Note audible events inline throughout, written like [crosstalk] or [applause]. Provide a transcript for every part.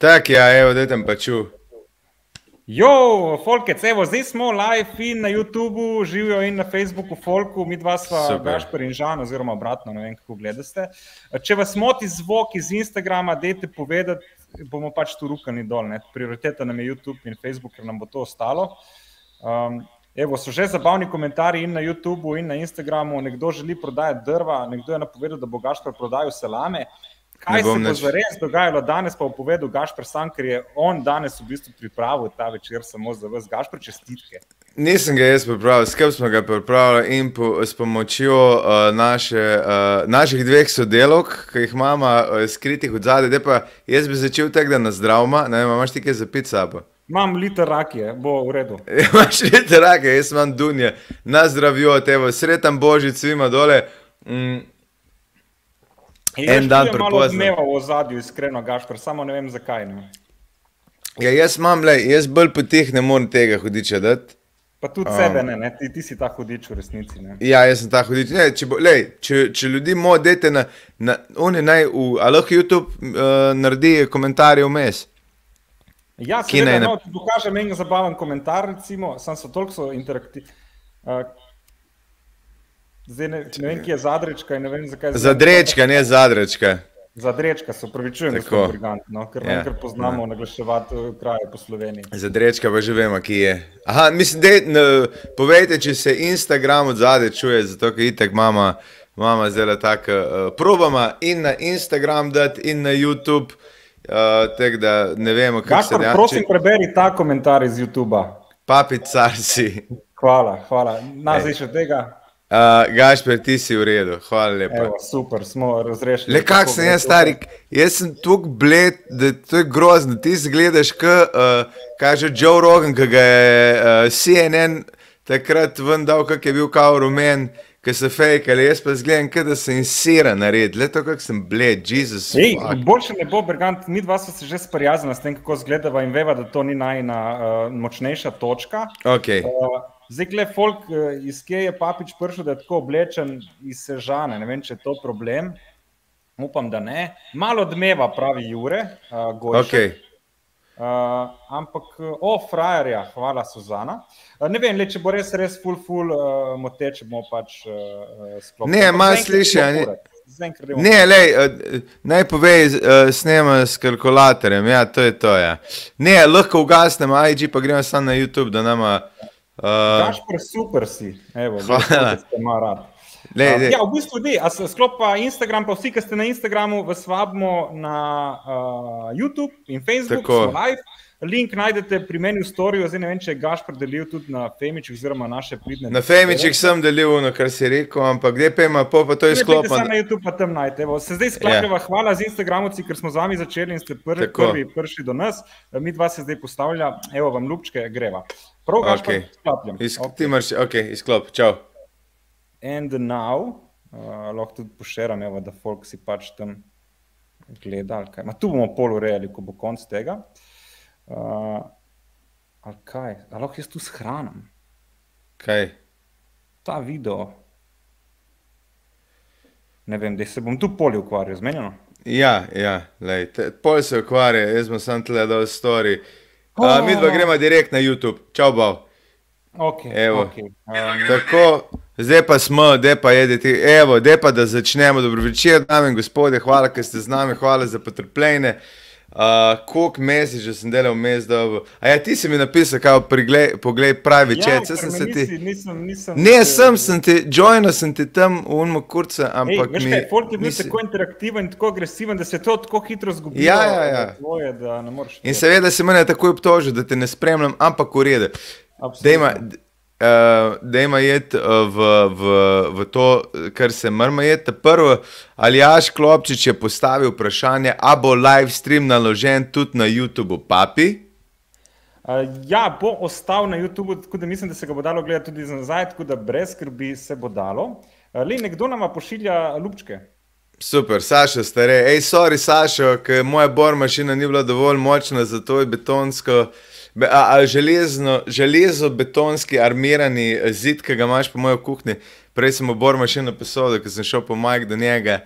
Tako, ja, evo, da tam pa ču. Jo, Folkec, evo, zdaj smo live in na YouTubu, živijo in na Facebooku, Folku, mi dva sva. Gašper in Žan, oziroma obratno, ne vem, kako gledate. Če vas moti zvok iz Instagrama, dajte povedati, bomo pač tu rukani dol. Ne? Prioriteta nam je YouTube in Facebook, ker nam bo to ostalo. Um, evo, so že zabavni komentarji in na YouTubu in na Instagramu. Nekdo želi prodajati drva, nekdo je napovedal, da bo Gašper prodajal salame. Kaj se bo nič- zares dogajalo danes, pa bo povedal Gašper sam, ker je on danes v bistvu pripravil ta večer samo za vas. Gašper, čestitke. Nisem ga jaz pripravil, skrb smo ga pripravili in po, s pomočjo uh, naše, uh, naših dveh sodelovk, ki jih imamo uh, skritih od zadaj. Pa jaz bi začel tako, da na zdravma, ne vem, imaš ti kaj za pit sabo. Imam liter rakije, bo v redu. [laughs] Imaš lite rake, jaz imam dunje, na zdravjo, tevo, sretan božič svima dole. Mm, En dan prepozno. Malo v ozadju, iskreno, Gašper, samo ne vem zakaj. Ne. ja, jaz imam, le, jaz bolj po teh ne morem tega hudiča dati. Pa tudi Um. sebe ne, ne. Ti, ti si ta hudič v resnici. Ne. Ja, jaz sem ta hudič. Ne, če, bo, lej, če, če ljudi modete na, na oni naj, v, a lahko YouTube uh, naredi komentarje vmes. Ja, seveda, ne- no, pokažem en zabaven komentar, recimo, sam so toliko so interaktivni. Uh, zdaj ne, ne vem, kje je zadrečka ne vem, zakaj. Zadrečka, ne zadrečka. Zadrečka, se upravičujem, Tako. gospod Brigant, no, ker Ja, ja, ker poznamo naglaševati eh, kraje po Sloveniji. Zadrečka pa že vemo, ki je. Aha, mislim, da ne, povejte, če se Instagram od zadaj čuje, zato ker itek mama. Mama zdaj tako, uh, probama in na Instagram dati, in na YouTube, uh, tako da ne vemo, kako se dejansko. prosim, preberi ta komentar iz YouTube-a. Papi, car si. Hvala, hvala. Na, Ej. zdaj še tega. Uh, Gašper, ti si v redu, hvala lepa. Evo, super, smo razrešili. Le kak sem jaz stari, jaz sem tako bled, da to je grozno. Ti zgledaš, kot uh, kaže Joe Rogan, ki ga je uh, CNN takrat ven dal, kak je bil kao rumen, ki so fake, ali jaz pa zgledam, kot da sem insira nared. Le to, kak sem bled, Jezus. Ej, boljše ne bo, Bergant, mi dva smo se že sprijaznili s tem, kako izgledava in veva, da to ni najna uh, močnejša točka. Okay. Uh, zdaj, gled, folk, uh, iz kje je papič prišel, da je tako oblečen iz Sežane. Ne vem, če je to problem. Upam, da ne. Malo dmeva, pravi Jure, uh, Gojšek. Okay. Uh, ampak, uh, o, frajerja, hvala, Suzana. Uh, ne vem, le, če bo res, res full, full uh, moteče, bomo pač uh, sklopili. Ne, Ampak malo sliši, ne- lej, uh, naj povej, uh, snema s kalkulatorjem, ja, to je to. Ja. Ne, lahko ugasnemo, IG pa gremo samo na YouTube, da nama. Uh, Gašpor, super si. Evo, Hvala. da malo rad. lej, Um, lej. ja, v bistvu, di, a se sklop pa Instagram, pa vsi, ki ste na Instagramu, vas vabimo na uh, YouTube in Facebook, Tako. smo live. Link najdete pri meni v storju, zdaj ne vem, če je Gašpor delil tudi na Femičih, oziroma naše pridne. Na Femičih sem delil, ono, kar si rekel, ampak gdje pa ima, pa to je samo na YouTube, pa tam najdete. Evo, Se zdaj skladava, ja. hvala z Instagramovci, ker smo z vami začeli in ste prvi, Tako. prvi prišli do nas. Mi dva se zdaj postavlja, evo vam ljubčke, greva. Gašpor, Okay. okay. sklapljam. Iz, Ok. Ti imaš, ok, izklop, čau. And now, uh, lahko tudi poširam, evo, da folk si pač tam gleda. Ma tu bomo pol urejali, ko bo konc tega. Uh, ali kaj, ali lahko jaz tu shranim Kaj? ta video. Ne vem, da se bom tu poli ukvarjal, zmenjeno. Ja, ja, lej, te, pol se ukvarja, jaz sem samo tle dal story. Uh, Oh. mi dva gremo direkt na YouTube, čau, bav. Okay, Evo. okay. Um, Tako, zdaj pa smo, da pa jedete, evo, da pa da začnemo. Dobro večer, dame in gospodje, hvala, ker ste z nami, hvala za potrpljenje. Uh, koliko mesecev sem delal vmes, da bo. A ja, ti si mi napisal, kaj preglej, poglej pravi ja, čet, sem se ti. nisem, nisem, Ne, sem, sem ti, joinal sem ti tam v unmo kurca, Ej, ampak veš mi. kaj, folk je bil nisi- tako interaktiven in tako agresiven, da se je to tako hitro zgodilo. Ja, ja, ja. da Tvoje, da ne moreš. In seveda se mene takoj obtožil, da te ne spremljam, ampak v redu. Dejma, uh, dejma jeti uh, v, v, v to, kar se mrma jeti. Prvo, Aljaš Klopčič je postavil vprašanje, a bo live stream naložen tudi na YouTubu, papi. Uh, ja, bo ostal na YouTubu, tako da mislim, da se ga bo dalo gledati tudi za nazaj, tako da brez skrbi se bo dalo. Uh, Le nekdo nama pošilja lupčke. Super, Saša, stare. Ej, sorry, Saša, ker moja bor mašina ni bila dovolj močna, zato je betonsko, be, a, a, železno, železo betonski armirani zid, ki ga imaš po mojem kuhinji. Prej sem v bor mašino posodil, ker sem šel po majk do njega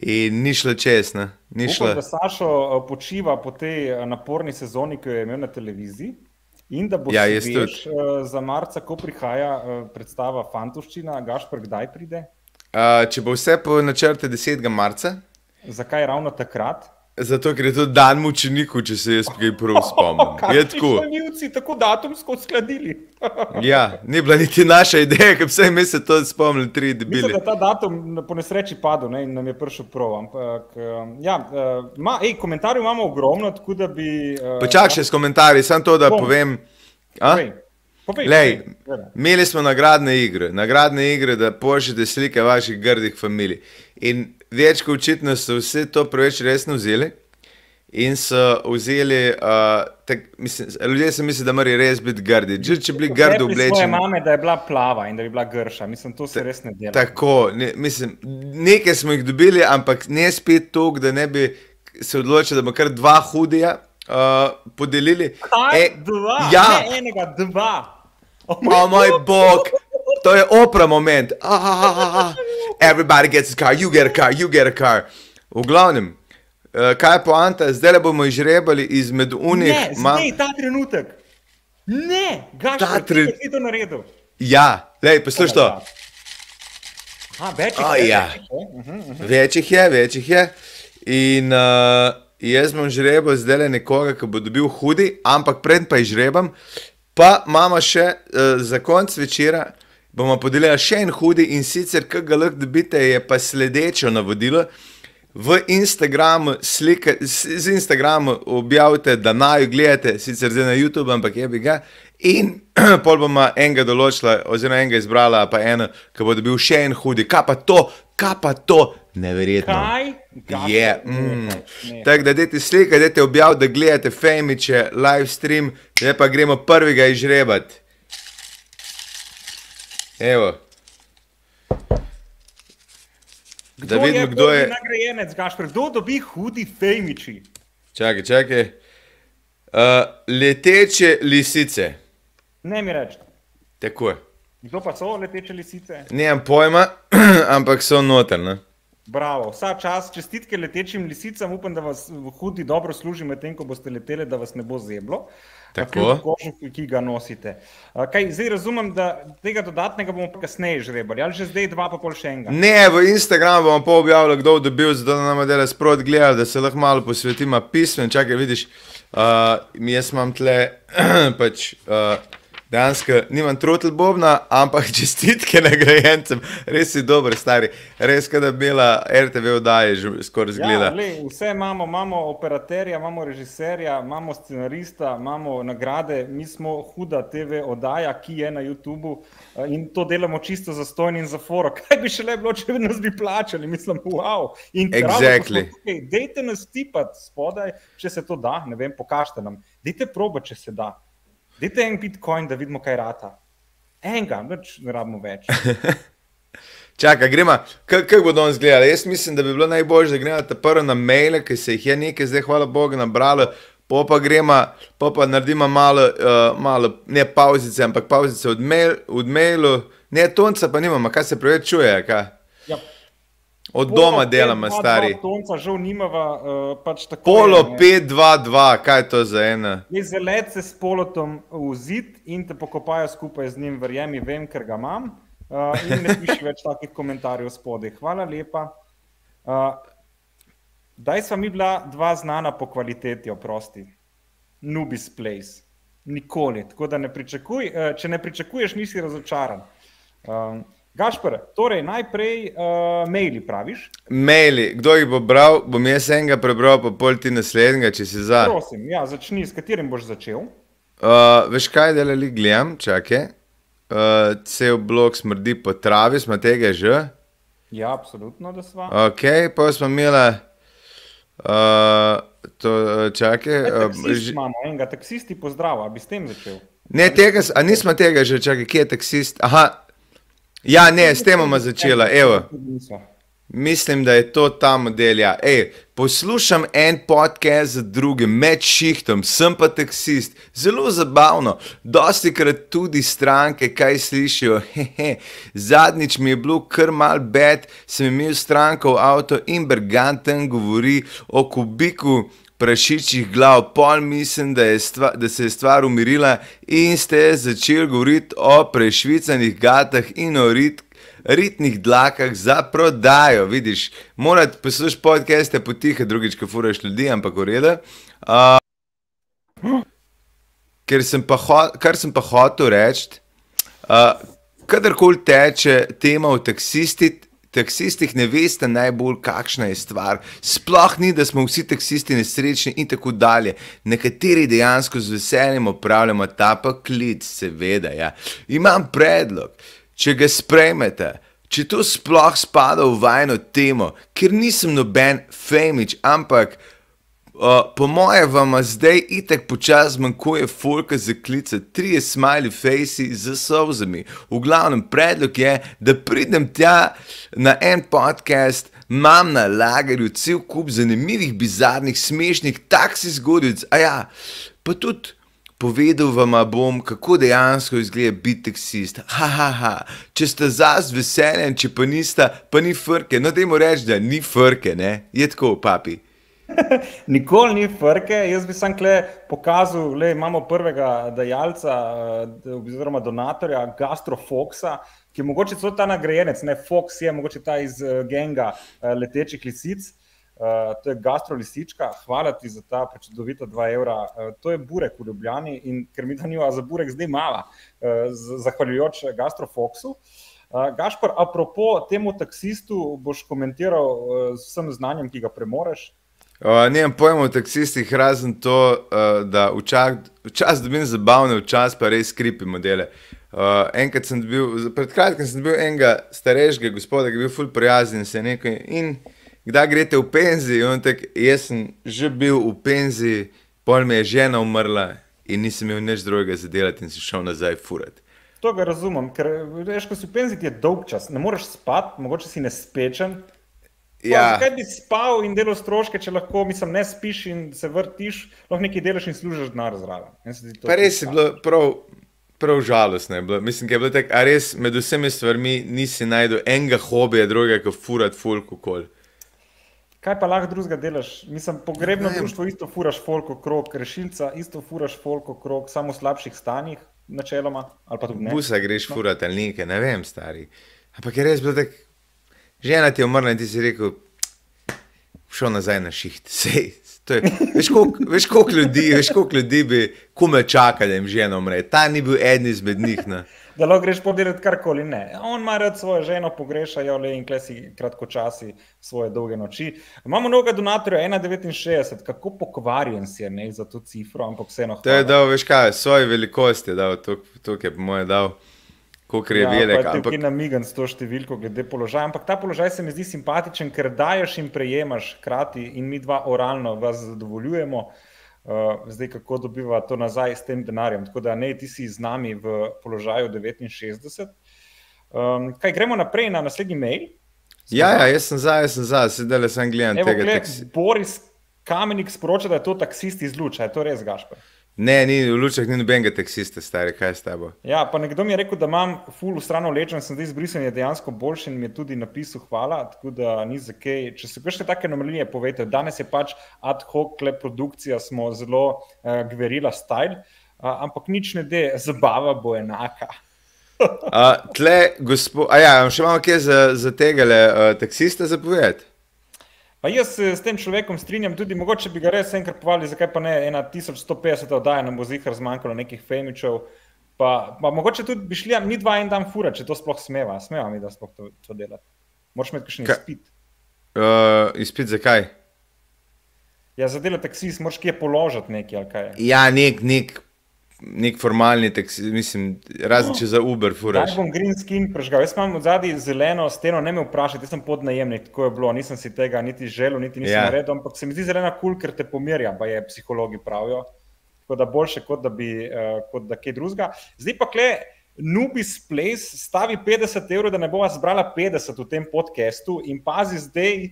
in ni šlo čez. Ne? Ni šlo. Upam, da Sašo eh, počiva po tej eh, naporni sezoni, ki jo je imel na televiziji. In da bo Ja, jaz svež, za marca, ko prihaja eh, predstava Fantoščina, Gašpr, kdaj pride? Uh, če bo vse po načrte 10. marca, Zakaj ravno takrat? Zato ker je to dan mučeniku, če se jaz kaj prav spomnim. [laughs] Je tako. Španjolci tako datumsko uskladili. [laughs] Ja, ni bila niti naša ideja, ker vse mi se to spomnili, tri Mislim, debili. da ta datum po nesreči padel ne, in nam je prišel prav. Ampak, um, ja, uh, ma, ej, komentarjev imamo ogromno, tako da bi. Uh, Počakaj še s komentarji, samo to, da Bom. povem. Povej, povej, Lej, povej. imeli smo nagradne igre, nagradne igre, da pošljete slike vaših grdih familij. In več kot očitno so vsi to preveč resno vzeli. In so vzeli, uh, tak, mislim, ljudje so mislili, da morajo res biti grdi. Že če bili grdi oblečeni. mame, da je bila plava in da je bila grša. Mislim, to se res ne dela. Tako, ne, mislim, nekaj smo jih dobili, ampak ne spet toliko, da ne bi se odločili, da bomo kar dva hudija uh, podelili. Kaj? E, dva, ja. ne enega, dva. Oh, O moj bog, to je opera moment. Ah, ah, ah, ah. Everybody gets a car, you get a car, you get a car. V glavnem, uh, kaj je poanta, zdaj le bomo izžrebali izmed unih. ne, zdaj, ta trenutek. Ne, gaš, Ta tre- ti to naredil. Ja, lej, poslušaj to. Aha, več O, jih je, ja. več jih je. Mhm. Več jih je, več jih je. In uh, jaz bom žrebal zdaj le nekoga, ki bo dobil hudi, ampak pred pa izžrebam, pa imamo še uh, za konc večera. Bomo podelili še en hudi in sicer, kaj ga lahko dobite, je pa sledeče navodilo. V Instagramu, slike, z Instagramu objavite, da naj gledate, sicer zdaj na YouTube, ampak je bi ga. In [clears throat] pol bomo enega določila, oziroma enega izbrala, pa eno, ki bo dobil še en hudi. Kaj pa to, kaj pa to, neverjetno. Kaj? Gašper, Je. Mm. Tako da dajte slike, dajte objav, da gledate Femiče, live stream, zdaj pa gremo prvega izžrebati. Evo. Da vidimo, kdo je. Nagrajenec, Gašper, kdo dobi hudi fejmiči? Čakaj, čakaj. Uh, leteče lisice. Ne mi reči. Tako je. Kdo pa so leteče lisice? Nimam pojma, [clears throat] ampak so notrne. Bravo, vsa čas, čestitke letečim lisicam, upam, da vas hudi dobro služi medtem, ko boste leteli, da vas ne bo zeblo. Tako. Kožuhu, ki ga nosite. Kaj, zdaj razumem, da tega dodatnega bomo kasneje žrebali, ali že zdaj dva, pa pol še enega. Ne, v Instagramu bomo pa objavili, kdo je dobil, zato da nam dela sprot gledati, da se lahko malo posvetimo pismu. Čakaj, vidiš, uh, jaz imam tle [clears throat] pač. Uh, Dejansko nimam trotel bobna, ampak [laughs] čestitke nagrajencem, res si dober, stari. Res, kada bi bila RTV oddaje, že skoraj zgleda. Ja, lej, vse imamo, imamo operaterja, imamo režiserja, imamo scenarista, imamo nagrade, mi smo huda TV oddaja, ki je na YouTubu eh, in to delamo čisto za stojn in za foro. [laughs] Kaj bi še le bilo, če bi nas bi plačali, mislim, wow. In Exactly. Dejte nas tipati spodaj, če se to da, ne vem, pokažite nam. Dejte proba, če se da. Dejte en bitcoin, da vidimo, kaj rata. Enega, nič ne rabimo več. [laughs] Čakaj, gremo, kako bo danes gledal? Jaz mislim, da bi bilo najbolje, da gremo prvo na maile, ki se jih je nekaj, zdaj hvala Bogu, nabralo, pa pa gremo, pa pa naredimo malo, uh, malo ne pauzice, ampak pauzice od, mail, od mailu, ne tonca pa nimamo, kaj se preveč čuje, kaj? Od doma delamo, stari. Tonca žal nimava, uh, pač tako. Polo je, ne. 522, kaj je to za ena? Je zelet se s polotom v zid in te pokopajo skupaj z njim, verjemi, vem, ker ga imam. Uh, in ne piši več takih komentarjev spodaj. Hvala lepa. Uh, Daj sva mi bila dva znana po kvaliteti, oprosti. Nubis Place. Nikoli. Tako da ne pričakuj, če ne pričakuješ, nisi razočaran. Um, Gašpr, torej najprej uh, maili praviš. Maili, kdo jih bo bral, bom jaz enega prebral, pa pol ti naslednjega, če si za. Prosim, ja, začni, s katerim boš začel. Uh, veš kaj, da le gledam, čakaj. Uh, cel blok smrdi po travi, smo tega že. Ja, absolutno, da sva. Ok, pa smo imeli. Uh, to, uh, čakaj. E, Uh, taksist ž- imamo enega, taksisti pozdrav, a bi s tem začel. ne, tega, a nismo tega že, čakaj, kje je taksist. Aha, ja, ne, s tem bomo začela, evo. Mislim, da je to ta model. Ja. Ej, poslušam en podcast za drugim, med šihtom, sem pa taksist. Zelo zabavno, dosti krat tudi stranke, kaj slišijo. [laughs] Hehe. Zadnjič mi je bilo kar mal bed, sem imel stranko v avto in Berganten govori o kubiku. Prašičjih glav, pol mislim, da, je stva, da se je stvar umirila, in ste začeli govoriti o prešvicanih gatah in o rit, ritnih dlakah za prodajo. Vidiš, morate poslušati podcaste potiha, drugič, ko furaš ljudi, ampak v redu. Uh, ker sem pa, ho, kar sem pa hotel reči, uh, kadarkoli teče tema o taksistih. Taksistih ne veste najbolj, kakšna je stvar. Sploh ni, da smo vsi taksisti nesrečni in tako dalje. Nekateri dejansko z veseljem opravljamo ta poklic, seveda. Ja. Imam predlog, če ga sprejmete, če to sploh spada v vajno temo, ker nisem noben femič, ampak uh, po moje vam zdaj itek počasi manjkuje folka za klice, tri smiley facey z sozami. V glavnem predlog je, da pridem tja na en podcast. Imam na lagerju cel kup zanimivih, bizarnih, smešnih taksi zgodbic, a ja, pa tudi Povedal vam bom, kako dejansko izgleda biti taksist. Ha, ha, ha. Če ste zaz veseljen, če pa niste, pa ni frke. No, dajmo reči, da ni frke, ne? Je tako, papi. [laughs] Nikoli ni frke. Jaz bi sam kle pokazal, da imamo prvega dajalca, eh, oziroma donatorja, Gastrofoxa, ki je mogoče celo ta nagrajenec, ne Fox je mogoče ta iz uh, genga uh, letečih lisic. Uh, to je gastrolisička, hvala ti za ta prečudovita 2 evra. Uh, to je burek v Ljubljani in ker mi da nima za burek zdaj mala, uh, zahvaljujoč Gastrofoxu. Uh, Gašpor, apropo temu taksistu, boš komentiral uh, s vsem znanjem, ki ga premoreš? Uh, Nimam pojma o taksistih, razen to, uh, da včasih dobim zabavne, včasih pa res skripi modele. Uh, enkrat sem bil, pred kratkim sem bil enega starejšega gospoda, ki je bil ful prijazen in se nekaj. In kdaj greste v penzijo. Jaz sem že bil v penziji, pol mi je žena umrla in nisem imel nič drugega za delati in si šel nazaj furati. To ga razumem, ker veš, ko si v penziji, je dolg čas, ne moreš spati, mogoče si nespečen. Ja. Zakaj bi spal in delal stroške, če lahko mislim, ne spiš in se vrtiš, lahko nekaj delaš in služiš denar zraven. Res je bilo prav, prav žalostno. Mislim, da je bilo tako, a res med vsemi stvarmi nisi najdel enega hobija, drugega, kot furat, fulk, kol. Kaj pa lahko drugega delaš? Mislim, pogrebno društvo isto furaš folko krok, rešilca isto furaš folko krok, samo v slabših stanjih, načeloma. Busa greš no. furati ali nekaj, ne vem, stari. Ampak je res bilo tako, žena ti je umrla in ti si rekel, šel nazaj na šiht. [laughs] Sej, je, veš, koliko, veš, koliko ljudi, veš, koliko ljudi bi kume čakali, da jim žena umre. Ta ni bil eden izmed njih. Ne da lahko greš podirati karkoli. Ne, on ima rad svojo ženo, pogrešajo le in klesi kratkočasi svoje dolge noči. Imamo novega donatorja 1,69, kako pokvarjen si je ne, za to cifro, ampak vseeno. To je dal, veš kaj, svoje velikosti je dal, tukaj je moje dal. Kot je velik. Ja, ampak... Ti namigan s to številko, glede položaja. Ampak ta položaj se mi zdi simpatičen, ker daješ in prejemaš hkrati, in mi dva oralno vas zadovoljujemo. Uh, zdaj, kako dobiva to nazaj s tem denarjem. Tako da ne, ti si z nami v položaju 69. Um, kaj gremo naprej na naslednji mail? Ja, ja, jaz sem za, jaz sem za, sedaj le sem gledal tega. Gled, Boris Kamenik sporoča, da je to taksist iz Luča, je to res gašpor? Ne, ni v lučah, ni nobenega taksista, stari, kaj s tabo. Ja, pa nekdo mi je rekel, da imam full strano lečen, sem zdaj izbrisen, je dejansko boljši in mi je tudi napisal hvala, tako da ni za kaj. Če se kakšne take anomalije povete, danes je pač ad hoc le produkcija, smo zelo uh, gverila style, uh, ampak nič ne de, zabava bo enaka. [laughs] uh, tle, gospod, a ja, še imamo kje za, za tega le uh, taksista zapovedati? Pa jaz se s tem človekom strinjam, tudi mogoče bi ga res enkrat povali, zakaj pa ne 1150 oddaja nam bo zihar zmanjkalo nekih femičev. Pa, pa mogoče tudi bi šli, mi dva en dan fura, če to sploh smeva, smeva mi, da sploh to, to delati. Moraš imeti kakšen izpit. Uh, izpit zakaj? Ja, za delo taksist, moraš kje položiti nekaj ali kaj. Ja, nek, nek nek formalni tekst, mislim, razen če za Uber furaš. Jaz bom green skin prežgal, jaz imam zadnji zeleno steno, ne me vprašaj, jaz sem podnajemnik, tako je bilo, nisem si tega niti želel, niti nisem ja. naredil, ampak se mi zdi zelena kul, cool, ker te pomirja, pa je psihologi pravijo. Tako da boljše, kot da bi, uh, kot da kaj drugega. Zdaj pa kle, Nubis Place stavi 50 evrov, da ne bova zbrala 50 v tem podkastu in pazi zdaj.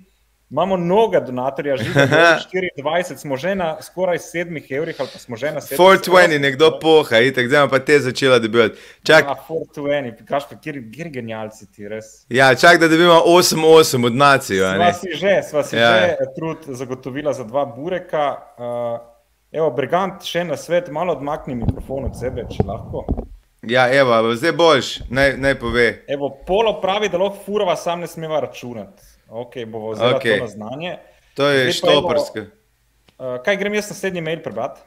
Imamo mnogo donatorjev, že 24, [laughs] smo že na skoraj 7 evrih, ali pa smo že na 7. 420, nekdo poha, itek, zdaj pa te začela dobivati. Čak, Ja, 420, kaš pa, kjer, kjer genialci ti res. ja, čak, da dobimo 8-8 od nacijo. a Sva ne? si že, sva si Ja. ja. že trud zagotovila za dva bureka. Uh, evo, Brigant, še na svet, malo odmakni mikrofon od sebe, če lahko. Ja, evo, zdaj boš, naj, naj pove. Evo, polo pravi, da lahko furava sam ne smeva računati. Ok, bomo vzeli okay. to na znanje. To je štoprsko. Uh, kaj grem jaz naslednji mail prebrati?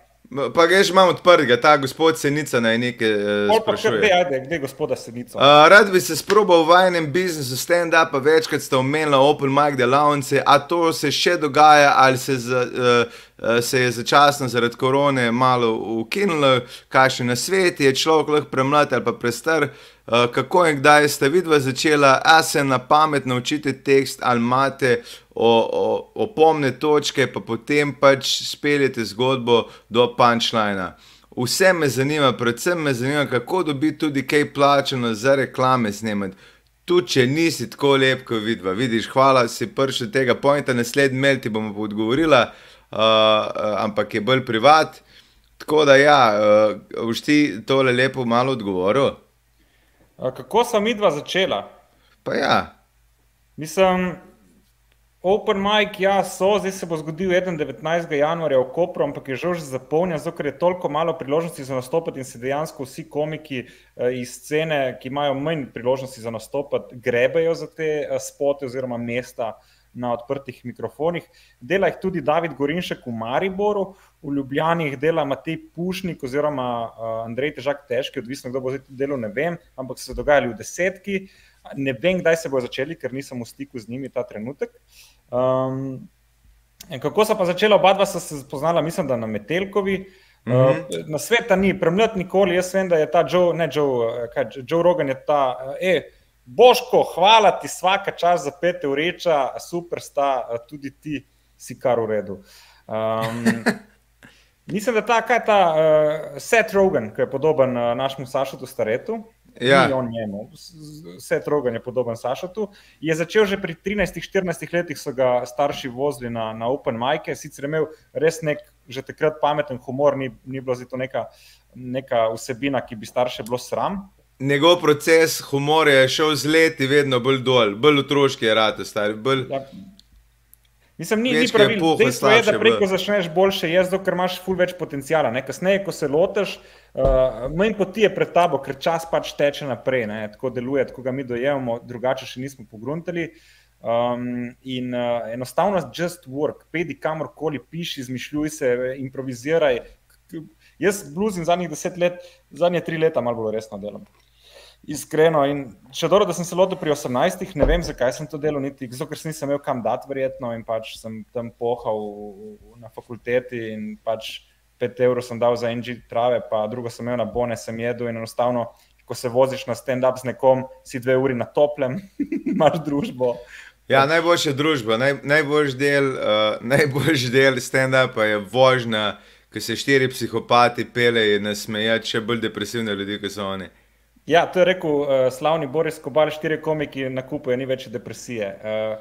Pa ga že imam odprtega, ta gospod Senica naj nekaj uh, sprašuje. gre, ajde, kde je gospoda Senico? Uh, rad bi se sprobal v vajnem biznisu stand-upa, večkrat ste omenili Open Mic delavnice, a to se še dogaja ali se, za, uh, se je začasno zaradi korone malo ukinilo, kakšen na svet je človek lahko premlad ali pa prestar. Uh, kako in kdaj ste vidva začela, a se na pamet naučite tekst ali imate o, o, opomne točke, pa potem pač speljete zgodbo do punchlina. Vse me zanima, predvsem me zanima, kako dobiti tudi kaj plačano za reklame snemati. Tu, če nisi tako lep, kot vidva, vidiš, hvala, si prišel tega pointa, naslednji mail ti bomo odgovorila, uh, ampak je bolj privat. Tako da, ja, uh, boš ti tole lepo malo odgovoril. Kako sem midva začela? Pa ja, Mislim, Open Mic, ja, so, zdaj se bo zgodil 19. januarja v Kopru, ampak je žal že zapolnjen, zato ker je toliko malo priložnosti za nastopati in se dejansko vsi komiki eh, iz scene, ki imajo manj priložnosti za nastopati, grebejo za te eh, spote oziroma mesta na odprtih mikrofonih. Dela jih tudi David Gorinšek v Mariboru, v Ljubljani dela Matej Pušnik oziroma uh, Andrej Težak Težki, odvisno kdo bo zdaj delal, ne vem, ampak so se dogajali v desetki. Ne vem, kdaj se bo začeli, ker nisem v stiku z njimi ta trenutek. Um, kako so pa začela, oba dva sta se spoznala, mislim, da na Metelkovi. Mm -hmm. uh, na sveta ni, premljat nikoli. Jaz vem, da je ta Joe, ne Joe, kaj, Joe Rogan je ta. Eh, Boško, hvala ti vsaka čas za pete ureča, super sta, tudi ti si kar v redu. Um, [laughs] mislim, da ta, kaj je ta uh, Seth Rogan, ki je podoben uh, našemu Sašotu Staretu. Ja. Ni on njemu, Seth Rogan je podoben Sašotu. Je začel že pri 13-14 letih, so ga starši vozili na, na Open Mike, sicer je imel res nek že takrat pameten humor, ni, ni bilo zato neka, neka vsebina, ki bi starše bilo sram. Njegov proces humorja je šel z leti vedno bolj dol, bolj otroški je rade, stari. Bolj... Ja. Mislim, ni, ni je pravilno. Dejstvo je, da preko bilo. začneš boljše jesti, dokler imaš ful več potencijala. Ne? Kasneje, ko se lotiš, uh, manj poti je pred tabo, ker čas pač teče naprej. Ne? Tako deluje, tako ga mi dojemamo, drugače še nismo pogruntali. Um, in uh, enostavno, just work, pedi kamorkoli, piši, izmišljuj se, improviziraj. Jaz bluzim zadnjih deset let, zadnje tri leta malo bolj resno delam. Iskreno. In še dobro, da sem se lotil pri 18, ne vem, zakaj sem to delal, niti zato, ker sem nisem imel kam dati, verjetno, in pač sem tam pohal na fakulteti in pač 5 evrov sem dal za NG trave, pa drugo sem imel na bone, sem jedel in enostavno, ko se voziš na stand-up z nekom, si dve uri na toplem, [laughs] imaš družbo. Ja, najboljša družba, naj, najboljši del, uh, najboljši del stand-upa je vožnja, ko se štiri psihopati pelejo in nasmejati še bolj depresivne ljudi, kot so oni. Ja, to je rekel uh, slavni Boris Kobal, štiri komiki nakupujejo, ni več depresije. Uh,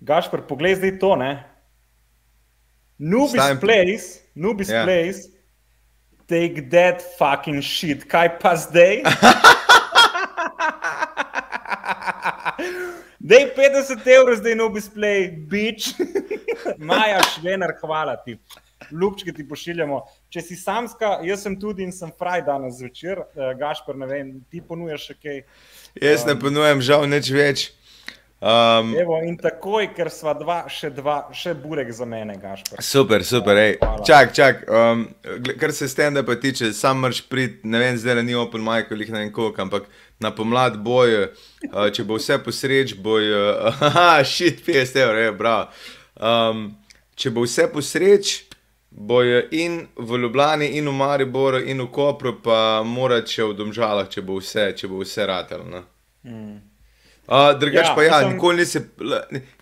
Gašpr, poglej zdaj to, ne? Nubis Stajam- Place, Nubis Ja. yeah. Place, take that fucking shit, kaj pa zdaj? [laughs] Dej 50 evrov, zdaj Nubis Play, bitch. [laughs] Maja Švenar, hvala ti. Ljubčke ti pošiljamo. Če si samska, jaz sem tudi in sem fraj danes zvečer, uh, Gašpr, ne vem, ti ponujaš še kaj. Jaz ne ponujam žal nič več. Um, Evo, in takoj, ker sva dva, še dva, še burek za mene, Gašpr. super, super, ej. Hvala. Čak, čak, um, kar se stand-upa tiče, sam mrš prid, ne vem, zdaj ni Open Mic, ali ne vem koliko, ampak na pomlad bojo, uh, če bo vse posreč, bojo, uh, haha, [laughs] shit, 50 evrov, je, bravo. Um, če bo vse posreč, bojo in v Ljubljani, in v Mariboru, in v Kopru, pa morat še v Domžalah, če bo vse, če bo vse ratel. No. Uh, drugač Ja, pa ja, mislim- nikoli nisi,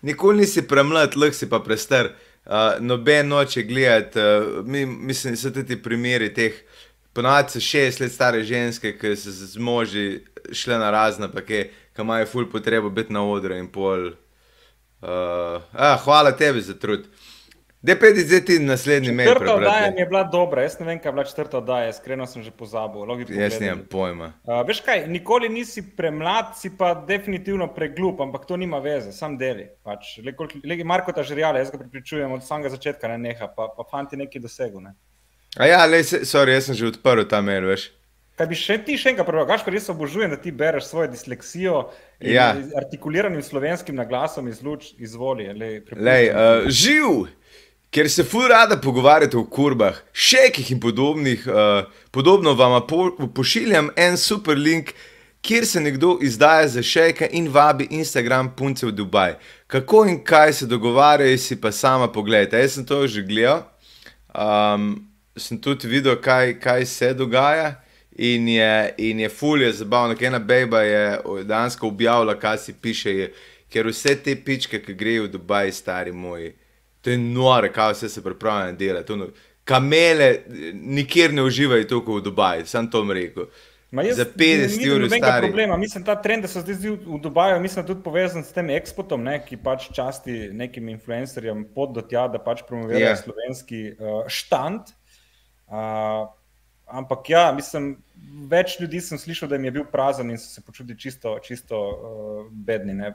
nikoli nisi premlad, lahko si pa prestar. Uh, noben noče gledati, uh, mi, mislim, so tudi primeri teh Ponovadi so šest let stare ženske, ki so z moži šle na razne, pa ki imajo ful potrebo biti na odru in pol. Uh, ah, hvala tebi za trud. Da, peti zdaj ti naslednji mail. Četrta oddaja mi je bila dobra, jaz ne vem, kaj je bila četrta oddaja, iskreno sem že pozabil. Jaz nimam pojma. Uh, veš kaj, nikoli nisi premlad, si pa definitivno preglup, ampak to nima veze, sam deli. Pač, le, le, Marko ta žrjale, jaz ga pripričujem od samega začetka, ne neha, pa, pa fanti neki dosegu. Ne. A ja, le, sorry, jaz sem že odprl ta mail, veš. Kaj bi še ti še enkrat prebral? Gašpor, res obožujem, da ti bereš svojo disleksijo in Ja. artikuliranim slovenskim naglasom iz luč izvoli. Lej, Lej, uh, živ, ker se ful rada pogovarjate o kurbah, šekih in podobnih. Uh, podobno vam po, pošiljam en super link, kjer se nekdo izdaja za šejka in vabi Instagram punce v Dubaj. Kako in kaj se dogovarjajo, si pa sama pogledajte. Jaz sem to že gledal, um, sem tudi videl, kaj, kaj se dogaja. In je, in je fulje zabavno, ker ena beba je dejansko objavila, kaj si piše, ker vse te pičke, ki grejo v Dubaj, stari moji, to je nore, kaj vse se pripravlja na delo. No, kamele nikjer ne uživajo toliko v Dubaju, sem to rekel. Ma jaz Za 50 ni- ni ur nobenega stari. problema. Mislim, ta trend, da so zdaj zdi v Dubaju, mislim, tudi povezan s tem ekspotom, ne, ki pač časti nekim influencerjem pot do tja, da pač promovirajo Ja. yeah. slovenski uh, štand. Uh, ampak ja, mislim, več ljudi sem slišal, da jim je bil prazen in so se počutili čisto, čisto uh, bedni. Ne.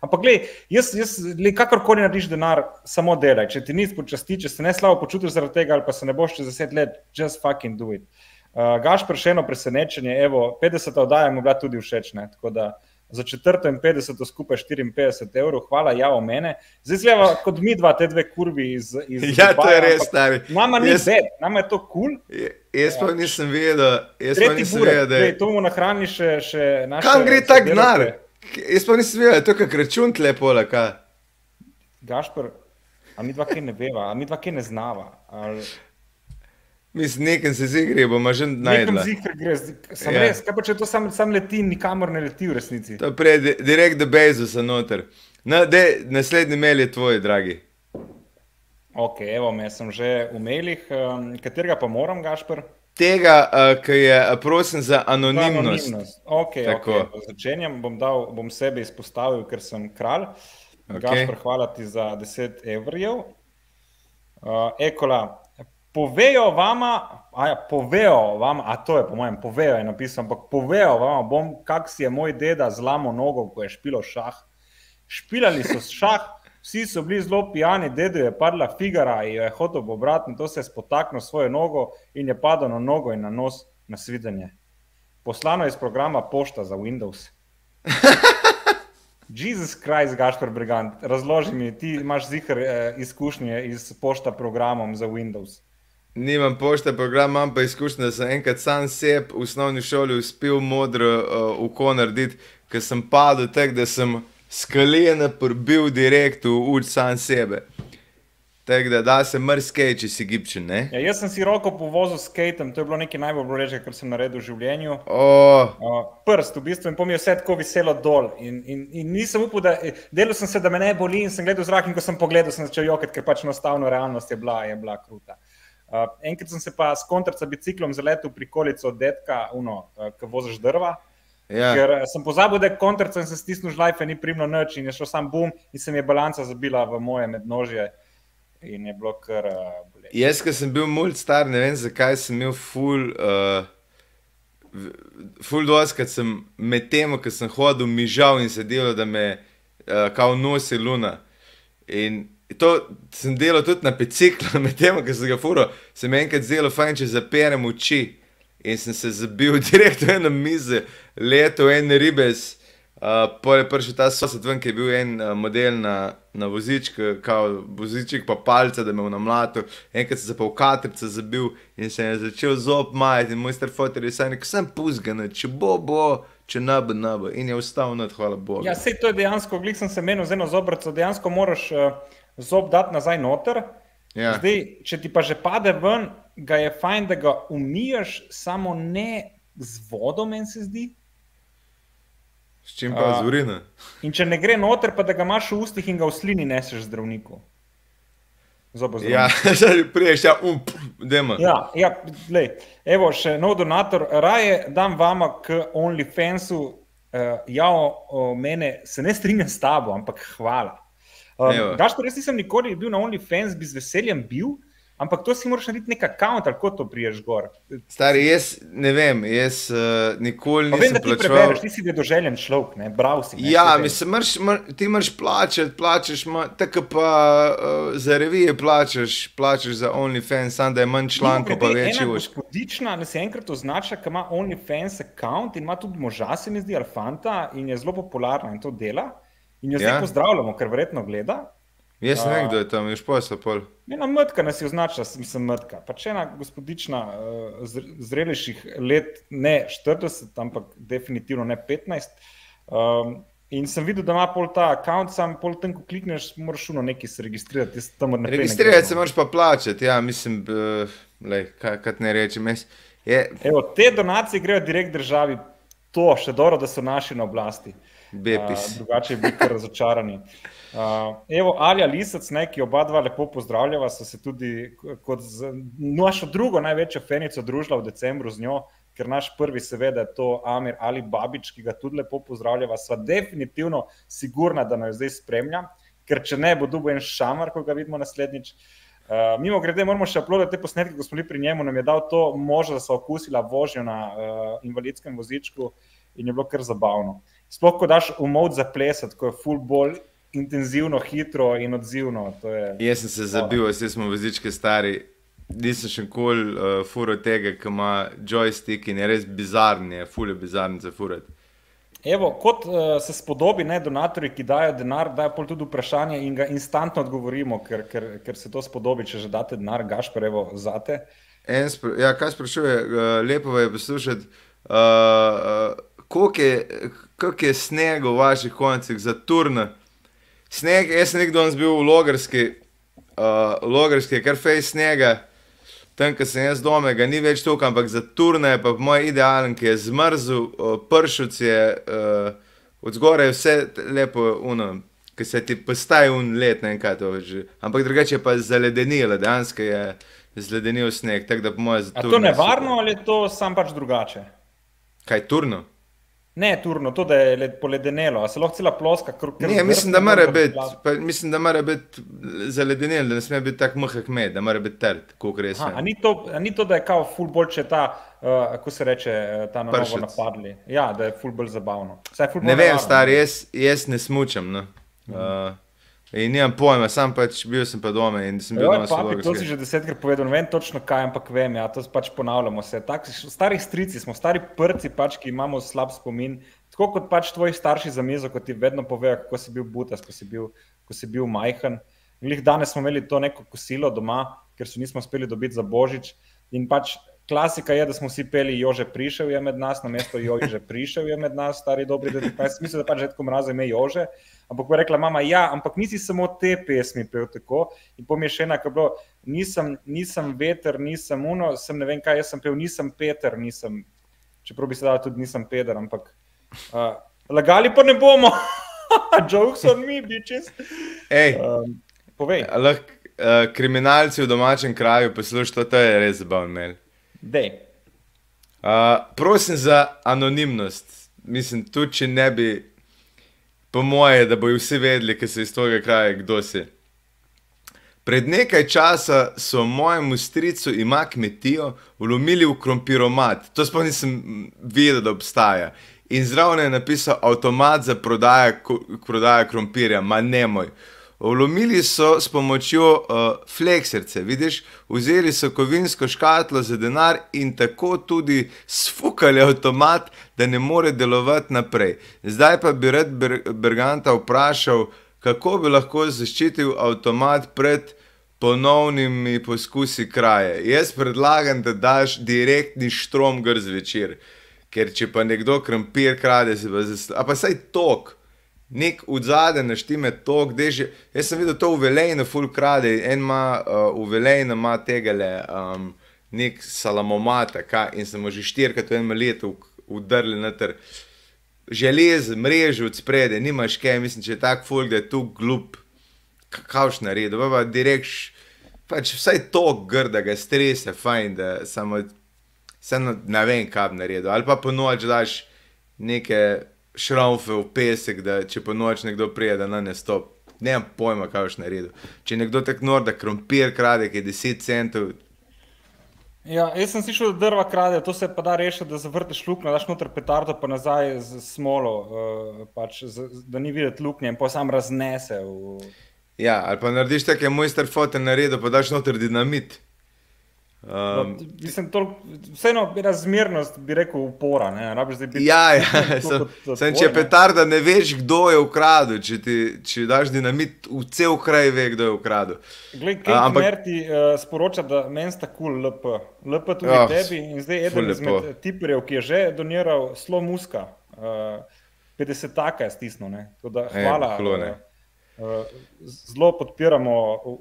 Ampak, gled, jaz, jaz glej, kakorkoli narediš denar, samo delaj. Če ti ni počasti, če se ne slabo počutiš zaradi tega, ali pa se ne boš čez deset let, just fucking do it. Uh, Gašpr še eno presenečenje, evo, 50 oddaja mu je bila tudi všeč, ne, tako da za četrto in 50 skupaj 54 evrov, hvala, ja, o mene. Zdaj zgleda kot mi dva, te dve kurvi iz, iz Ja, to je Dubaja, res, stari. Nama ni Jaz- bed, nama je to kul. Cool. Je- Jaz pa nisem vedel, jaz pa nisem vedel, da je. to bomo nahranili še, še naše. Kam gre denar? sodelavke. Jaz pa nisem vedel, da je to kak račun tlepo, kaj. Gašpr, a mi dva kaj ne veva, a mi dva kaj ne znava. Ali... Mislim, nekaj se zigri, bomo že najdla. zihar gre, zdi- sem Ja. res, kaj pa če to sam, sam leti, nikamor ne leti v resnici. To prej di- direkt do Bezusa noter. No, dej, naslednji mail je tvoj, dragi. Ok, evo me, sem že v mailih, um, katerega pa moram, Gašpr? Tega, uh, ki je, prosim za anonimnost. Anonimnost. Okay, Tako. okay, začenjam, bom, dal, bom sebe izpostavil, ker sem kralj. Ok. Okay. Gašpr, hvala ti za 10 evrov. Uh, Ekola, povejo vama, a ja, povejo vama, a to je po mojem, povejo je napisano, ampak povejo vama, bom, kak si je moj deda zlamo nogo, ko je špilo šah. Špilali so šah, vsi so bili zelo pijani, dedo je padla figara in jo je hotel obratno, to se je spotaknil svojo nogo in je padel na nogo in na nos na svidenje. Poslano je iz programa Pošta za Windows. [laughs] Jezus Kristus, Gašpor Brigant, razloži mi, ti imaš zihar eh, izkušnje iz pošta programom za Windows. Nimam pošte program, imam pa izkušnjo, da sem enkrat sam seb v osnovni šoli uspel modro uh, uko narediti, ker sem padel tako, da sem skalene prbil direkt v uč sam sebe. Tako da da se mrskej, če si gibčen, ne? Ja, jaz sem si roko povozil s skatem, to je bilo nekaj najbolj bolečega, kar sem naredil v življenju. O, Uh, prst, v bistvu, in pomi vse tako viselo dol. In, in, in nisem upal, da delal sem se, da me ne boli, in sem gledal v zrak, in ko sem pogledal, sem začel jokati, ker pač enostavno realnost je bila, je bila kruta. Uh, enkrat sem se pa s kontrca biciklom zaletel pri kolico od detka, uno, uh, ki voziš drva. Ja. Ker eh, sem pozabil, da je kontrca in sem stisnil žlajfe, ni primno noč in je šel sam bum in se mi je balanca zabila v moje mednožje in je bilo kar uh. Jaz, ki sem bil mulj star, ne vem zakaj sem imel ful. Uh, v- Ful doskrat sem med tem, ko sem hodil, mižal in se delal, da me uh, kao nosi luna. In to sem delal tudi na biciklu, [laughs] med tem, ko sem ga furo, se mi enkrat zdelo fajn, če zaperem oči. In sem se zabil [laughs] direkt v eno mizo, leto en ribes. Uh, Pol je prišel ta sosed ven, ki je bil en uh, model na, na vozičku, kao voziček pa palce, da me je namlatil. Enkrat sem se pa v katrce zabil in se je začel zob majati in moj star fotor je rekel, sem puzgan, če bo, bo, če ne bo, ne bo. In je vstal nad, hvala Bogu. Ja, sej to je dejansko, glik sem se menil z eno zobrco, dejansko moraš uh, zob dati nazaj noter. Ja. Zdaj, če ti pa že pade ven, ga je fajn, da ga umiješ, samo ne z vodo, meni se zdi. S čim pa A. z urina? In če ne gre noter, pa da ga imaš v ustih in ga v slini neseš zdravniku. Ja, [laughs] zdaj priješ, ja, um, demo. Ja, ja lej, evo, še nov donator. Raje dam vama k OnlyFansu. Uh, ja, o, mene se ne strinjam s tabo, ampak hvala. Um, Gaš, res nisem nikoli bil na OnlyFans, bi z veseljem bil, Ampak to si moraš narediti nek račun, ali kako to priješ gor. Stari, jaz ne vem, jaz uh, nikoli nisem. Vem, da ti prebereš, ti si vedoželjen človek, ne bral si. Ne, ja, mislim, mrš, mr, ti moraš plačati, plačeš, tako pa uh, za revije plačeš, plačeš za OnlyFans, samo da je manj člankov, pa več ur. Gospodična, da se enkrat označa, da ima OnlyFans račun in ima tudi moža, se mi zdi, Alfanta in je zelo popularna in to dela. In jo zdaj ja. pozdravljamo, ker verjetno gleda. Jaz ne vem, kdo je tam, ješ posla pol. Ena mrtka nas je označila, sem mrtka. Pač ena gospodična uh, zrelejših let, ne 40, ampak definitivno ne 15. Um, in sem videl, da ima pol ta račun, sam pol tem, ko klikneš, moraš šuno nekaj se registrirati. Registrirati se moraš pa plačati, ja, mislim, uh, lej, kaj, kaj ne rečem. Je... Evo, te donacije grejo direkt državi, to še dobro, da so naši na oblasti. Bepis. Uh, drugače bi bili razočarani. Uh, evo, Alja Lisac, ne, ki oba dva lepo pozdravljava, so se tudi kot z, našo drugo največjo fenico družila v decembru z njo, ker naš prvi, seveda, je to Amir ali Babič, ki ga tudi lepo pozdravljava. Sva definitivno sigurna, da nas zdaj spremlja, ker če ne, bo dubo en šamar, ko ga vidimo naslednjič. Uh, mimo grede, moramo še uploaditi te posnetke, ko smo bili pri njemu, nam je dal to možnost, da so okusila vožnjo na uh, invalidskem vozičku in je bilo kar zabavno. Sploh, ko daš umov za plesati, ko je full ball intenzivno, hitro in odzivno. Je... Jaz sem se zabil, vsi smo vezički stari. Nisem še nikoli uh, furo tega, ki ima joystick in je res bizarni, je fulje bizarni za furati. Evo, kot uh, se spodobi, ne donatorji, ki dajo denar, dajo pol tudi vprašanje in ga instantno odgovorimo, ker, ker, ker se to spodobi, če že date denar, gašpor, evo, zate. Spra ja, kaj sprašuje, uh, lepo je poslušati, uh, uh, koliko je, je snega v vaših koncih za turne. Sneg, jaz sem nekdo bil v Logarski, uh, Logarski, kar fej snega, tam, ko sem jaz doma, ga ni več tukaj, ampak za turne, pa moj idealen, ki je zmrzel, uh, pršuc je, uh, od zgoraj je vse lepo, uno, ki se ti postaje un let, ne vem kaj to že. Ampak drugače je pa zaledenilo, dejansko je zaledenil sneg, tako da po mojem zato. Je to nevarno super. ali je to sam pač drugače? Kaj turno? Ne, turno, to je led, poledenelo, se lahko cela ploska. Kr, kr, ne, mislim, da mora biti, mislim, da mora biti zaledenelo, da ne sme biti tako mehak med, da mora biti trd, kot res. A ni to, a ni to, da je kao fulbol, če ta, uh, kako se reče, eh, ta na novo napadli. Ja, da je fulbol zabavno. Ful ne vem, star, jaz, jaz ne smučam. No. Mhm. Uh, In nimam pojma, sam pač bil sem pa doma in sem bil doma. Papi, to si že desetkrat povedal, ne vem točno kaj, ampak vem, ja, to pač ponavljamo se. Tak, stari strici smo, stari prci, pač, ki imamo slab spomin. Tako kot pač tvoji starši za mizo, ko ti vedno povejo, kako si bil butas, ko si bil, ko si bil majhen. In jih danes smo imeli to neko kosilo doma, ker se nismo uspeli dobiti za božič. In pač klasika je, da smo vsi peli, Jože prišel je med nas, na mesto Jože prišel je med nas, stari dobri, da kaj smisel, da pač že tako mraza ime Jože. Ampak bo rekla mama, ja, ampak nisi samo te pesmi pel tako. In pom je še ena, ki je bilo, nisem, nisem veter, nisem uno, sem ne vem kaj, jaz sem pel, nisem Peter, nisem, čeprav bi se dal tudi nisem Peter, ampak uh, lagali pa ne bomo. [laughs] Jokes on me, bitches. Ej, um, povej. Lah, uh, kriminalci v domačem kraju, poslušaj, to je res zabavno. Uh, prosim za anonimnost. Mislim, tudi če ne bi po moje, da bojo vsi vedeli, ki so iz tega kraja, kdo si. Pred nekaj časa so mojemu stricu ima kmetijo vlomili v krompiromat. To sploh nisem videl, da obstaja. In zraven je napisal avtomat za prodajo krompirja, ma ne moj. Vlomili so s pomočjo uh, flekserce, vidiš, vzeli so kovinsko škatlo za denar in tako tudi sfukali avtomat, da ne more delovati naprej. Zdaj pa bi rad Berganta vprašal, kako bi lahko zaščitil avtomat pred ponovnimi poskusi kraje. Jaz predlagam, da daš direktni štrom grz večer, ker če pa nekdo krompir krade, se pa zasluži. A pa saj tok nek odzadaj naštime to, kde že. Jaz sem videl to v Velejnu, full krade, en ima uh, v Velejnu, tega le, um, nek salamomata, kaj, in sem že štirikrat v enem letu udrli na ter želez, mrežo od sprede, nimaš kaj, mislim, če je tak full, da je tu glup, kakavš naredil, pa direkš. pač vsaj to grdega stresa, fajn, da samo, samo ne vem, kaj bi naredil. Ali pa po noč daš neke šraufe v pesek, da če po noč nekdo prije, da na ne stop. Nemam pojma, kaj boš naredil. Če nekdo tako nor, da krompir krade, ki je 10 centov. Ja, jaz sem slišal, da drva krade, to se pa da rešiti, da zavrtiš luknjo, daš noter petardo, pa nazaj z smolo, uh, pač, z, da ni videti luknje in pa sam raznese. V... Ja, ali pa narediš tako, je mojster fotel naredil, pa daš noter dinamit. Um, Mislim, tol, vseeno je razmernost, bi rekel, upora. Biti, ja, ja [laughs] sem, sem, če je petarda, ne veš, kdo je ukradel. Če, ti, če daš dinamit, v cel kraj ve, kdo je ukradel. Glej, kaj Ampak ti uh, sporoča, da meni sta kul cool LP. LP tudi oh, tebi in zdaj eden izmed tiperjev, ki je že doniral slo muska. Uh, 50 taka je stisnil. Hvala. E, Zelo podpiramo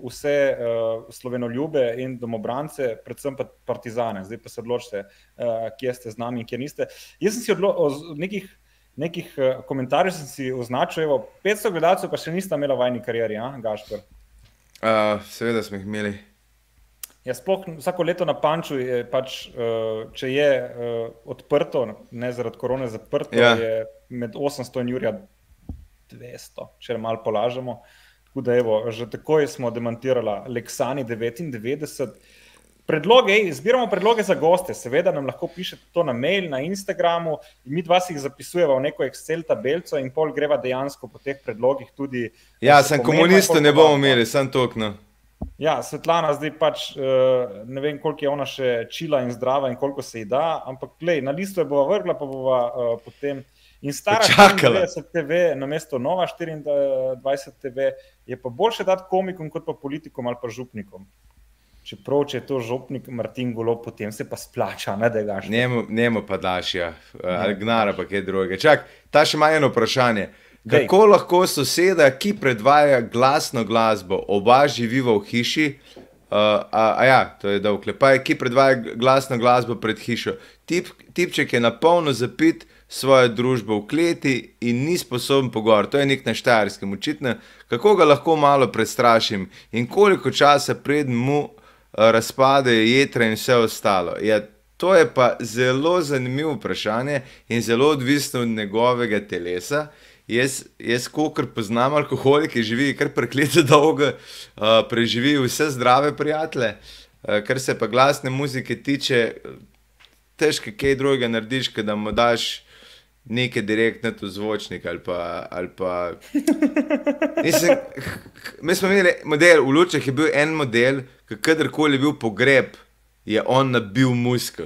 vse uh, slovenoljube in domobrance, predvsem pa partizane. Zdaj pa se odločite, uh, kje ste z nami in kje niste. Jaz sem si odločil, nekih, nekih komentarjev sem si označil, evo, 500 gledalcev pa še niste imeli v vajni karieri, ja, Gašpor? Uh, seveda smo jih imeli. Ja, sploh vsako leto na Panču je pač, uh, če je uh, odprto, ne zaradi korone zaprto, ja. je med 800 in Jurija 200, če malo polažemo. Tako da, evo, že takoj smo demantirali Leksani 99. Predloge, zbiramo predloge za goste, seveda nam lahko pišete to na mail, na Instagramu, in mi dva si jih zapisujemo v neko Excel tabelico, in pol greva dejansko po teh predlogih tudi. Ja, sem komunist, ne bomo imeli, sem tokno. Ja, Svetlana, zdaj pač uh, ne vem, koliko je ona še čila in zdrava, in koliko se ji da, ampak glej, na listu je bova vrgla, pa bova uh, potem. In stara 24 TV, na mesto nova 24 TV, je pa boljše dati komikom, kot pa politikom ali pa župnikom. Čeprav, če je to župnik Martin Golo, potem se pa splača, ne da gaš. Nemo pa daš, ja. ali gnara pa kaj drugega. Čak, ta še ima eno vprašanje. Kako Dej. lahko soseda, ki predvaja glasno glasbo, oba živiva v hiši, uh, a, a ja, to je da vklepaj, ki predvaja glasno glasbo pred hišo, Tip, tipček je na polno zapit, svojo družbo v kleti in ni sposoben pogovarjati. To je nek naštarski, očitno. Kako ga lahko malo prestrašim in koliko časa pred mu uh, razpade jedra in vse ostalo. Ja, to je pa zelo zanimivo vprašanje in zelo odvisno od njegovega telesa. Jaz, jaz kot poznam alkoholike, živi kar prekleto dolgo, uh, preživi vse zdrave prijatelje. Uh, kar se pa glasne muzike tiče, težko kaj drugega narediš, da mu daš nekaj direktno tu zvočnik ali pa. Ali pa... [laughs] Mislim, mi smo imeli model, v Lučah je bil en model, ki kadarkoli je bil pogreb, je on nabil muske.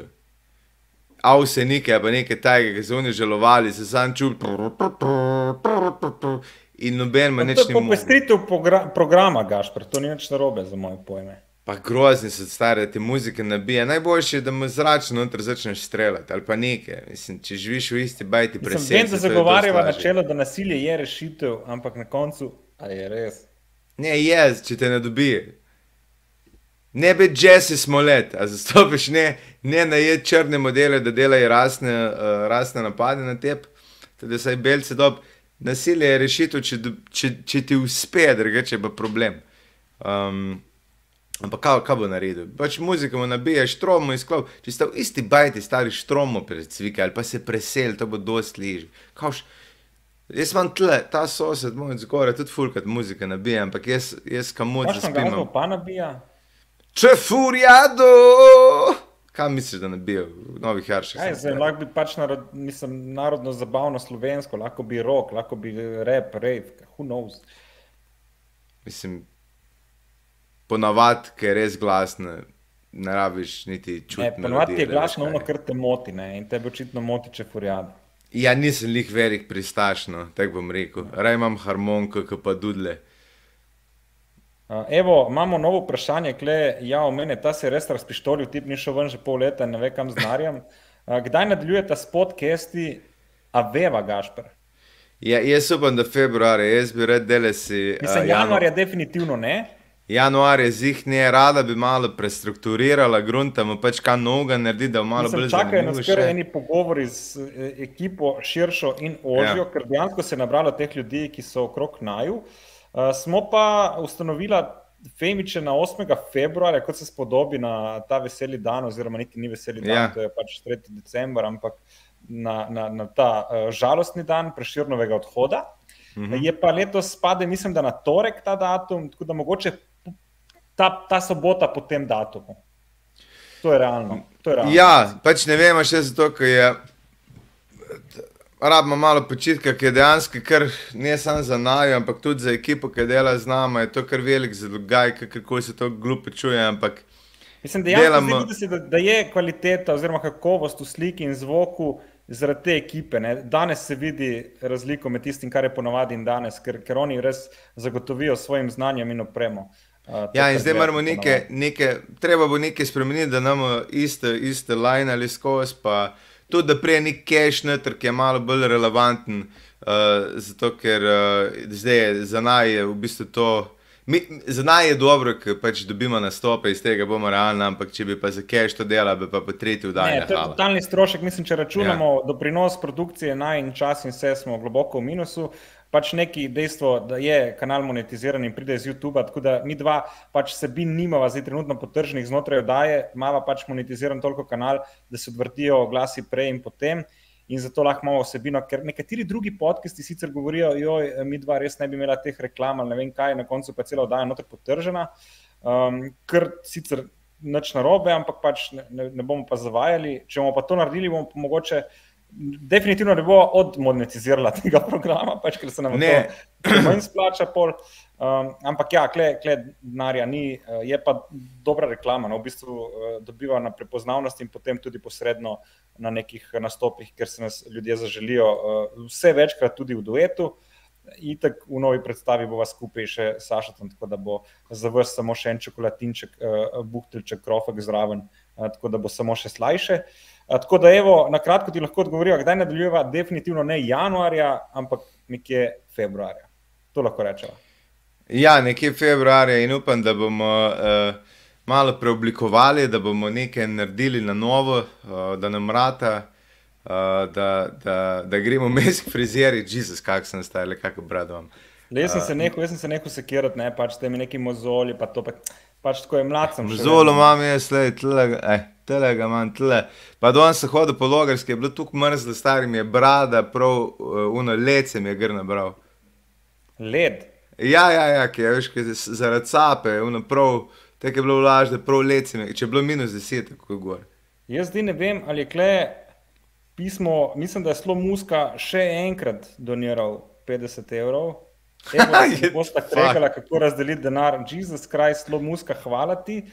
Avse nekaj, pa nekaj tajega, ki so oni žalovali, se sam čul. In noben me neč ne more. To je popestritev programa, Gašpr, to ni nič narobe za moje pojme. Pa grozni so stare, te muzike nabija. Najboljše je, da mu zračno noter začneš streljati ali pa nekaj. Mislim, če živiš v isti bajti, presenečen. Vem, da zagovarjava načelo, da nasilje je rešitev, ampak na koncu, ali je res? Ne, je, če te ne dobi. Ne bi Jesse smolet, a zastopiš ne, ne na je črne modele, da delajo rasne, uh, rasne napade na tep, da saj belce dob. Nasilje je rešitev, če, če, če ti uspe, drugače pa problem. Um, Ampak kaj, kaj bo naredil? Pač muziko mu nabiješ, štromo izklop. Če ste v isti bajti stari štromo pred cvike ali pa se presel, to bo dosti liž. Jaz imam tle, ta sosed, moj zgoraj, tudi fulkat muzike nabija, ampak jaz, jaz kamot za spim. Kaj pa nabija? Če furiado! Kaj misliš, da nabija v novih jarših? Kaj, zdaj, lahko bi pač narod, mislim, narodno zabavno slovensko, lahko bi rock, lahko bi rap, rave, who knows. Mislim, ponavadi, ker je res glasno, ne rabiš niti čutiti. Ponavadi je glasno, ono kar te moti ne? in tebe očitno moti, če furjada. Ja, nisem lih velik pristašno, tako bom rekel. Raj imam harmoniko, ki pa dudle. Evo, imamo novo vprašanje, kle, ja, omene, ta se je res razpištolil, tip ni šel ven že pol leta, ne ve kam znarjam. Kdaj nadaljujete s podcasti, a veva, Gašper? Ja, jaz upam, da februarja, jaz bi rad delesi. Mislim, januarja definitivno ne. Januar je zihne, rada bi malo prestrukturirala grunt, tam pač kaj noga naredi, da malo bolj zanimivo. Čakajo nas kar eni pogovori z e, ekipo širšo in ožjo, ja. ker dejansko se je nabralo teh ljudi, ki so okrog naju. Uh, smo pa ustanovila Femiče na 8. februarja, kot se spodobi na ta veseli dan, oziroma niti ni veseli dan, Ja. to je pač 3. december, ampak na, na, na ta uh, žalostni dan preširnovega odhoda. Mhm. Je pa letos spade, mislim, da na torek ta datum, tako da mogoče ta, ta sobota po tem datumu. To je realno. To je realno. Ja, pač ne vemo še zato, ker je. Rabimo malo počitka, ki je dejansko kar ne samo za naju, ampak tudi za ekipo, ki dela z nami. Je to kar velik zalogaj, kako se to glupo čuje. Ampak Mislim, delamo- vidi se, da, da je kvaliteta oziroma kakovost v sliki in zvoku zaradi te ekipe. Ne. Danes se vidi razliko med tistim, kar je ponovadi in danes, ker, ker oni res zagotovijo svojim znanjem in opremo. Uh, to, Ja, in zdaj moramo nekaj, nekaj, treba bo nekaj spremeniti, da nam iste, iste line ali skozi, pa tudi da prej nek cache noter, ki je malo bolj relevanten, uh, zato ker uh, zdaj je za naj je v bistvu to. Mi, za naj je dobro, ker pač dobimo nastope iz tega, bomo realni, ampak če bi pa za cache to delali, bi pa po tretji to je nehali. totalni strošek. Mislim, če računamo ja. doprinos produkcije na in čas in vse, smo globoko v minusu. Pač neki dejstvo, da je kanal monetiziran in pride iz YouTube, tako da mi dva pač sebin nimava zdaj trenutno potržnih znotraj oddaje, imava pač monetiziran toliko kanal, da se odvrtijo glasi prej in potem. In zato lahko imamo vsebino, ker nekateri drugi podcasti sicer govorijo, da mi dva res ne bi imela teh reklam ali ne vem kaj, na koncu pa je cela oddaja noter potržena, um, kar sicer nič narobe, ampak pač ne, ne, ne bomo pa zavajali. Če bomo pa to naredili, bomo pa mogoče. Definitivno ne bo odmonetizirala [laughs] tega programa, pač, ker se nam Ne. to manj splača. Pol. Um, ampak ja, kle, kle denarja ni, uh, je pa dobra reklama. No, v bistvu uh, dobiva na prepoznavnosti in potem tudi posredno na nekih nastopih, ker se nas ljudje zaželijo, uh, vse večkrat tudi v duetu. Itek v novi predstavi bova skupaj še Sašatom, tako da bo za vas samo še en čokoladinček, uh, buhtelček, krofek zraven, uh, tako da bo samo še slajše. Uh, tako da, evo, na kratko ti lahko odgovorijo, kdaj nadaljujeva, definitivno ne januarja, ampak nekje februarja. To lahko rečemo. Ja, nekje februarja in upam, da bomo uh, malo preoblikovali, da bomo nekaj naredili na novo, uh, da nam rata, uh, da, da, da gremo [laughs] mes k frizeri, Jezus, kak sem star, le kako bradom. Le, jaz sem se nehal, jaz sem se nehal sekirati, ne pač te mi neki mozoli, pa to pa, pač tako je mlad sem. še Zolo vedno. imam jaz, le, tle, eh, telega imam tle. Pa danes sem hodil po logarski, je bilo tukaj mrzlo, stari mi je brada, prav uh, uno lece mi je gr nabral. Led. Ja, ja, ja, ki je veš, ki je zaradi sape, uno prav, tako je bilo vlažno, prav lece mi, je- če je bilo minus deset, tako gor. Jaz zdaj ne vem, ali je kle pismo, mislim, da je Slo Muska še enkrat doniral 50 evrov. Evo, [laughs] se Je- ne bosta fuck. kregala, kako razdeliti denar. Jezus Christ, Slo Muska, hvala ti.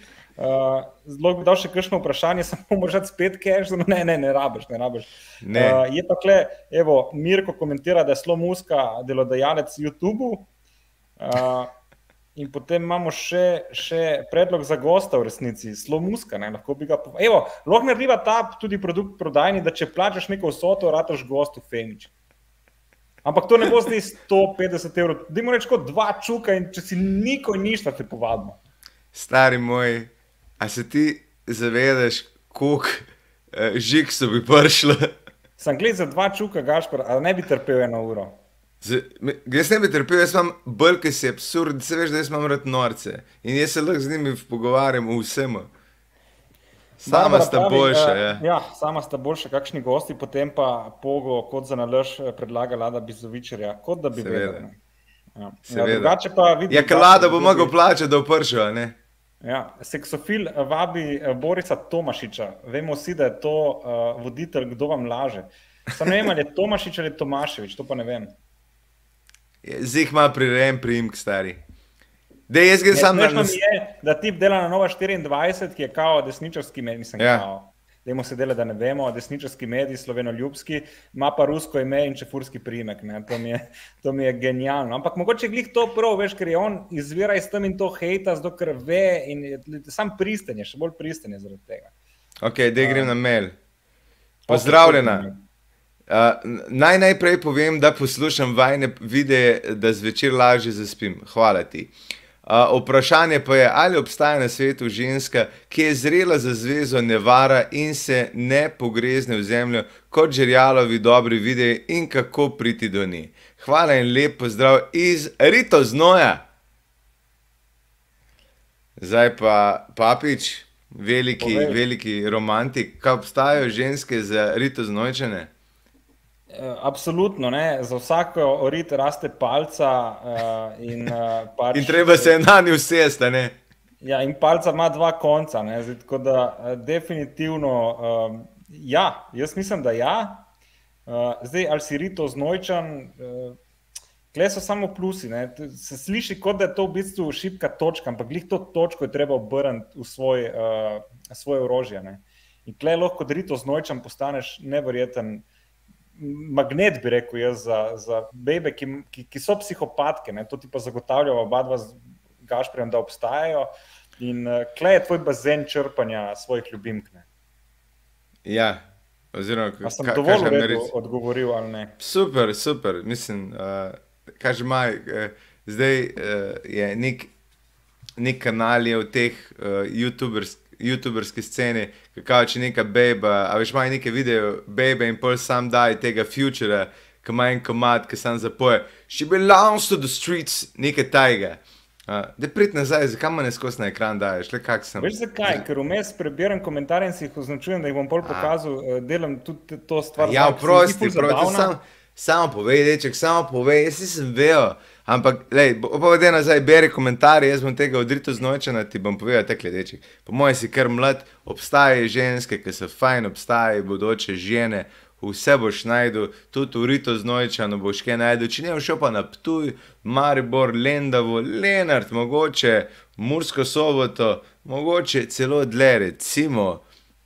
Uh, zelo bi dal še kakšno vprašanje, [laughs] samo možeš spet cash, no, ne, ne, ne rabiš, ne rabiš. Ne. Uh, je pa kle, evo, Mirko komentira, da je Slo Muska delodajalec YouTube. Uh, in potem imamo še, še predlog za gosta v resnici, Slo Muska, ne, lahko bi ga povedal. Lahko narediva ta tudi produkt prodajni, da če plačaš neko vsoto, rataš gostu Femič. Ampak to ne bo zdaj 150 evrov, dajmo reči kot dva čuka in če si niko ništa te povabimo. Stari moj, a se ti zavedaš, koliko eh, žig so bi prišlo? Sem gledal za dva čuka, Gašpor, ali ne bi trpel eno uro. Z, me- jaz ne bi trpel, jaz imam ki si absurd, se veš, da jaz imam rad norce in jaz se lahko z njimi pogovarjam o vsem. Sama sta pravi, boljša. eh, Ja. ja, sama sta boljša, kakšni gosti, potem pa Pogo, kot za nalož, predlaga Lada Bizovičarja, kot da bi vedel. Ja. Ja, Seveda. drugače pa vidim, Ja, kalada bo mogel plačati, da ne? Ja, seksofil eh, vabi eh, Borisa Tomašiča. Vemo vsi, da je to uh, voditelj, kdo vam laže. Sam ne vem, ali je Tomašič ali Tomaševič, to pa ne vem. Zdaj ima prirejen priimek, stari. Da jaz grem sam na nas. je, da tip dela na Nova 24, ki je kao desničarski medij, mislim, Ja. kao. Dajmo se delati, da ne vemo, desničarski medij, sloveno-ljubski, ima pa rusko ime in čefurski priimek. ne. To mi, je, to mi je genialno. Ampak mogoče glih to prav, veš, ker je on izvira iz tam in to hejta, zato ker ve in je, sam pristen je, še bolj pristen je zaradi tega. Ok, da grem na mail. Pozdravljena. Uh, naj najprej povem, da poslušam vajne videe, da zvečer lažje zaspim. Hvala ti. Uh, vprašanje pa je, ali obstaja na svetu ženska, ki je zrela za zvezo, ne vara in se ne pogrezne v zemljo, kot žerjalovi dobri videi in kako priti do nje. Hvala in lep pozdrav iz Rito Znoja. Zdaj pa papič, veliki, Povej. veliki romantik. Kaj obstajajo ženske za rito znojčene? Eh, Absolutno, ne. za vsako orit raste palca uh, in, uh, pač, In treba se na njo usesti? Ja, in palca ima dva konca. ne, Zdaj, tako da eh, definitivno, um, ja, jaz mislim, da ja. Uh, zdaj, ali si rito znojčan, uh, Kle so samo plusi. Ne. Se sliši, kot da je to v bistvu šipka točka, ampak glih to točko je treba obrniti v svoj, uh, svoje orožje. Ne. In kle lahko, rito znojčan postaneš neverjeten magnet, bi rekel jaz, za, za bebe, ki, ki, ki so psihopatke. Ne. To ti pa zagotavlja oba dva z Gašprijem, da obstajajo. In uh, kle je tvoj bazen črpanja svojih ljubimk. Ne. Ja, oziroma, sem ka- dovolj redu narediti? odgovoril ali ne? Super, super. Mislim, uh, kaže maj, uh, zdaj uh, je nek, nek kanal je v teh uh, YouTubers, YouTuberski sceni, kako če neka beba, a veš, imajo neke video, bebe in pol sam daj tega futura, ki ima en komad, ki sam zapoje. She belongs to the streets, nekaj tajega. Uh, da prid nazaj, zakaj me ne skozi na ekran daješ, le kak sem. Veš zakaj? Ker vmes preberem komentarje in si jih označujem, da jih bom bolj pokazal, eh, delam tudi to stvar. Ja, zdi prosti, ful prosti, zabavna. sam, samo povej, deček, samo povej, jaz nisem vedel. Ampak, lej, povedi nazaj, beri komentarje, jaz bom tega odrito znočena, ti bom povedal, tekle deček. Po mojem si kar mlad, obstajajo ženske, ki so fajn, obstajajo bodoče žene, vse boš najdel, tudi urito znojčano boš kaj najdel. Če ne boš šel pa na Ptuj, Maribor, Lendavo, Lenart, mogoče Mursko soboto, mogoče celo dle, recimo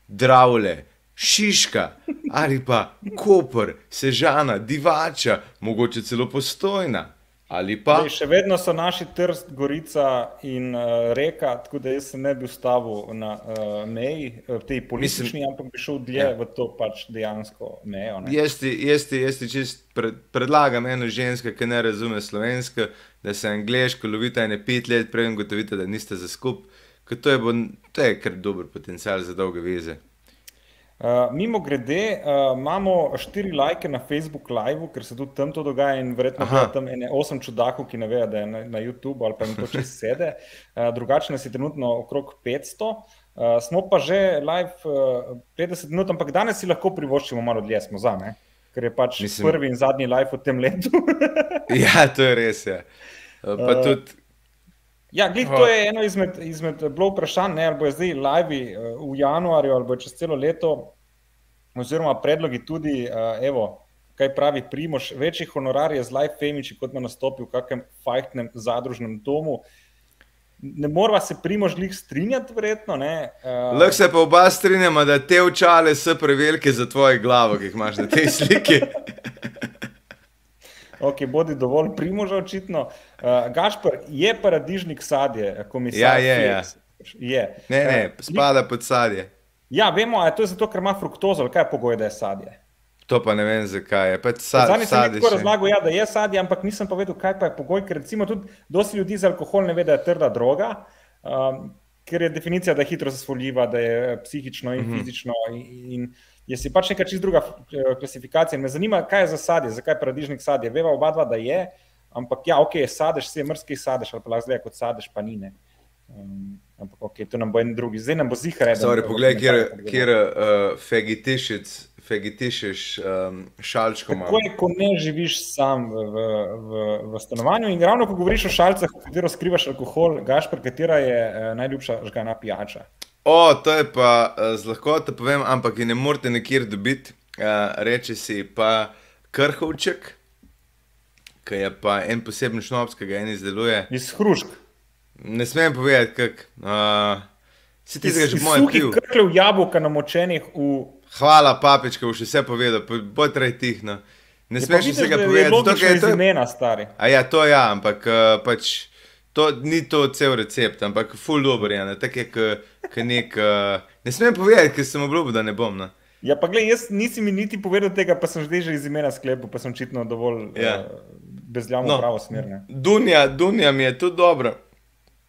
Dravle, Šiška ali pa Koper, Sežana, Divača, mogoče celo postojna. Ali pa Lej, še vedno so naši trst, gorica in uh, reka, tako da jaz se ne bi ustavil na uh, meji, uh, tej politični, Mislim, ampak bi šel dlje ja. v to pač dejansko mejo. ne. Jaz ti, jaz ti, jaz ti čist pred, predlagam eno žensko, ki ne razume slovensko, da se angliško lovite ene pet let, preden gotovite, da niste za skup. ker To je, bo, to je kar dober potencial za dolge veze. Uh, mimo grede, uh, imamo štiri lajke na Facebook Live, ker se tudi tam to dogaja in verjetno je tam ene osem čudakov, ki ne vejo, da je na, na YouTube ali pa jim to čez sede. Uh, drugače nas je trenutno okrog 500. Uh, smo pa že live uh, 50 minut, ampak danes si lahko privoščimo malo dlje, smo za, ne? ker je pač Mislim- prvi in zadnji live v tem letu. [laughs] Ja, to je res. Ja. Pa Eh, tudi, Ja, glih, to je eno izmed, izmed bilo vprašanj, ne, ali bo zdaj live v januarju ali bo čez celo leto, oziroma predlogi tudi, uh, evo, kaj pravi Primoš, večji honorar je z live femiči, kot na nastopi v kakem fajtnem zadružnem domu. Ne morava se Primož glih strinjati, verjetno, ne. Uh, lahko se pa oba strinjamo, da te očale so prevelike za tvojo glavo, ki jih imaš na tej sliki. [laughs] Ok, bodi dovolj primoža, očitno. Uh, Gašpor je paradižnik sadje, komisar. Ja, je, ja. Felix. je. Ne, ne, Eh, spada pod sadje. Ja, vemo, a je to zato, ker ima fruktozo, ali kaj je pogoj, da je sadje. To pa ne vem, zakaj je. Pač sad, Zadnjič sem tako razlagal, ja, da je sadje, ampak nisem pa vedel, kaj pa je pogoj, ker recimo tudi dosti ljudi za alkohol ne ve, da je trda droga, um, ker je definicija, da je hitro zasvoljiva, da je psihično in mm -hmm. fizično. In, in je si pač neka čist druga eh, klasifikacija. In me zanima, kaj je za sadje, zakaj je paradižnik sadje. Veva oba dva, da je, ampak ja, ok, sadež, se mrski sadež, ali pa lahko zgleda kot sadež, pa ni. Ne. Um, ampak ok, to nam bo en drugi, zdaj nam bo zihar eden. Sorry, poglej, kjer, kjer uh, fegitišec, fegitišeš um, šalčko ima. Kako je, ko ne živiš sam v, v, v, stanovanju in ravno ko govoriš o šalcah, v katero skrivaš alkohol, Gašpr, katera je eh, najljubša žgana pijača? O, to je pa uh, z lahkoto povem, ampak je ne morete nikjer dobiti. Uh, reče si pa krhovček, ki je pa en poseben šnops, ki ga en izdeluje. Iz hrušk, Ne smem povedati, kak. Uh, si ti zdaj že iz moj pil. krkljev jabolka namočenih v. Hvala, papička, boš vse povedal, bo trej tihno. Ne Je pa smeš vsega da je povedati, zato, ker je to. imena, stari. A ja, to ja, ampak uh, pač to ni to cel recept, ampak full dober je, ne? tak je, kot nek. Uh, ne smem povedati, ker sem obljubil, da ne bom. No. Ja, pa gledaj, jaz nisi mi niti povedal tega, pa sem že iz imena sklepal, pa sem očitno dovolj Ja. uh, bezljavno No. no. pravo smer. ne. Dunja, Dunja mi je tudi dobra,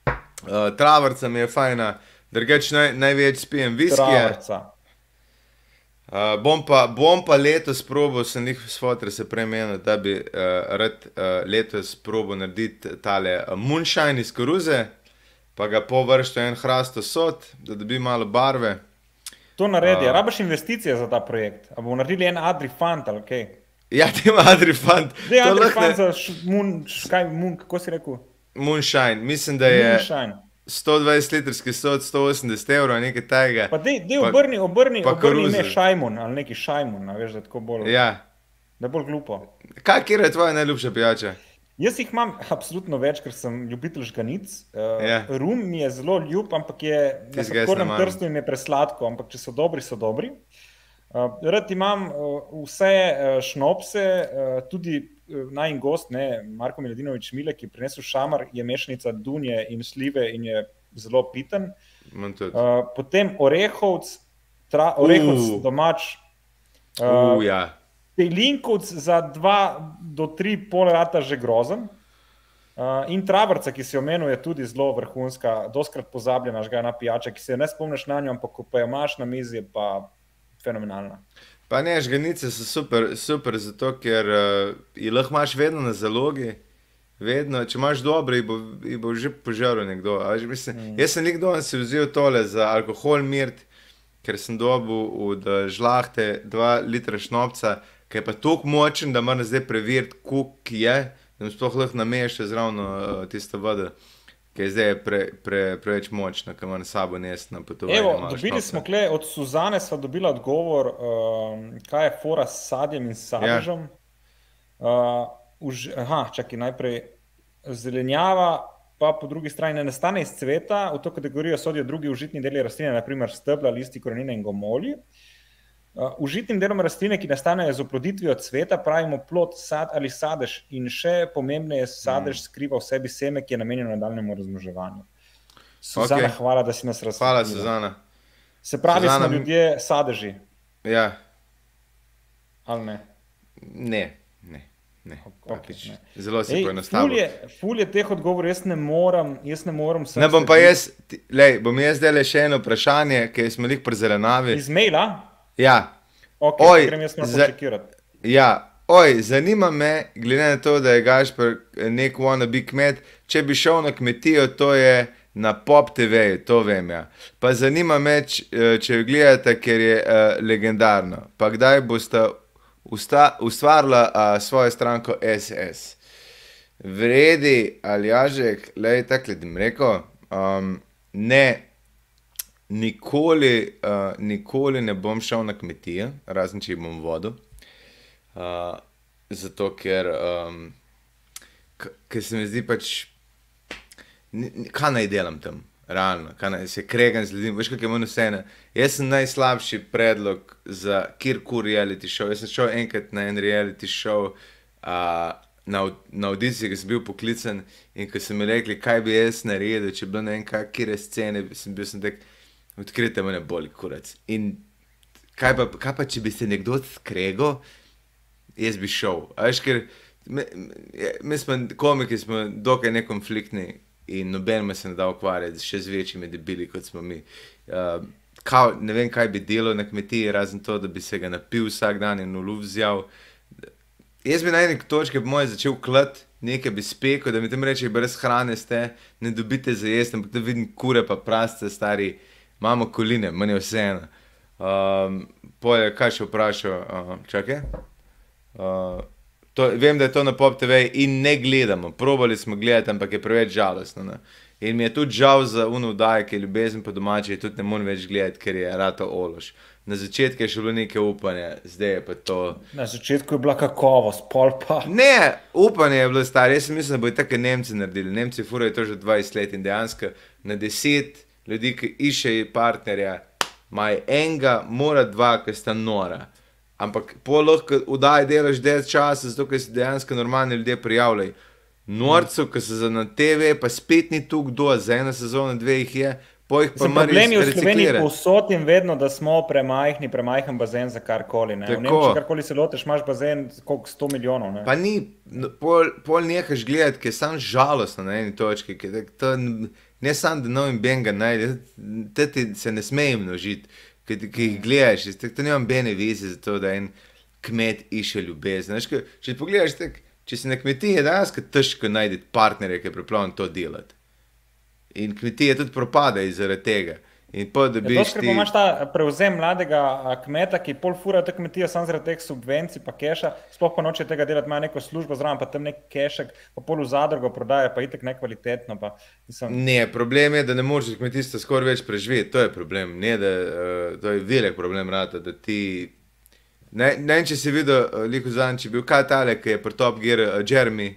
uh, travrca mi je fajna, drugač naj, največ spijem viskije. Uh, bom, pa, bom pa letos probil, sem jih s fotor se premenil, da bi uh, rad uh, letos probil narediti tale uh, moonshine iz koruze. pa ga površite en hrast sod, da dobi malo barve. To naredi. A. Rabiš investicije za ta projekt. A bomo naredili en Adrifant ali kaj? Ja, ti ima Adrifant. Ne, To lahko Adrifant ne- za Moon, škaj, Moon, kako si rekel? Moonshine, mislim, da je Moonshine. 120 litrski sod, 180 evrov, nekaj tajega. Pa dej, dej obrni, obrni, pa obrni ime Šajmun ali neki Šajmun, a veš, da tako bolj, Ja. da bolj glupo. Kaj kje je tvoja najljubša pijača? Jaz jih imam absolutno več, ker sem ljubitelj žganic. Uh, Ja. Rum mi je zelo ljub, ampak je na sladkornem maram. prstu in je presladko, ampak če so dobri, so dobri. Uh, rad imam uh, vse uh, šnopse, tudi naj in gost, ne, Marko Miladinovič Mile, ki je prinesel šamar, je mešanica dunje in slive in je zelo piten. Potem orehovc, tra, orehovc Uh. domač. Uh, Uh, ja. Pelinkovc za dva do tri pol leta že grozen. Uh, in travrca, ki si omenil, je tudi zelo vrhunska, doskrat pozabljena žgana pijača, ki se ne spomniš na njo, ampak ko pa jo imaš na mizi, pa fenomenalna. Pa ne, žganice so super, super zato ker uh, jih lahko imaš vedno na zalogi. Vedno, če imaš dobre, jih bo, jih bo že požaril nekdo. a veš, Mislim, mm. Jaz sem nekdo si vzel tole za alkohol mirt, ker sem dobil od eh, žlahte 2 litra šnopca, ki je pa tako močen, da moram zdaj preveriti, koliko je, da mi sploh lahko namešam zraven uh, tiste vode, ki je zdaj pre, pre, preveč močna, ki moram s sabo nesti na potovanje. Evo, dobili šnopca. smo kle, od Suzane smo dobili odgovor, um, kaj je fora s sadjem in sadežem. Uh, už, aha, čakaj, najprej zelenjava, pa po drugi strani ne nastane iz cveta, v to kategorijo sodijo drugi užitni deli rastline, naprimer stebla, listi, korenine in gomolji. Uh, užitnim delom rastline, ki nastanejo z oploditvijo cveta, pravimo plod, sad ali sadež, in še pomembneje, sadež skriva v sebi seme, ki je namenjeno nadaljnemu razmnoževanju. Suzana, okay. hvala, da si nas razumela. Hvala, Suzana. Se pravi, Suzana, smo ljudje sadeži, Ja, ali ne? ne, ne. ne. Ok, Papič, ne. Zelo si Ej, ful, poenostavil. je, ful je teh odgovorov, jaz ne morem. Jaz ne morem Ne bom pa jaz, lej, bom jaz zdaj le še eno vprašanje, ki smo jih pri zelenavi. Iz maila, Ja, okay, Oj, grem jaz malo za- počekirati. ja. Oj, zanima me, glede na to, da je Gašpor nek wannabe kmet, če bi šel na kmetijo, to je na Pop TV, to vem. Ja. Pa zanima me, eh, če jo gledate, ker je uh, legendarno. Pa kdaj boste usta- ustvarila uh, svojo stranko SS? Vredi ali jažek, le tako da jim rekel, um, ne, nikoli, uh, nikoli ne bom šel na kmetijo, razen če jih bom vodil. Uh, zato, ker, um, ker se mi zdi pač, kaj naj delam tam, realno, kaj naj se kregam z ljudmi, veš, kaj je meni vseeno. Jaz sem najslabši predlog za kjerkoli reality show. Jaz sem šel enkrat na en reality show. Uh, Na, na audiciji, ki sem bil poklican, in ko so mi rekli, kaj bi jaz naredil, če bi bilo ne vem, kakšne scene, sem bil sem tak, odkrite me ne boli, kurac. In kaj pa, kaj pa če bi se nekdo skregal, jaz bi šel. Veš, ker mi, mi- smo komiki, smo dokaj nekonfliktni in noben me se ne da ukvarjati še z večjimi debili, kot smo mi. Uh, kao, ne vem, kaj bi delal na kmetiji, razen to, da bi se ga napil vsak dan in v luft vzjal. Jaz bi na eni točki po mojem začel klat, nekaj bi spekel, da mi tam reče, brez hrane ste, ne dobite za jesti, ampak da vidim kure pa praste, stari, imamo koline, meni je vseeno. Um, Poje, kaj še vprašal, uh, čakaj. Uh, to, vem, da je to na Pop TV in ne gledamo. Probali smo gledati, ampak je preveč žalostno. Ne? In mi je tudi žal za unovdaj, ki je ljubezen po domači, tudi ne morem več gledati, ker je rado ološ. Na začetku je še bilo nekaj upanja, zdaj je pa to. Na začetku je bila kakovost, pol pa. Ne, upanje je bilo staro. Jaz sem mislil, da bodo tako Nemci naredili. Nemci furajo to že 20 let in dejansko na 10 ljudi, ki iščejo partnerja, imajo enega, mora dva, ki sta nora. Ampak pol lahko vdaj delaš 10 časa, zato ker se dejansko normalni ljudje prijavljajo. Norcev, ki so za na TV, pa spet ni tu kdo, za eno sezono, dve jih je, po jih pa mora problem je v Sloveniji povsod in vedno, da smo premajhni, premajhen bazen za karkoli. ne. V Tako. Nemčiji karkoli se loteš, imaš bazen koliko 100 milijonov. Ne? Pa ni, pol, pol nehaš gledati, ker je samo žalostno na eni točki. ker tak To, ne samo, da novim benga najde, te ti se ne smeje množiti, ki, ki jih gledaš. jaz tak- To nima bene veze za to, da en kmet išče ljubezen. Veš, ko- Če pogledaš, tak, če si na kmetiji, je dejansko težko najti partnerja, ki je pripravljen to delati. In kmetije tudi propadajo zaradi tega. In pa, da Ja, bi Doskrat imaš ta prevzem mladega kmeta, ki pol fura te kmetije samo zaradi teh subvencij, pa keša, sploh pa noče tega delati, ima neko službo zraven, pa tam nek kešek, pa pol v zadrugo prodaja, pa itek nekvalitetno. Pa, mislim, Ne, problem je, da ne moreš iz kmetijstva skoraj več preživeti. To je problem. Ne, da, uh, to je velik problem, rata, da ti. Ne, ne vem, če si videl, uh, liko zadnjič je bil kaj tale, ki je pri Top Gear, uh, Jeremy.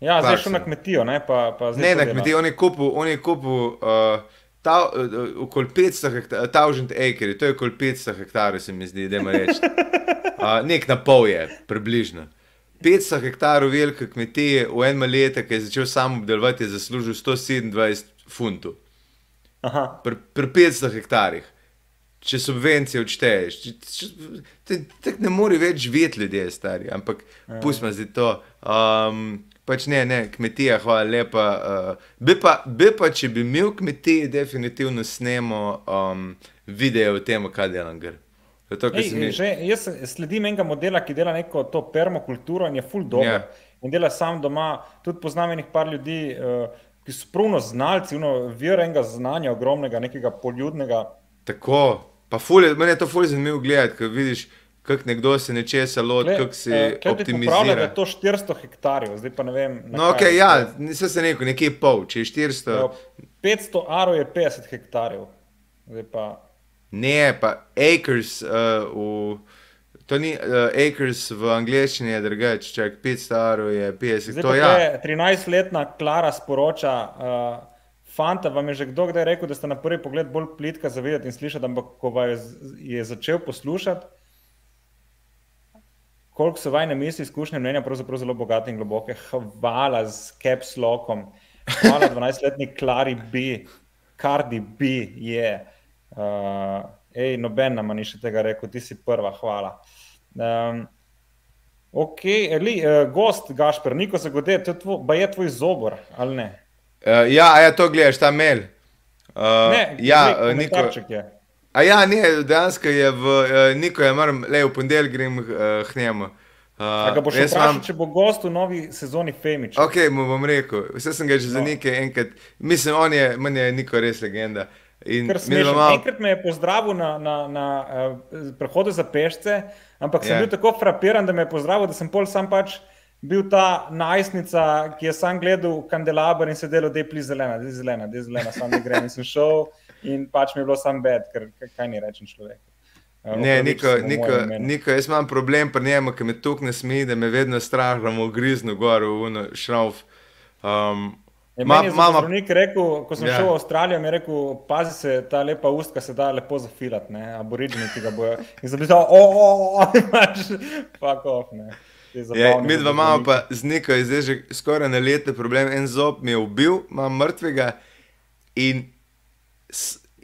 ja, zdaj Clarkson. šel na kmetijo, ne, pa, pa zdaj Ne, na dela. kmetiji, on je kupil, on je kupil uh, ta, uh, okoli 500 hektarjev, 1000 acre, to je okoli 500 hektarjev, se mi zdi, da ima reči. [laughs] Uh, nek na pol je, približno. 500 hektarov velike kmetije v enem letu, ki je začel sam obdelovati, je zaslužil 127 funtov. Pri, pri 500 hektarjih, če subvencije odšteješ. Tako ne more več živeti ljudje, stari, ampak Ja. pustimo zdaj to. Um, pač ne, ne, kmetija, hvala lepa. Uh, bi, pa, bi pa, če bi imel kmetije, definitivno snemo um, video o tem, kaj delam. Gr. Zato, ker Ej, mi- že, jaz sledim enega modela, ki dela neko to permakulturo in je full dober. Ja. Yeah. In dela sam doma. Tudi poznam enih par ljudi, uh, ki so pravno znalci, uno, vir enega znanja, ogromnega, nekega poljudnega. Tako, pa fulje, meni je to fulje zanimivo gledati, ko vidiš, kako nekdo se nečesa loti, kako se eh, optimizira. je to 400 hektarjev, zdaj pa ne vem. No, ok, ja, nisem se rekel, nekje pol, če je 400. Evo, 500 arov je 50 hektarjev. Zdaj pa, Ne, pa acres, uh, v, to ni uh, acres v angleščini, je drugače, čak 500 evrov je 50. zdaj To ja. je 13-letna Klara sporoča. Uh, Fanta, vam je že kdo kdaj rekel, da ste na prvi pogled bolj plitka za videti in slišati, ampak ko je, je začel poslušati, koliko so vajne misli, izkušnje, mnenja, pravzaprav zelo bogate in globoke. Hvala z caps lockom, hvala [laughs] 12-letni Klari B, Cardi B je. Uh, ej, noben nam ni še tega rekel, ti si prva, hvala. Um, ok, li, uh, gost Gašper, Niko Zagode, to je tvoj, je tvoj zobor, ali ne? Uh, ja, ja, to gledaš, ta mail. Uh, Ne, ja, uh, Niko. je. A ja, ne, dejansko je v uh, Niko, je moram, le v ponedeljek grem uh, k njemu. Uh, ga boš vprašal, imam- če bo gost v novi sezoni Femič? Ok, mu bom rekel, vse sem ga že za No. nekaj enkrat, mislim, on je, meni je Niko res legenda. In smešno. malo- Enkrat me je pozdravil na, na, na uh, prehodu za pešce, ampak sem Ja. yeah. bil tako frapiran, da me je pozdravil, da sem pol sam pač bil ta najstnica, ki je sam gledal kandelaber in se delal, da je pli zelena, da je zelena, da je zelena, sam ne grem in sem šel in pač mi je bilo sam bed, ker kaj- ni rečem človeku. Eh, Ne, Niko, Niko. Niko, jaz imam problem pri njemu, ki me tukaj ne smeji, da me vedno strah, da mu griznu gor v uno šrauf. Um, Je ma- meni mama- zdravnik rekel, ko sem Ja. šel v Avstralijo, mi je rekel, pazi se, ta lepa ustka se da lepo zafilati, ne, aborižni ti ga bojo. In sem tam, o, o, o, [laughs] imaš, fuck off, ne. Je, mi dva imamo pa z Niko, je zdaj že skoraj na leto problem. En zob mi je ubil, imam mrtvega. In,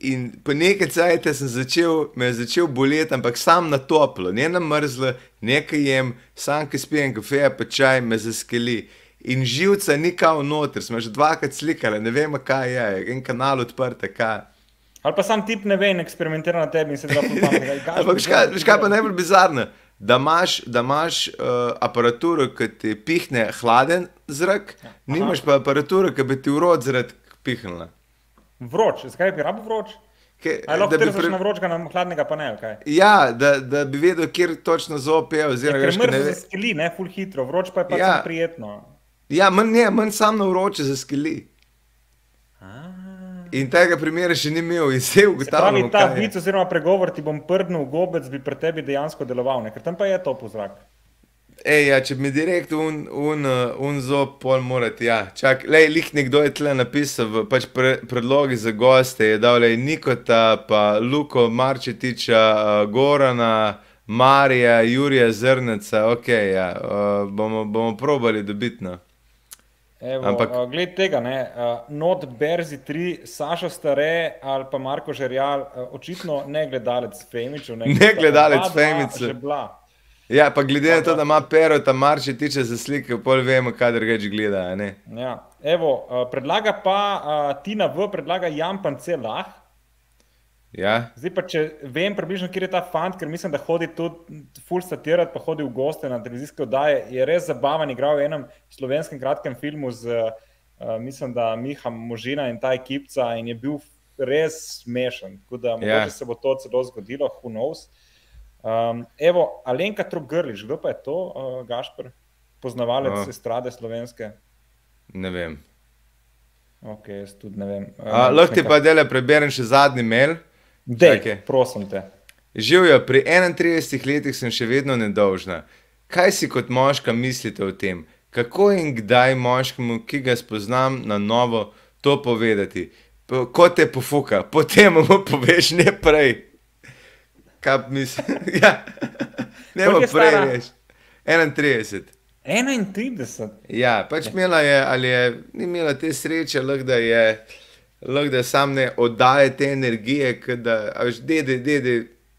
in po nekaj cajt sem začel, me je začel boleti, ampak sam na toplo, ne na mrzlo, nekaj jem, sam ki spijem kafe, pa čaj me zaskeli. In živca ni kao noter, smo že dvakrat slikali, ne vemo kaj je, en kanal odprt, kaj. Ali pa sam tip ne ve in eksperimentira na tebi in se da [laughs] pametnega. Ampak veš kaj, veš kaj pa najbolj bizarno? Da imaš, da imaš uh, aparaturo, ki ti pihne hladen zrak, nimaš pa aparaturo, ki bi ti urod zrak pihnila. Vroč, zakaj bi rabo vroč? Ke- da bi pre- na vročega, na hladnega pa ne? Ja, da, da bi vedel, kjer točno zob je. Ja, Oziroma, ker veš, ko ne zaskeli, ne, full hitro, vroč pa je pa Ja. ja. prijetno. ja, manj, ne, manj sam na vroče zaskeli. Ah. In tega primera še ni imel, in se ugotavljamo, ta je. vic oziroma pregovor ti bom prdnil v gobec, bi pri tebi dejansko deloval, ne? ker tam pa je top v zrak. Ej, ja, če mi direkt un, un, uh, un zob pol morati, ja. Čak, lej, lih nekdo je tle napisal, v, pač pre, predlogi za goste je dal, lej, Nikota, pa Luko Marčetiča, uh, Gorana, Marija, Jurija Zrneca, ok, ja, uh, bomo, bomo probali dobiti, no. Evo, Ampak- uh, gled tega, ne, uh, Not Berzi 3, Sašo Stare ali pa Marko Žerjal, uh, očitno ne gledalec Femičev. Ne gledalec Oba Ja, pa glede na to, da ima pero, ta Marčetiča za slike, pol vemo, kaj drugače gleda. Ja. Evo, uh, predlaga pa uh, Tina V, predlaga Jan Pance Lah. Ja, Zdaj pa, če vem približno, kje je ta fant, ker mislim, da hodi tudi full satirati, pa hodi v goste na televizijske oddaje, je res zabaven, igral v enem slovenskem kratkem filmu z uh, uh, mislim, da Miha Možina in ta ekipca in je bil res smešen. Tako da Ja. mogoče se bo to celo zgodilo, who knows. Um, evo, Alenka Trogrliš, kdo pa je to, uh, Gašpr, poznavalec uh. estrade slovenske? Ne vem. Ok, jaz tudi ne vem. A, lahko ti pa dele preberem še zadnji mail. Dej, Čakaj. prosim te. Živijo, pri 31 letih sem še vedno nedolžna. Kaj si kot moška mislite o tem? Kako in kdaj moškemu, ki ga spoznam na novo, to povedati? Po- Ko te pofuka, potem mu poveš ne prej. Kaj misliš? [laughs] ja. Ne bo prej reči. 31. 31. Ja, pač imela je, ali je ni imela te sreče, lahko da je, lahko da sam ne oddaje te energije, da, a veš, dede, dede,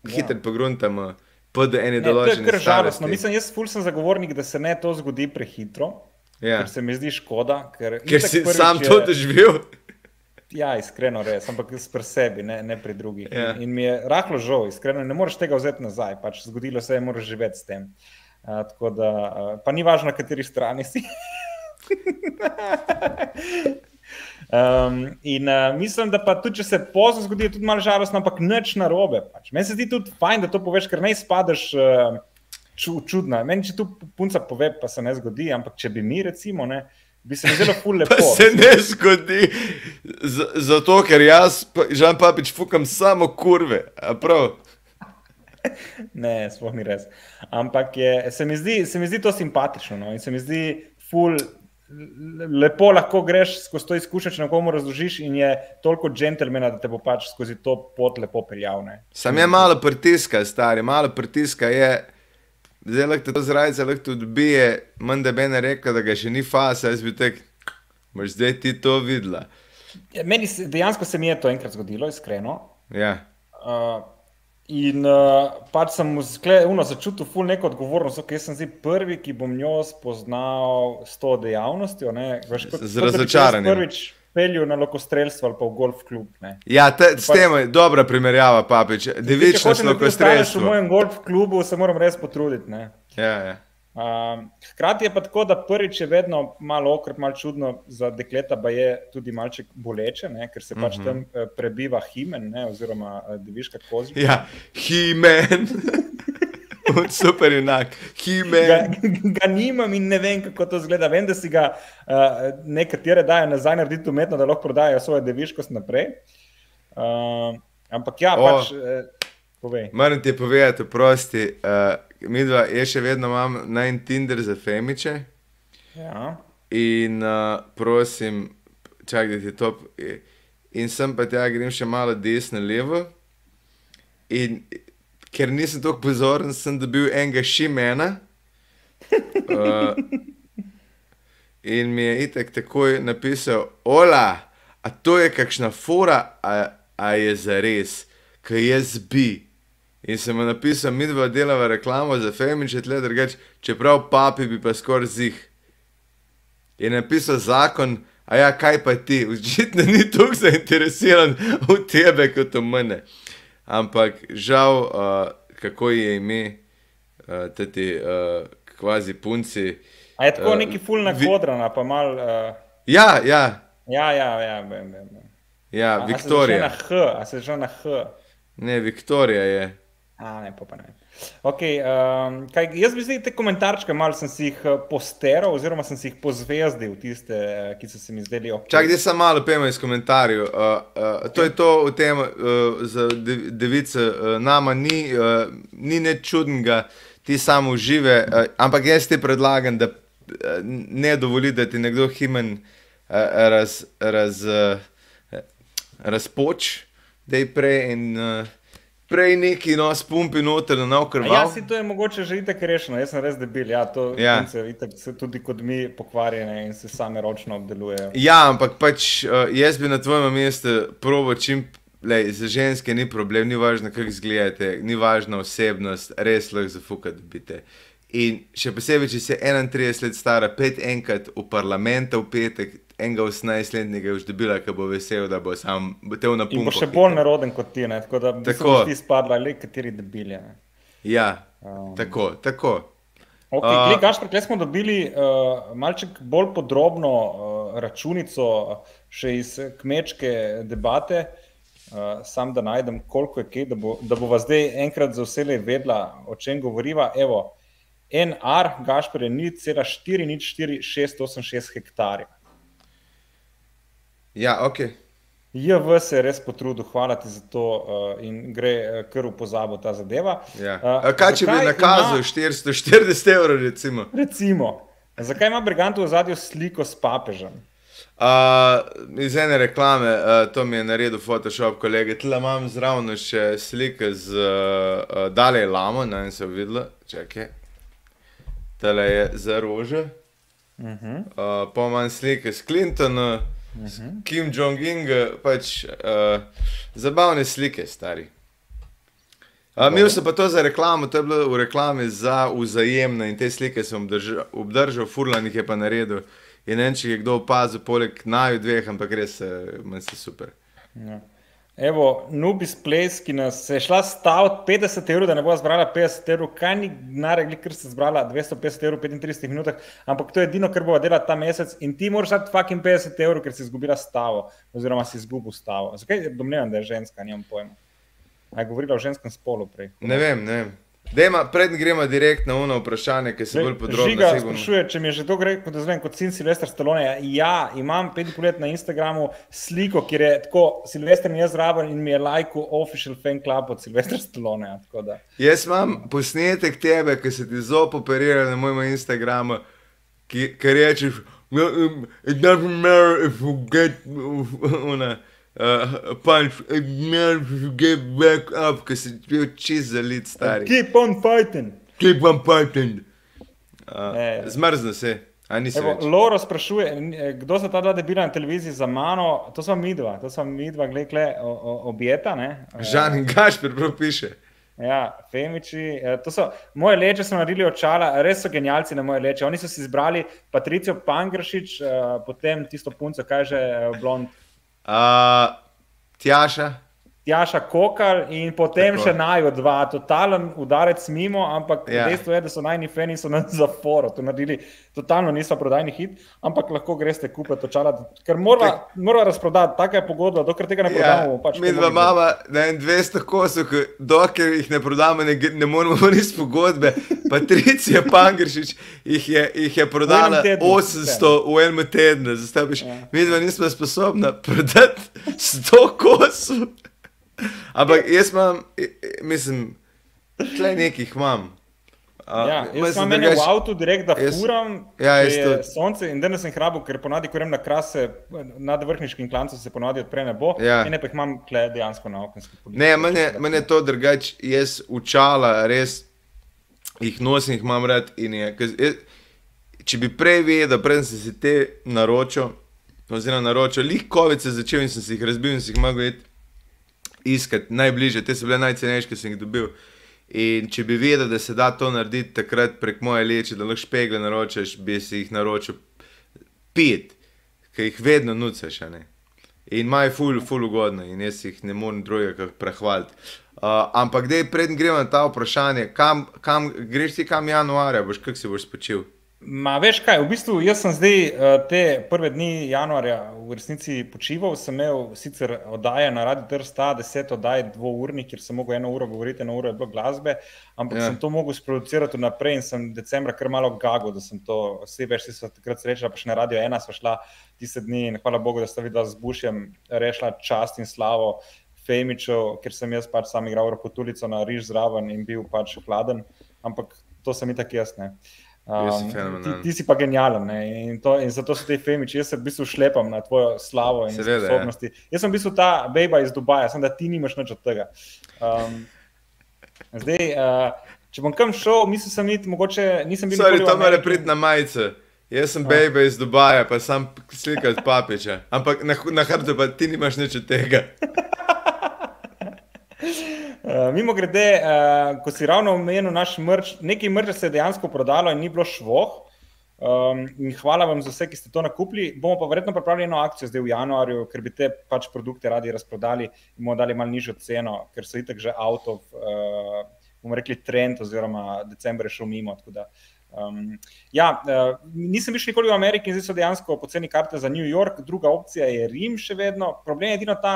hitro pogruntamo, pod ene Ne, to je določene kar žalostno. Mislim, jaz ful sem zagovornik, da se ne to zgodi prehitro. Ja. Ker se mi zdi škoda. Ker, Ker si prvič sam to doživel. Ja, iskreno res, ampak pri sebi, ne, ne pri drugih. Ja. In, in mi je rahlo žal, iskreno, ne moreš tega vzeti nazaj, pač zgodilo se je, moraš živeti s tem. Uh, tako da, uh, pa ni važno, na kateri strani si. [laughs] um, in uh, mislim, da pa tudi, če se pozno zgodi, je tudi malo žalostno, ampak nič narobe. Pač. Meni se zdi tudi fajn, da to poveš, ker ne izpadeš uh, ču, čudna. Meni, če tu punca pove, pa se ne zgodi, ampak če bi mi, recimo, ne, bi se mi zelo ful lepo. Pa se ne zgodi, Z- zato ker jaz, Žan Papič, fukam samo kurve. a Prav. Ne, sploh ni res. Ampak je, se, mi zdi, se mi zdi to simpatično no? in se mi zdi ful. le- Lepo lahko greš skozi to izkušnjo, če nekomu razložiš, in je toliko džentlmena, da te bo pač skozi to pot lepo peljal. ne. Sam je malo pritiska, stari, malo pritiska je. Zdaj lahko to zrajce, lahko odbije, manj da bi ne rekel, da ga še ni fasa, jaz bi tek, boš zdaj ti to videla. Ja, Meni se, dejansko se mi je to enkrat zgodilo, iskreno. Ja. Uh, in uh, pač sem mu sklenulo začutil ful neko odgovornost, ker sem zdaj prvi, ki bom njo spoznal s to dejavnostjo. Ne, veš, kot, Z- razočaranjem. Prvič peljal na lokostrelstvo ali pa v golf klub. Ne. Ja, te, s Pač- tem je dobra primerjava, papič. Če Devično da ti ostaneš v mojem golf klubu, se moram res potruditi. ne. Ja, ja. Um, hkrati je pa tako, da prvič je vedno malo okrep, malo čudno za dekleta, pa je tudi malček boleče, ne, ker se pač Mhm. tam eh, prebiva himen, ne, oziroma eh, deviška kozica. ja. [laughs] He-Man. Super junak. Ga, He-Man. ga nimam in ne vem, kako to zgleda. Vem, da si ga uh, nekatere dajo nazaj narediti umetno, da lahko prodajo svojo deviškost naprej. Uh, ampak ja, O. pač, uh, povej. Moram ti povedati, prosti, uh, mi dva, jaz še vedno imam naj Tinder za femiče. Ja. In uh, prosim, čakaj, da ti to. In sem pa tja, grem še malo desno, levo. In ker nisem tako pozoren, sem dobil enega šimena. Uh, in mi je itek takoj napisal, Ola, a to je kakšna fora, a, a je za res, kaj jaz bi. In sem mu napisal, mi dva delava reklamo za Femiče, tle drugače, čeprav papi bi pa skoraj zih je napisal zakon, a ja, kaj pa ti, očitno ni tako zainteresiran v tebe kot v mene. Ampak žal, uh, kako je ime, uh, ti uh, kvazi punci. A je tako Eh, neki fulna vi- kodrana, pa mal. Uh, Ja, ja, ja, ja, ja, vem, vem. vem. ja, A- Viktorija. A se začne na H, a se že na H. Ne, Viktorija je. A, ne, pa, ne. Okay, um, kaj, jaz bi zdaj te komentarčke malo sem si jih eh, posteral, oziroma sem si jih pozvezdil, tiste, eh, ki so se mi zdeli ok. Čakaj, da sem malo pojmo iz komentarjev. Uh, uh, to je to v tem, uh, za dev- device, uh, nama ni, uh, ni nič čudnega, ti samo užive, uh, ampak jaz ti predlagam, da uh, ne dovoli, da ti nekdo himen uh, raz, raz, uh, razpoč, da je prej in uh, prej neki nos pumpi noter na nov A krval. Ja, si to je mogoče že itek rešeno, jaz sem res debil. Ja, to Ja. ja. itek so tudi kot mi pokvarjene in se same ročno obdelujejo. Ja, ampak pač uh, jaz bi na tvojem mestu probo čim. Lej, za ženske ni problem, ni važno, kako izgledate, ni važna osebnost, res lahko zafukate biti. In še posebej, če si 31 let stara, pet enkrat v parlamentu v petek, enega 18-letnega už dobila, ki bo vesel, da bo sam bo te v In bo še bolj neroden kot ti, ne? tako da bi Tako. ti spadla, le kateri debili. Ne? Ja, Um. tako, tako. Okay, uh, Gašpr, tukaj smo dobili uh, malček bolj podrobno uh, računico še iz kmečke debate. Uh, sam da najdem, koliko je kaj, da bo, da bo vas zdaj enkrat za vse le vedela, o čem govoriva. Evo, NR, Gašpr je 0,4, 0,4, 686 hektarjev. Ja, ok. JV se je res potrudil, hvala ti za to uh, in gre uh, kar v pozabo ta zadeva. Ja. Uh, kaj če bi nakazal ima... 440 evrov? Recimo? recimo. Zakaj ima Brigant v zadju sliko s papežem? Uh, iz ene reklame, uh, to mi je naredil Photoshop, kolega. Tle imam zraven še slike z uh, Dalej Lamo, ne vem, se videlo, čakaj. Tele je za rože. Uh -huh. uh, pa imam slike s Clintonom. -huh. Kim Jong-un, pač uh, zabavne slike, stari. Imel sem pa to za reklamo, to je bilo v reklami za vzajemne in te slike sem obdržal, obdržal furlan jih je pa naredil. In ne vem, če je kdo opazil, poleg naju dveh, ampak res eh, je uh, super. Ja. Evo, Nubis Ples, ki nas je šla staviti 50 evrov, da ne bo zbrala 50 evrov, kaj ni naredila, ker se zbrala 250 evrov v 35 minutah, ampak to je edino, kar bo delala ta mesec in ti moraš dati fucking 50 evrov, ker si izgubila stavo, oziroma si izgubil stavo. Zakaj domnevam, da je ženska, nimam pojma. A je govorila o ženskem spolu prej. Ne vem, ne vem. Dejma, predn gremo direkt na uno vprašanje, ki se bolj podrobno Žiga sprašuje, če mi je že to gre, kot, zvem, kot sin Silvestra Stallone. Ja, imam pet let na Instagramu sliko, kjer je tako Silvestr in jaz zraven in mi je lajku official fan club od Silvestra Stallone. Jaz imam posnetek tebe, ki se ti zopo operira na mojem Instagramu, ki, ki rečeš, it doesn't matter if you get [laughs] una uh, punch, never get back up, ker si bil čist za lid stari. Keep on fighting. Keep on fighting. Uh, Zmrzne se. Loro sprašuje, kdo so ta dva debila na televiziji za mano. To so mi dva, to so mi dva, gledaj, objeta. Žan in Gašpir, prav piše. Ja, Femiči. E, so, moje leče so naredili očala, res so genialci na moje leče. Oni so si izbrali Patricijo Pangršič, e, potem tisto punco, kaj že blond. Uh, tjaša. Tjaša Kokal in potem Tako. še najo dva, totalen udarec mimo, ampak ja. dejstvo je, da so najni fani so na zaporu, to naredili, totalno niso prodajni hit, ampak lahko greste kupiti očala, ker mora, mora razprodati, taka je pogodba, dokler tega ne ja, prodamo. Ja, pač mi dva mama, ne vem, 200 kosov, dokler jih ne prodamo, ne, ne moramo res pogodbe. Patricija Pangršič jih je, jih je prodala tednu, 800 v enem tednu, pa ja. mi dva nismo sposobna prodati 100 kosov. Ampak jaz imam, mislim, tle nekih imam. A, ja, jaz sem imel v avtu direkt, da furam, ja, je sonce in danes sem hrabo, ker ponadi, ko grem na krase, nad vrhniškim klancem se ponadi odpre nebo. Ja. In pa jih imam tle dejansko na okenski polici. Ne, meni, meni je to drugač, jaz učala, res jih nosim, jih imam rad. Je, jaz, če bi prej vedel, prej sem si te naročil, oziroma naročil, lihkovice začel in sem si jih razbil in si jih mogel videti iskati najbližje, te so bile najcenejše, ki sem jih dobil. In če bi vedel, da se da to narediti takrat prek moje leče, da lahko špegle naročiš, bi si jih naročil pet, ki jih vedno nucaš. In maj ful, ful ugodno in jaz jih ne morem drugega prehvaliti. Uh, ampak, da je predn gremo na ta vprašanje, kam, kam greš ti kam januarja, boš kak si boš spočil? Ma, veš kaj, v bistvu jaz sem zdaj uh, te prve dni januarja v resnici počival. Sem imel sicer oddaje na Radio Trsta, deset oddaj, dvourni, kjer sem mogel eno uro govoriti, eno uro je bilo glasbe, ampak ja. sem to mogel sproducirati naprej in sem decembra kar malo gago, da sem to vse več, si se takrat srečala, pa še na Radio 1 sva šla tiste dni in hvala Bogu, da sta videla z Bušjem rešila čast in slavo Femičev, ker sem jaz pač sam igral rokotulico na riž zraven in bil pač hladen, ampak to sem itak jaz, ne. Uh, Um, ti, ti si pa genijalen in, in zato so ti femiči. Jaz se v bistvu šlepam na tvojo slavo in Seveda, sposobnosti. Je. Jaz sem v bistvu ta beba iz Dubaja, samo da ti nimaš nič od tega. Um, zdaj, uh, če bom kam šel, mislim, sem iti, mogoče nisem bil. Sorry, to mora priti na majice. Jaz sem beba iz Dubaja, pa sem slika od papiča. Ampak na, na hrbtu pa ti nimaš nič od tega. [laughs] Uh, Mimo grede, uh, ko si ravno omenil naš mrč, nekaj mrča se je dejansko prodalo in ni bilo švoh. Um, hvala vam za vse, ki ste to nakupili. Bomo pa verjetno pripravili eno akcijo zdaj v januarju, ker bi te pač produkte radi razprodali in bomo dali malo nižjo ceno, ker so itek že avto, uh, bomo rekli, trend, oziroma decembr je šel mimo. Da, Um, ja, uh, nisem bil še nikoli v Ameriki in zdaj so dejansko poceni karte za New York, druga opcija je Rim, še vedno. Problem je edino ta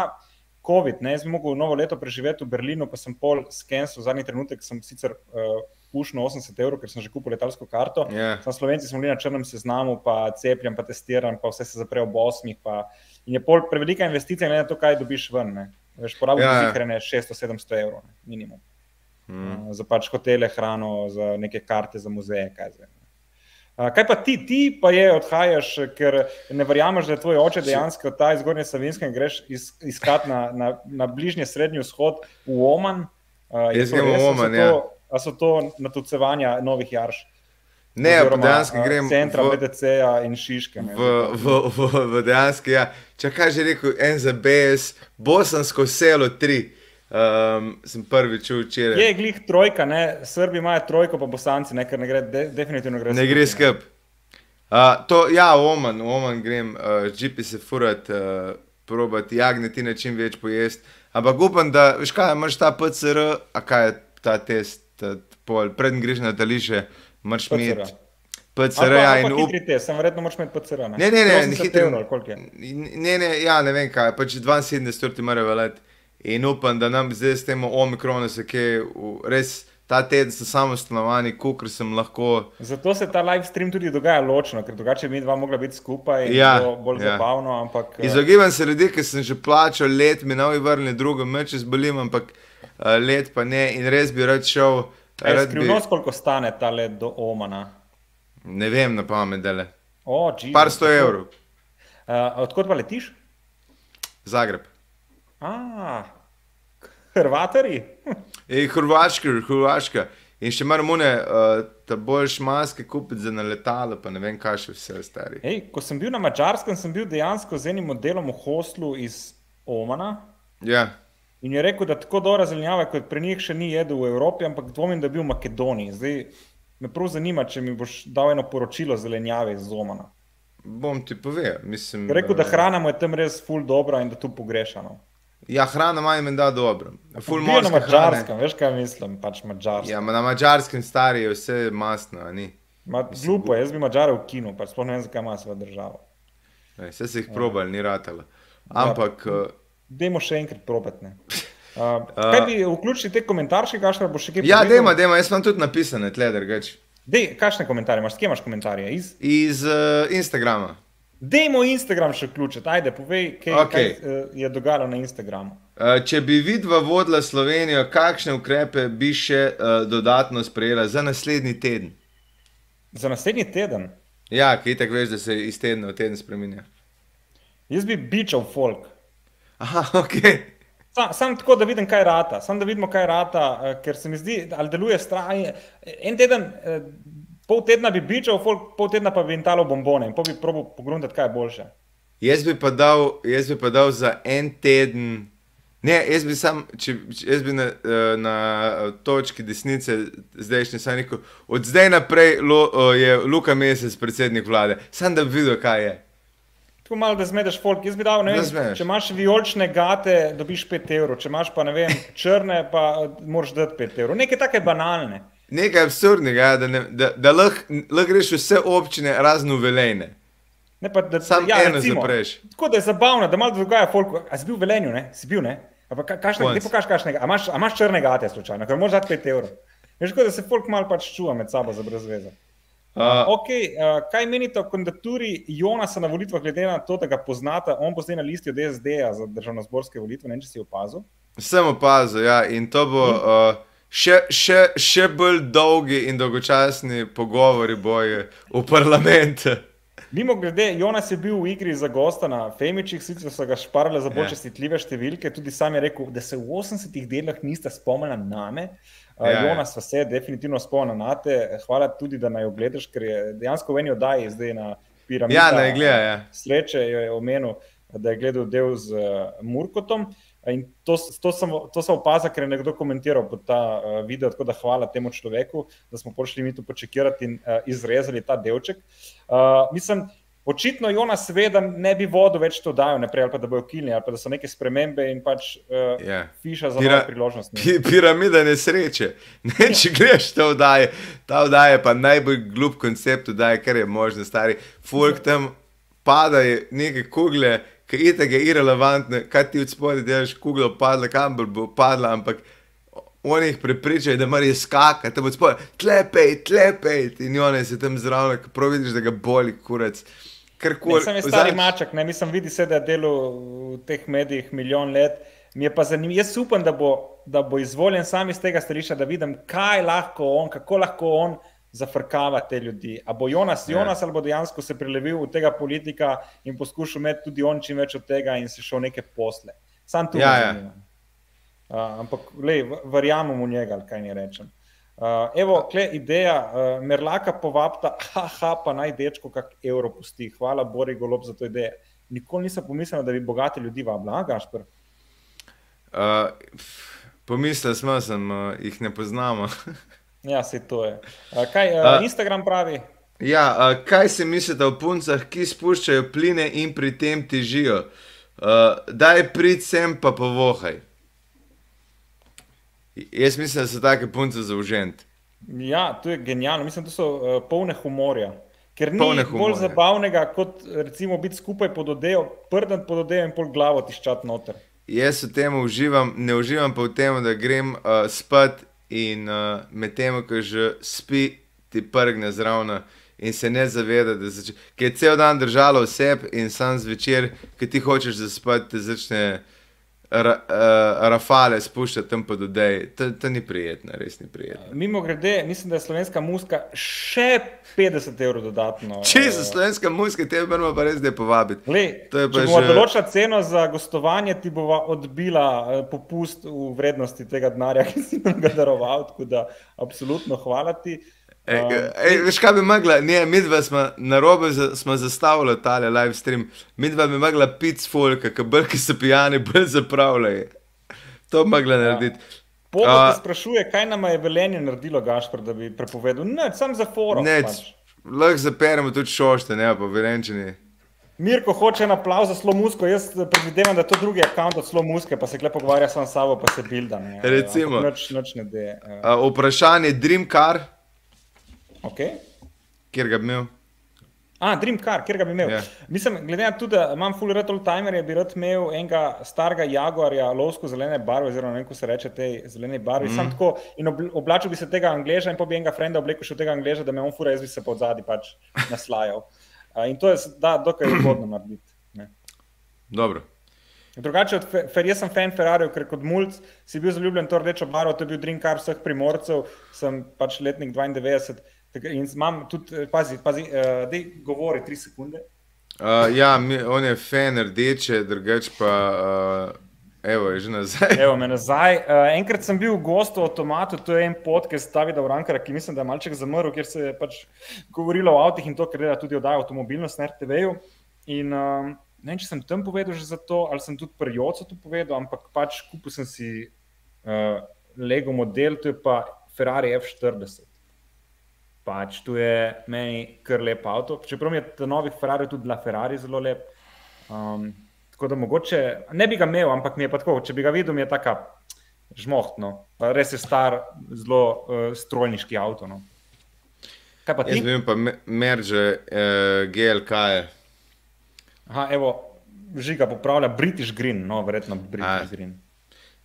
COVID. Ne? Jaz bi mogel novo leto preživeti v Berlinu, pa sem pol skenil, zadnji trenutek sem sicer. Uh, Pušno 80 evrov, ker sem že kupil letalsko karto. Ja. Sam Slovenci smo bili na črnem seznamu, pa cepljen, pa testiran, pa vse se zapre ob 8. Pa... In je pol prevelika investicija, ne na to, kaj dobiš ven. Ne. Veš, porabiš ja. ja. hrane 600-700 evrov, ne, minimum. Mm. Uh, za pač hotele, hrano, za neke karte za muzeje. Kaj, zdaj, kaj pa ti, ti pa je odhajaš, ker ne verjameš, da je tvoj oče dejansko ta iz Gornje Savinske in greš is, iskat na, na, na bližnji srednji vzhod v Oman. Uh, Jaz grem v Oman, ja. A so to natucevanja novih jarš? Ne, pa Oziroma, dejansko grem Centra BDC-ja in Šiške. ne. v, v, v, v dejansko, ja. Če kaj že rekel, NZBS, Bosansko selo 3, um, sem prvi čul včeraj. Je glih trojka, ne? Srbi imajo trojko, pa bosanci, ne? ker ne gre, de, definitivno gre Ne gre skrb. Uh, to, ja, v Oman, v Oman grem, uh, žipi se furat, uh, probati jagneti na čim več pojesti. Ampak upam, da, veš kaj, imaš ta PCR, a kaj je ta test, ta, pol, predn greš na tališče, imaš imeti Ali PCR, ja, in up, hitri test, sem verjetno moraš imeti PCR. Ne, Ne, ne, ne, 80 hitri- evrov, ali koliko je? Ne, ne, ja, ne vem kaj, pač 72 ur mora veljati. In upam, da nam zdaj s tem omikronom se kaj, res ta teden sem samo stanovani, kukr sem lahko. Zato se ta live stream tudi dogaja ločeno, ker drugače bi mi dva mogla biti skupaj Ja, bilo bolj ja. zabavno. Ampak, eh, Izogibam se ljudi, ki sem že plačal let, mi novi vrnili drugo, meče zbolim, ampak uh, let pa ne in res bi rad šel. je Rad bi, skrivnost, koliko stane ta let do Omana. ne vem, na pamet, da le. O, Jesus, Par sto evrov, Uh, odkot pa letiš? Zagreb. A, Hrvatari? Ej, Hrvaška, Hrvaška. In še moram une, uh, ta boljš maske kupiti za letalo, pa ne vem, kaj še vse stari. Ej, ko sem bil na Mačarskem, sem bil dejansko z enim modelom v hostlu iz Omana. Ja, In je rekel, da tako dobra zelenjava, kot pri njih še ni jedel v Evropi, ampak dvomim, da je bil v Makedoniji. Zdaj me prav zanima, če mi boš dal eno poročilo zelenjave iz Omana. bom ti povedal. Mislim, rekel, da eh, hrana mu je tam res ful dobra in da tu pogrešano. Ja, hrana ima jim da dobro. Ful Bil na. Mačarskem, veš kaj mislim, pač Mačarskem. Ja, ma na mačarskem stari je vse masno, a ni. Ma, glupo je, jaz bi Mačare v kinu, pač sploh ne vem, zakaj ima svojo državo. Ej, Vse se jih Ja. probali, ni ratalo. Ampak, uh, Dajmo še enkrat probati. Uh, [laughs] kaj bi vključili te komentarje, kašne boš še kaj ja, dejma, dejma, jaz imam tudi napisane tle, drugače. Dej, kakšne komentarje imaš, kje imaš komentarje? Iz... Iz uh, Instagrama. Dajmo Instagram še vključiti, ajde, povej, kaj, Okej. kaj uh, je dogajalo na Instagramu. Uh, če bi vidva vodila Slovenijo, kakšne ukrepe bi še uh, dodatno sprejela za naslednji teden? Za naslednji teden, Ja, ki tako veš, da se iz tedna v teden spremenja. jaz bi bičal folk. Aha, [laughs] ok. Sam, sam tako, da vidim, kaj rata, sam da vidimo, kaj rata, eh, ker se mi zdi, ali deluje strah. En teden, eh, pol tedna bi bičal pol tedna pa bi jim talo bombone in pol bi probil pogruntati, kaj je boljše. Jaz bi pa dal, jaz bi pa dal za en teden. Ne, jaz bi sam, če, jaz bi na, eh, na eh, točki desnice, zdajšnji sam rekel, od zdaj naprej lo, eh, je Luka Mesec predsednik vlade. Sam da bi videl, kaj je. Tako malo, da zmedeš folk. Jaz bi dal, ne vem, če imaš vijolične gate, dobiš 5 evrov, če imaš pa ne vem, črne, pa moraš dati 5 evrov. Nekaj take banalne. Nekaj absurdnega, ja, da, ne, da, da lahko lah greš vse občine razno velejne. Ne pa, da, Sam ja, eno recimo, zapreš. Tako da je zabavno, da malo dogaja folk. A si bil v Velenju, ne? Si bil, ne? A pa ka- kakšne, Once. ne pokaž kakšnega. A imaš, a imaš črne gate slučajno, ker moraš dati 5 evrov. Veš, tako da se folk malo pač čuva med sabo za brez veze. Uh, okay, uh, kaj menite o kandidaturi Jonasa na volitvah, glede na to, da ga poznate? On bo zdaj na listi od SD-ja za državno-zborske volitve, ne vem, če si opazil. Sem opazil, ja, in to bo uh, še, še, še bolj dolgi in dolgočasni pogovori boje v parlamentu. Mimo grede, Jonas je bil v igri za gosta na Femičih, sicer so ga šparale za bolj Ja. čestitljive številke, tudi sam je rekel, da se v 80-ih delah niste spomnili name. Ja, Ja, ja. Jonas pa se je definitivno spomnil na te. Hvala tudi, da naj jo gledaš, ker je dejansko v eni oddaji zdaj na piramidi. Ja, naj gleda, ja. Sreče jo je omenil, da je gledal del z uh, Murkotom. In to, to, sem, to sem opazil, ker je nekdo komentiral pod ta uh, video, tako da hvala temu človeku, da smo prišli mi tu počekirati in uh, izrezali ta delček. Uh, mislim, Očitno Jonas ve, da ne bi vodo več to dajal, naprej, ali pa da bojo kilni, ali pa da so neke spremembe in pač uh, Ja. fiša za Pira- nove priložnosti. Pi, piramida nesreče. [laughs] Ne, če greš ta vdaje, ta vdaje je pa najbolj glup koncept vdaje, kar je možno, stari. Folk tam pada, je neke kugle, ki je tako irrelevantne, kaj ti od spodaj delaš, kugla padla, kam bo padla, ampak oni jih prepričajo, da morajo skakati, da bo spodaj, tlepej, tlepej, in oni se tam zraven, ko prav vidiš, da ga boli kurac. Karkoli. Sem je stari Zadnjič- maček, ne mislim, vidi se, da je delal v teh medijih milijon let. Mi je pa zanimivo, jaz upam, da bo, da bo izvoljen sam iz tega stališča, da vidim, kaj lahko on, kako lahko on zafrkava te ljudi. A bo Jonas, Ja. Jonas ali bo dejansko se prelevil v tega politika in poskušal imeti tudi on čim več od tega in se šel neke posle. Sam tu Ja, me ja. zanima. Uh, ampak, lej, verjamem v njega, kaj ni rečem. Uh, evo, kle ideja, uh, Merlaka povabta, haha, pa naj dečko kak evro pusti. Hvala, Bori Golob, za to idejo. Nikoli nisem pomislil, da bi bogate ljudi vabila, Gašpr? Uh, Pomislil sem, uh, jih ne poznamo. [laughs] Ja, se to je. Uh, kaj uh, Instagram pravi? Ja, a, kaj si mislite o puncah, ki spuščajo pline in pri tem težijo? Uh, daj prid sem pa povohaj. Jaz mislim, da so take punce zaužent. Ja, to je genialno. Mislim, da so uh, polne humorja. Ker ni bolj humorja. zabavnega, kot recimo biti skupaj pod odejo, prden pod odejo in pol glavo tiščati noter. Jaz v tem uživam, ne uživam pa v tem, da grem uh, spat in uh, medtem, ko že spi, ti prgne zraven in se ne zaveda, da zač... Je cel dan držalo vse in sam zvečer, ki ti hočeš zaspati, te začne ra, uh, rafale spuščati tam pod odej. To, to ni prijetno, res ni prijetno. Mimo grede, mislim, da je slovenska muska še 50 evrov dodatno. Če eh, za slovenska muzika, te moramo pa res zdaj povabiti. Pa če bomo že- določila ceno za gostovanje, ti bova odbila eh, popust v vrednosti tega denarja, [laughs] ki si nam ga daroval. Tako da, absolutno hvala ti. Ej, Um, ej, veš, kaj bi mogla? Ne, mi dva smo na robe za, smo zastavili tale live stream, mi dva bi mogla s folka, ki brki so pijani, bolj zapravljajo. To bi mogla narediti. Pogo A- te sprašuje, kaj nam je velenje naredilo, Gašpr, da bi prepovedal. Ne, sam za foro. Ne, pač. lahko zaperemo tudi šošte, ne pa verenčeni. Mirko hoče en aplauz za slo musko, jaz predvidevam, da je to drugi račun od slo muske, pa se kle pogovarja sam s sabo, pa se bilda. Ne, Recimo. Nič, nič ne de. Uh, A, vprašanje Dream Car, okay. kjer ga bi imel. A, Dream Car, kjer ga bi imel. Ja. Yeah. Mislim, glede na to, da imam full red all timer, bi rad imel enega starega Jaguarja, lovsko zelene barve, oziroma ne vem, kako se reče tej zeleni barvi. Mm. Sam tako in obl- oblačil bi se tega angleža in pa bi enega frenda oblekel še tega angleža, da me on fura, jaz bi se pa od zadaj pač [laughs] naslajal. Uh, in to je, da, dokaj ugodno narediti. ne. Dobro. Drugače, od Fe- Fer, jaz sem fan Ferrarijev, ker kot mulj si bil zaljubljen to rdečo barvo, to je bil drink car vseh primorcev, sem pač letnik 92. In imam tudi, eh, pazi, pazi, uh, dej govori tri sekunde. Uh, ja, mi, on je fan rdeče, drugač pa, uh, evo, je že nazaj. Evo me nazaj. Uh, enkrat sem bil gost v Automatu, to je en podcast Davida Vrankara, ki mislim, da je malček zamrl, kjer se je pač govorilo o avtih in to, ker dela tudi oddaja avtomobilnost na RTV-ju. In um, ne vem, če sem tam povedal že za to, ali sem tudi pri Jocu to povedal, ampak pač kupil sem si uh, Lego model, to je pa Ferrari F40. Pač tu je meni kar lep avto. Čeprav je ta novi Ferrari tudi La Ferrari zelo lep. Um, tako da mogoče ne bi ga imel, ampak mi je pa tako, če bi ga videl, mi je tako žmohtno. Res je star, zelo uh, strojniški avto. No. Kaj pa Jaz ti? bi imel pa me- merže uh, GLK. -je. Aha, evo, žiga popravlja British Green, no, verjetno British A, Green.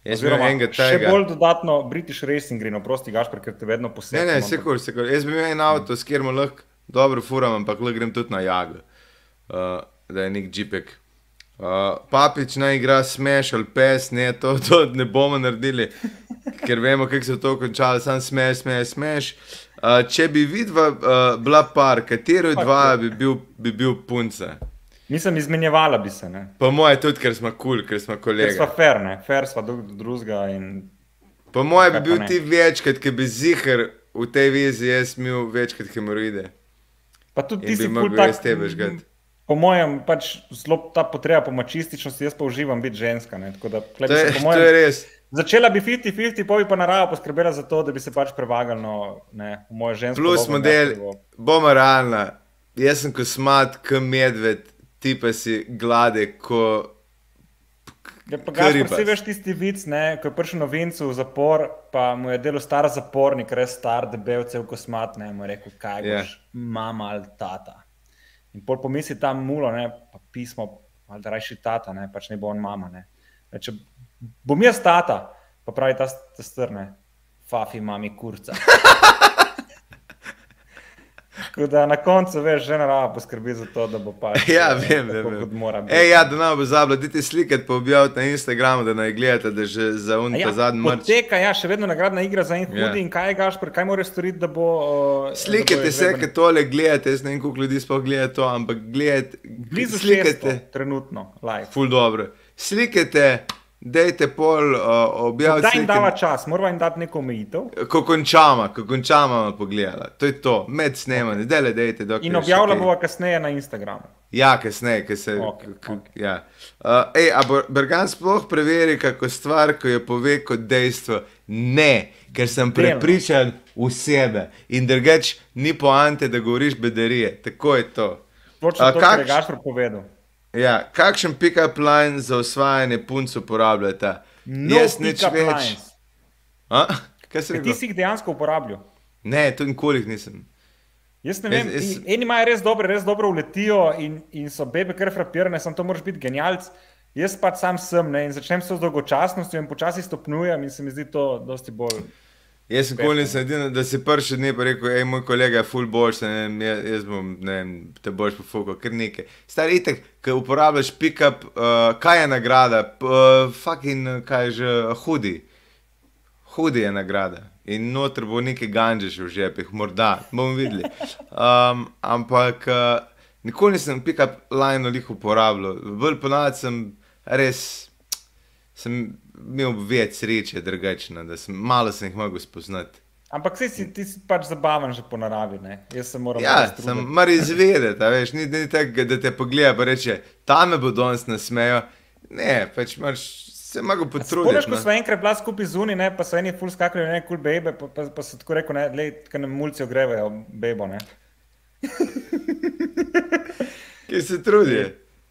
Jaz bi imel enega še tega. bolj dodatno British Racing Green, oprosti Gašpr, ker te vedno Ne, posebej. ne, sekund, sekund. Jaz bi imel en avto, s katerim lahko dobro furam, ampak lahko grem tudi na jago, uh, da je nek džipek. Uh, papič naj igra smeš ali pes, ne, to, to ne bomo naredili, ker vemo, kako se je to končalo, sam smeš, smeš, smeš. Uh, če bi vidva uh, bila par, katero od dva bi bil, bi bil punca? Mislim, izmenjevala bi se. Ne? Po moje tudi, ker smo kul, cool, ker smo Ker smo fair, ne? fair smo drug do drugega. In... Po moje bi bil ti večkrat, ker bi zihar v tej vizi jaz imel večkrat hemoroide. Pa tudi ti si mogel tak, tebe žgati. Po mojem, pač zelo ta potreba po mačističnosti, jaz pa uživam biti ženska. Ne? Tako Da, tle To je, se, po to mojem, je res. Začela bi 50-50, pa bi pa narava poskrbela za to, da bi se pač prevagalno ne, v moje žensko. Plus model, bomo realna. jaz sem kosmat, kot medved, ti pa si glade, ko. Ja, pa K ga ribas. si veš tisti vic, ne, ko je prišel novincu v zapor, pa mu je delo star zapornik, res star, debel, cel kosmat, ne, mu je rekel, kaj Ja. boš, mama ali tata. In pol pomisli tam mulo, ne, pa pismo, ali da rajši tata, ne, pač ne bo on mama, ne. Reče, bom jaz tata, pa pravi ta, ta strne, fafi mami kurca. [laughs] Tako da na koncu, veš, že narava poskrbi za to, da bo pač [laughs] Ja, eh, vem, vem. kot mora vem. biti. Ej, ja, da ne bo zabavno, dite slikati, pa objaviti na Instagramu, da naj gledate, da že za A un Ja, zadnji mrč. poteka, ja, še vedno nagradna igra za en Ja. hudi. In kaj Gašpor, kaj moraš storiti, da bo. Uh, Slikajte se, ki tole gledate, jaz ne vem, koliko ljudi sploh gleda to, ampak gledajte, Blizu. 600, trenutno, live. Ful dobro. Slikajte, dejte pol, uh, objavite. Daj jim dava čas, moramo jim dati neko omejitev. Ko končamo, ko končamo, bomo pogledali. To je to, med snemanjem, okay. dele, dejte. dokler In kaj- bova kasneje na Instagramu. Ja, kasneje, ki se. K- okej. Ja. Uh, ej, a Ber- Bergan sploh preveri kako stvar, ko jo pove kot dejstvo? Ne, ker sem prepričan v sebe. In drugač ni poante, da govoriš bedarije. Tako je to. Točno to, kar je Gašpor povedal. Ja, kakšen pick-up line za osvajanje punc uporabljate? No Jaz nič več. Kaj se reče? Ti si jih dejansko uporabljal. Ne, to nikoli nisem. Jaz ne vem, jaz- jaz... eni imajo res dobre, res dobro uletijo in, in so bebe kar frapirane, samo to moraš biti genialc. Jaz pač sam sem ne, in začnem s dolgočasnostjo in počasi stopnjujem in se mi zdi to dosti bolj. Jaz sem koli nisem edino, da si prvi dne pa rekel, hej, moj kolega je full boljš, ne vem, jaz, jaz bom, ne vem, te boljš pofukal, ker nekaj. Stari itek, ki uporabljaš pick-up, uh, kaj je nagrada, P- uh, fucking, kaj je že, hudi. Hudi je nagrada. In noter bo nekaj ganže še v žepih, morda, bomo videli. Um, ampak uh, nikoli nisem pick-up line lih uporabljal. Bolj ponavadi sem res, sem imel več sreče, drugačne, da sem malo sem jih mogel spoznati. Ampak saj si, ti si pač zabaven že po naravi. Ne? Jaz se moram Ja, res sem mar [laughs] izvedeti, veš, ni, ni tako, da te pogleda in reče, tam me bo danes nasmejo. Ne, pač imaš se Spomniš, potruditi. ko smo enkrat bila skupaj zunaj, ne, pa so eni ful skakali, ne, kul cool bebe, pa, pa, pa so tako rekel, ne, lej, kaj nam mulci ogrevajo bebo, ne. [laughs] Ki se trudi.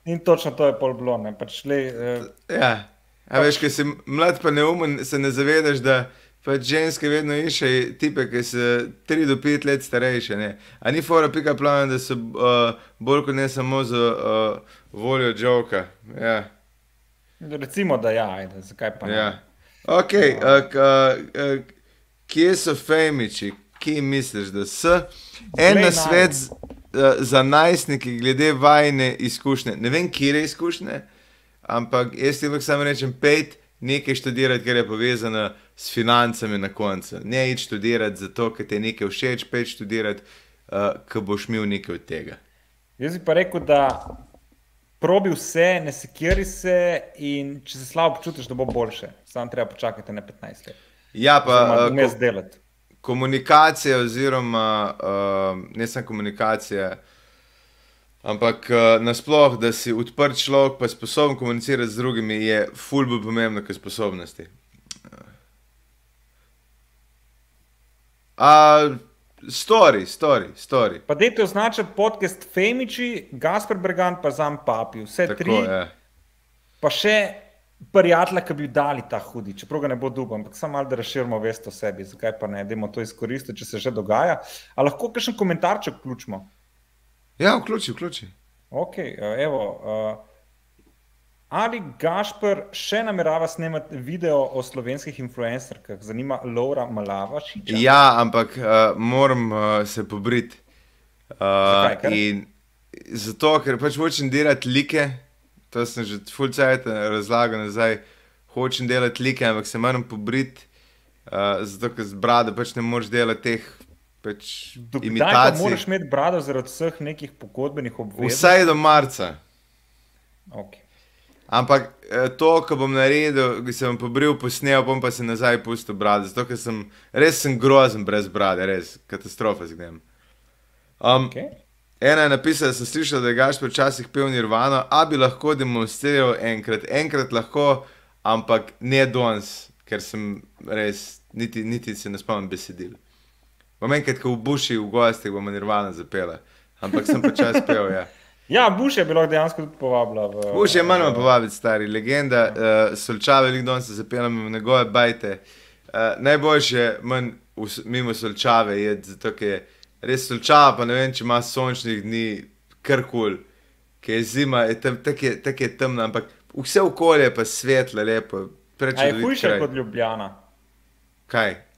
In točno to je pol bilo, ne, pač lej, eh, Ja. A veš, ko si mlad pa neumen, se ne zavedaš, da pač ženske vedno iščejo tipe, ki so 3 do 5 let starejše. Ne? A ni fora pika plan, da so uh, bolj kot ne samo za uh, voljo joka. Ja. recimo, da ja, ajde, zakaj pa ne. Ja. Ok, uh, k, uh, kje so fejmiči, kje misliš, da so? En na svet z, uh, za najstnike, glede vajne izkušnje. Ne vem, kje je izkušnje, ampak jaz ti lahko samo rečem, pet nekaj študirati, ker je povezano s financami na koncu. Ne id študirati zato, ker ti je nekaj všeč, pet študirati, uh, ker boš imel nekaj od tega. Jaz bi pa rekel, da probi vse, ne sekiri se in če se slabo počutiš, da bo boljše. Samo treba počakati na 15 let. Ja, pa uh, vmes ko- delati. komunikacija, oziroma uh, ne samo komunikacija, ampak uh, nasploh, da si odprt človek, pa sposoben komunicirati z drugimi, je ful bolj pomembno kot sposobnosti. Uh, story, story, story. Pa dajte označiti podcast Femiči, Gaspar Bergan, pa Zam Papi. Vse Tako, tri, je. pa še prijatelja, ki bi dali ta hudi, čeprav ga ne bo dub, ampak samo malo, da razširimo vest o sebi. Zakaj pa ne, da to izkoristiti, če se že dogaja. A lahko kakšen komentarček vključimo? Ja, vključi, vključi. Ok, evo. Uh, ali Gašpr še namerava snemati video o slovenskih influencerkah? Zanima Laura Malavašič. Ja, ampak uh, moram uh, se pobriti. Zakaj, Uh, ker? in zato, ker pač hočem delati like, to sem že fulcajt razlagal nazaj, hočem delati like, ampak se moram pobriti, uh, zato ker z brado pač ne moreš delati teh pač, pa imitacij. moraš imeti brado zaradi vseh nekih pogodbenih obveznosti? Vsaj do marca. Okay. Ampak eh, to, ko bom naredil, ko se bom pobril, posnel, bom pa se nazaj pustil brati. Zato, ker sem res sem grozen brez brade, res katastrofa zgledam. Um, Okay. Ena je napisala, da sem slišal, da je Gašpor včasih pel Nirvano, a bi lahko demonstriral enkrat, enkrat lahko, ampak ne danes, ker sem res, niti, niti se ne spomnim besedil. Bom enkrat, ko v Buši v gostih bomo Nirvano zapela. ampak sem počasi pel. Ja. Ja, Bush je bilo dejansko tudi povabila. V, Bush je manj povabiti, stari legenda, uh, solčave, danes se zapeljem v njegove bajte. Uh, najboljše, manj us- mimo solčave je, zato ker je res solčava, pa ne vem, če ima sončnih dni, kar kul, ki je zima, je tam, tako je, tak je temna, ampak vse okolje je pa svetlo, lepo. A je hujše kraj. kot Ljubljana, Kaj?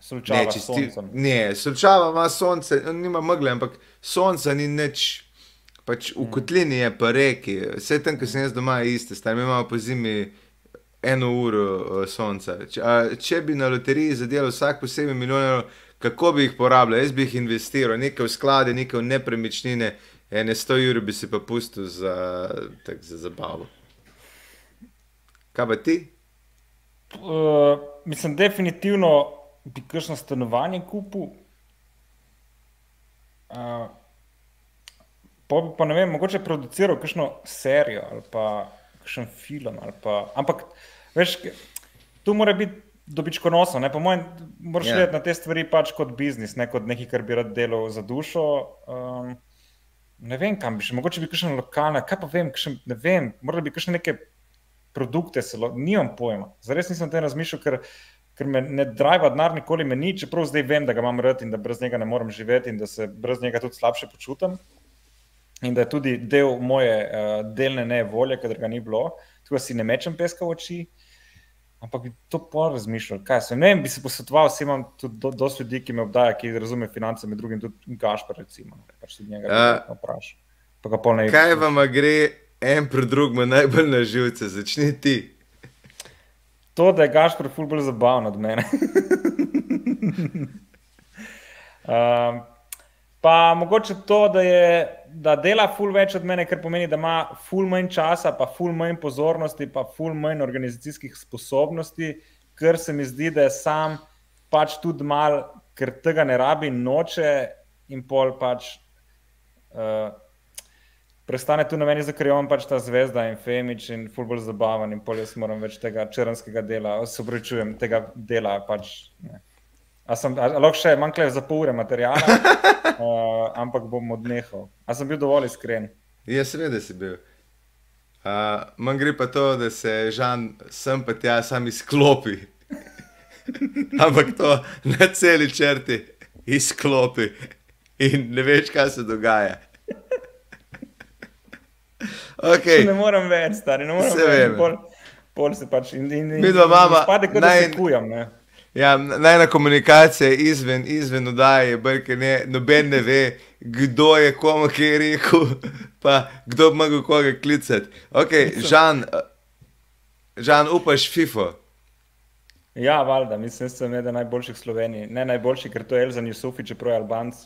Slučajno Ne, s če ti, soncem. ne, solčava ima sonce, nima megle, ampak sonca ni nič. Pač v kotlini je pa reki, vse tam, ki sem jaz doma, je iste, mi imamo po zimi eno uro uh, sonca. Če, a, če bi na loteriji zadelal vsak posebej milijon evrov, kako bi jih porabljal? Jaz bi jih investiral, nekaj v sklade, nekaj v nepremičnine, ene 100 ur bi si pa pustil za, tak, za zabavo. Kaj pa ti? Uh, mislim, definitivno bi kakšno stanovanje kupil. Uh, pa pa ne vem, mogoče produciral kakšno serijo ali pa kakšen film. Pa, ampak, veš, tu mora biti dobičkonosno. Ne? Po mojem, moraš Ja. yeah. gledati na te stvari pač kot biznis, ne kot nekaj, kar bi rad delal za dušo. Um, ne vem, kam bi šel, mogoče bi kakšen lokalna, kaj pa vem, kakšen, ne vem, morali bi kakšne neke produkte, celo, nimam pojma. Zares nisem o tem razmišljal, ker, ker me ne driva denar, nikoli me ni, čeprav zdaj vem, da ga imam rad in da brez njega ne morem živeti in da se brez njega tudi slabše počutim. In da je tudi del moje uh, delne nevolje, ker ga ni bilo, tako da si ne mečem peska v oči. Ampak bi to pol razmišljal, kaj se. Ne vem, bi se posvetoval, vsi imam tudi do, dosti ljudi, ki me obdaja, ki razume finance, med drugim tudi Gašpar, recimo. Pač tudi njega uh, vprašam. Pa ga pol ne Kaj vam gre en pred drugim najbolj na živce? Začni ti. To, da je Gašpor ful bolj zabaven od mene. [laughs] um, pa mogoče to, da, je, da dela ful več od mene, kar pomeni, da ima ful manj časa, pa ful manj pozornosti, pa ful manj organizacijskih sposobnosti, ker se mi zdi, da je sam pač tudi mal, ker tega ne rabi, noče in pol pač. Uh, Prestane tu na meni, ker je on pač ta zvezda in Femič in fulbol zabaven in pol jaz moram več tega črnskega dela, se upravičujem, tega dela pač. Ne. A sem, a, a lahko še manjkle za pol ure materijala, uh, [laughs] ampak bom odnehal. A sem bil dovolj iskren? Ja, seveda si bil. Uh, Manj gre pa to, da se Žan sem pa tja sam izklopi. [laughs] Ampak to na celi črti izklopi in ne veš, kaj se dogaja. Okay. Ne morem več, stari, ne morem Saj več. in Pol, pol se pač in, in, in, Midva imava Spade, kot da naj- se kujem. Ne. Ja, najna komunikacija izven, izven oddaje je, brke, ne, noben ne ve, kdo je komu kaj rekel, [laughs] pa kdo bi mogel koga klicati. Okay, Žan, uh, Žan, upaš FIFO. Ja, valjda, mislim, da sem eden najboljših v Sloveniji. Ne najboljši, ker to je Elzan Jusufi, čeprav je Albanc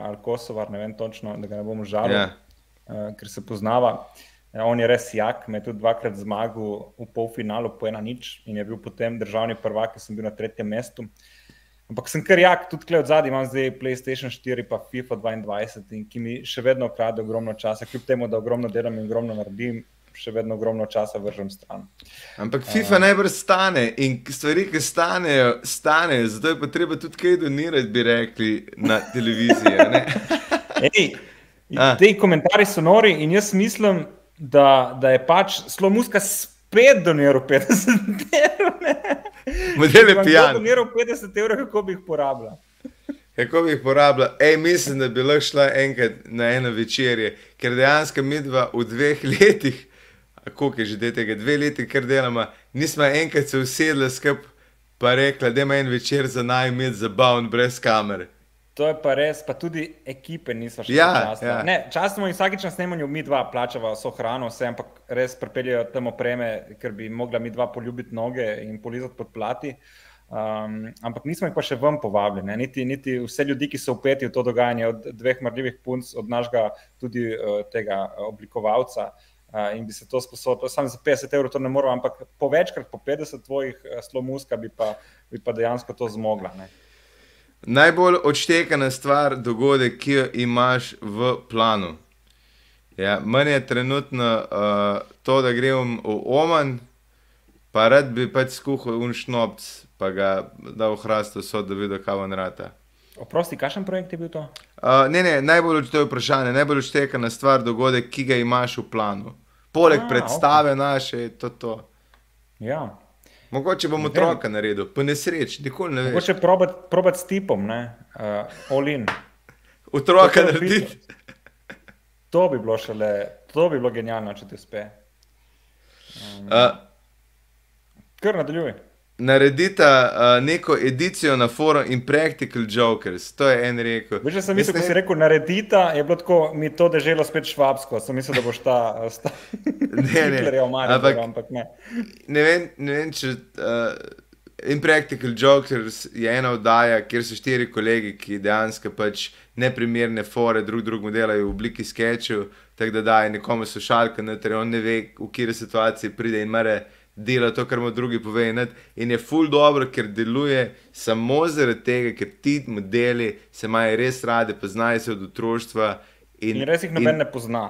ali Kosovar, ne vem točno, da ga ne bom žalil, Ja. uh, ker se poznava. Ja, on je res jak, me je tudi dvakrat zmagal v polfinalu po ena nič in je bil potem državni prvak, ki sem bil na tretjem mestu. Ampak sem kar jak, tudi tukaj od zadaj imam zdaj PlayStation 4 pa FIFA 22 in ki mi še vedno krade ogromno časa, kljub temu, da ogromno delam in ogromno naredim, še vedno ogromno časa vržem stran. Ampak FIFA najbrž stane in stvari, ki stanejo, stanejo, zato je pa treba tudi kaj donirati, bi rekli na televiziji. [laughs] Ej, A. Te komentarji so nori in jaz mislim, da, da je pač Slomuska spet doniral 50 evrov. Model je Če bi pijan. Doniral 50 evrov, kako bi jih porabljal. Kako bi jih porabila? Ej, mislim, da bi lahko šla enkrat na eno večerje, ker dejansko mi dva v dveh letih, koliko je že tega, dve leti, kar delamo, nismo enkrat se usedli skupaj, pa rekla, da ima en večer za naj imeti zabaven brez kamere. To je pa res, pa tudi ekipe niso še Ja, časne. ja. Ne, časno in vsakič na snemanju mi dva plačava vso hrano, vse, ampak res pripeljejo tam opreme, ker bi mogla mi dva poljubiti noge in polizati pod plati. Um, ampak nismo jih pa še ven povabili, ne? niti, niti vse ljudi, ki so upeti v to dogajanje, od dveh mrljivih punc, od našega tudi uh, tega uh, oblikovalca. Uh, in bi se to sposobil, samo za 50 evrov to ne morem, ampak po večkrat, po 50 tvojih uh, slomuska bi pa, bi pa dejansko to zmogla. Ne? Najbolj odštekana stvar, dogodek, ki jo imaš v planu. Ja, Meni je trenutno uh, to, da grem v Oman, pa rad bi pač skuhal un šnopc, pa ga dal hrast vso, da vidi, kaj on rata. Oprosti, kakšen projekt je bil to? Uh, ne, ne, najbolj to je vprašanje, najbolj štekana stvar, dogodek, ki ga imaš v planu. Poleg A, predstave naše je to to. Ja. Mogoče bom otroka naredil, po nesreči, nikoli ne veš. Mogoče probat, probat s tipom, ne? Uh, Olin. Otroka narediti. To bi bilo šele, to bi bilo genialno, če ti uspe. Uh, Kar nadaljuj. Naredita uh, neko edicijo na forum Impractical Jokers, to je en rekel. Veš, da sem mislil, ko Jaz si ne- rekel naredita, je bilo tako, mi to deželo spet švabsko. Sem mislil, da boš ta, [laughs] sta ne. Hitlerjev Maribor, Ampak- ampak ne. ne vem, ne vem če. Uh, Impractical Jokers je ena oddaja, kjer so štiri kolegi, ki dejansko pač neprimerne fore drug drugemu delajo v obliki sketchov, tako da daje nekomu slušalko, noter, on ne ve, v kateri situaciji pride in mora delati to, kar mu drugi pove. In, in je full dobro, ker deluje samo zaradi tega, ker ti modeli se imajo res radi, poznajo se od otroštva. In res jih noben ne pozna.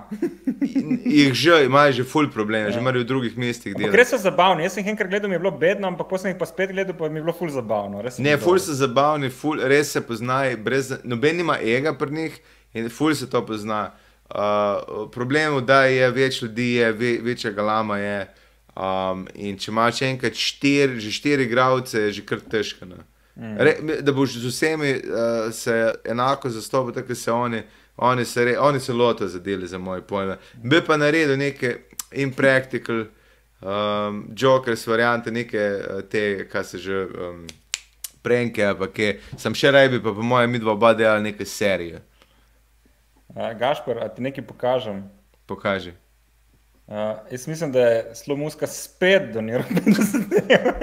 in jih že imajo že full probleme, že Ja. morajo v drugih mestih res so zabavni. Jaz sem jih enkrat gledal, mi je bilo bedno, ampak potem sem jih pa spet gledal, pa mi je bilo ful zabavno. Ne, ful so zabavni, ful, res se poznajo, brez, noben ima ega pri njih in ful se to pozna. Uh, problem je, da je več ljudi, je ve, večja galama je. Um, in če imaš enkrat štiri, že štiri igralce, je že kar težko. ne. Re, da boš z vsemi uh, se enako zastopil, tako se oni, oni se, re, oni se lotijo za dele, za moje pojme. Bi pa naredil neke impractical, um, jokers variante, neke uh, te, kaj se že. Um, prenke, ampak je, sem še rebi, pa po mojem, mi dva oba delala neke serije. Uh, Gašpor, a ti nekaj pokažem? Pokaži. Uh, jaz mislim, da je Slomuska spet doniral 50 [laughs] evrov.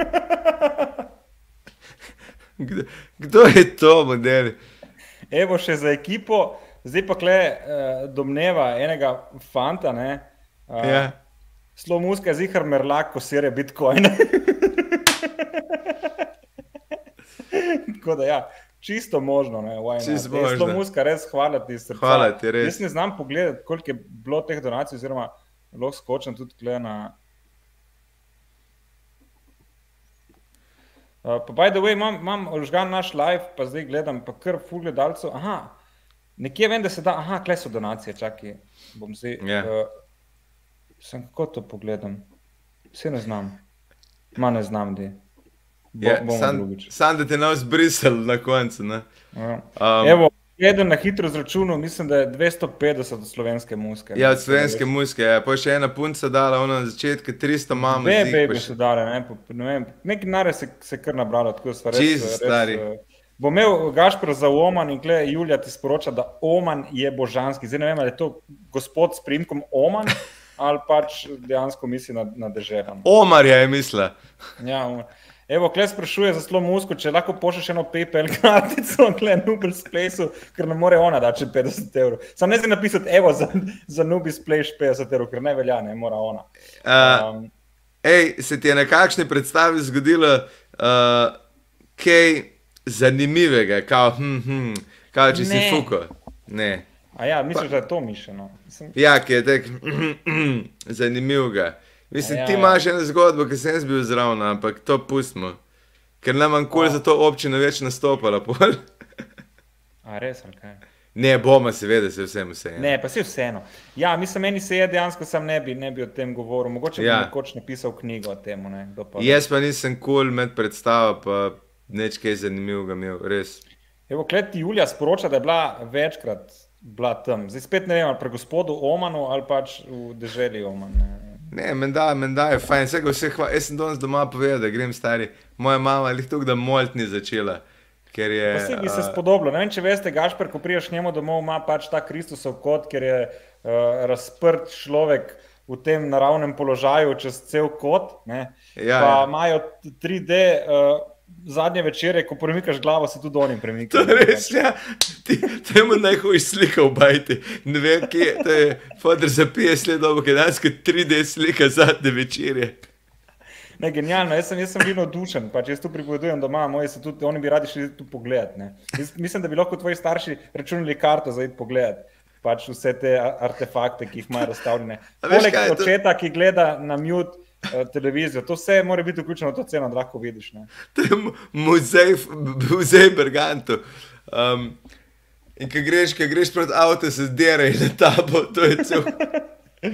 Kdo, kdo je to model? Evo še za ekipo, zdaj pa kle uh, domneva enega fanta, ne? Uh, Ja. Slomuska je zihar merlak, ko sere bitcoine. [laughs] Tako da ja, čisto možno, ne? Čisto možno. Slomuska, res hvala ti. Hvala ti, res. Jaz ne znam pogledati, koliko je bilo teh donacij, oziroma lahko skočim tudi tle na. Uh, pa, by the way, imam, imam užgan naš live, pa zdaj gledam, pa kar full gledalcev. Aha, nekje vem, da se da, aha, kle so donacije, čakaj, bom zdaj. Ja. Uh, sem kako to pogledam? Vse ne znam. Ma ne znam, da. Bo, Ja, bomo sam, drugič. sam da te ne vzbrisal na koncu. Ne? Ja. Um, Evo, eden na hitro zračunal, mislim, da je 250 od slovenske muske. ja, od slovenske muzike, ja. pa še ena punca dala, ona na začetku 300 mamo. Zig, pa bebi še- so dale, ne, po, ne vem, nekaj nare se, se kar nabralo, tako res. Jezus, stari. eh, Bo imel Gašpor za Oman in gleda, Julija ti sporoča, da Oman je božanski. Zdaj ne vem, ali je to gospod s primkom Oman [laughs] ali pač dejansko misli na, na deželo. Omarja je mislila. Ja, Oman. Evo, kle sprašuje za slo musko, če lahko pošlješ eno PayPal kartico, [laughs] kle Nubis Place, ker ne more ona dati 50 evrov. Sam ne znam napisati, evo, za, za Nubis Place 50 evrov, ker ne velja, ne mora ona. Uh, Um, Ej, se ti je na kakšni predstavi zgodilo uh, kaj zanimivega, kao, hm, hm, kao če si Ne. fuko? Ne. a ja, misliš, da je to mišljeno? Mislim, Ja, ki je tek zanimivega. Mislim, Ja, ti ja. imaš eno zgodbo, ki sem jaz bil zraven, ampak to pustimo. Ker nam manj kul A. za to občina več nastopala. pol. a res, kaj? Ne, bomo, seveda, se vsem vse. Ne, pa si vseeno. Ja, mislim, meni se je dejansko, sam ne bi, ne bi o tem govoril. Mogoče bi Ja. nekoč napisal knjigo o tem. Ne, pa. Jaz pa nisem kul cool med predstavo, pa nič kaj zanimivega imel, res. Evo, kleti Julija sporoča, da je bila večkrat bila tam. Zdaj spet ne vem, ali pri gospodu Omanu ali pač v deželi Oman. Ne. Ne, menda, menda je fajn, vse, vse hva, jaz sem danes doma povedal, da grem stari. Moja mama je tukaj, da molt ni začela. Ker je. Vse bi se spodobilo. Ne vem, če veste, Gašper, ko priješ njemu domov, ima pač ta Kristusov kot, ker je uh, razprt človek v tem naravnem položaju čez cel kot. Ne. Ja, pa ja. imajo 3D. Uh, Zadnje večere, ko premikaš glavo, se tudi oni To premikajo. je res, ja. Ti, to je mu najhujša slika v bajti. Ne vem, kje je. To je Fodor za 50 let ker danes 3D slika zadnje večerje. Ne, genialno, jaz sem, jaz sem bil navdušen. Pač jaz tu pripovedujem doma, moji so tudi, oni bi radi šli tu pogledat. ne. Jaz Mislim, da bi lahko tvoji starši računali karto za iti pogledat. Pač vse te artefakte, ki jih imajo razstavljene. Poleg je to? očeta, ki gleda na mute, televizijo. To vse mora biti vključeno v to ceno, da lahko vidiš. Ne? To je muzej, muzej Berganto. Um, in ko greš, ko greš pred avto, se zdere in ta bo, to je cel. Uh,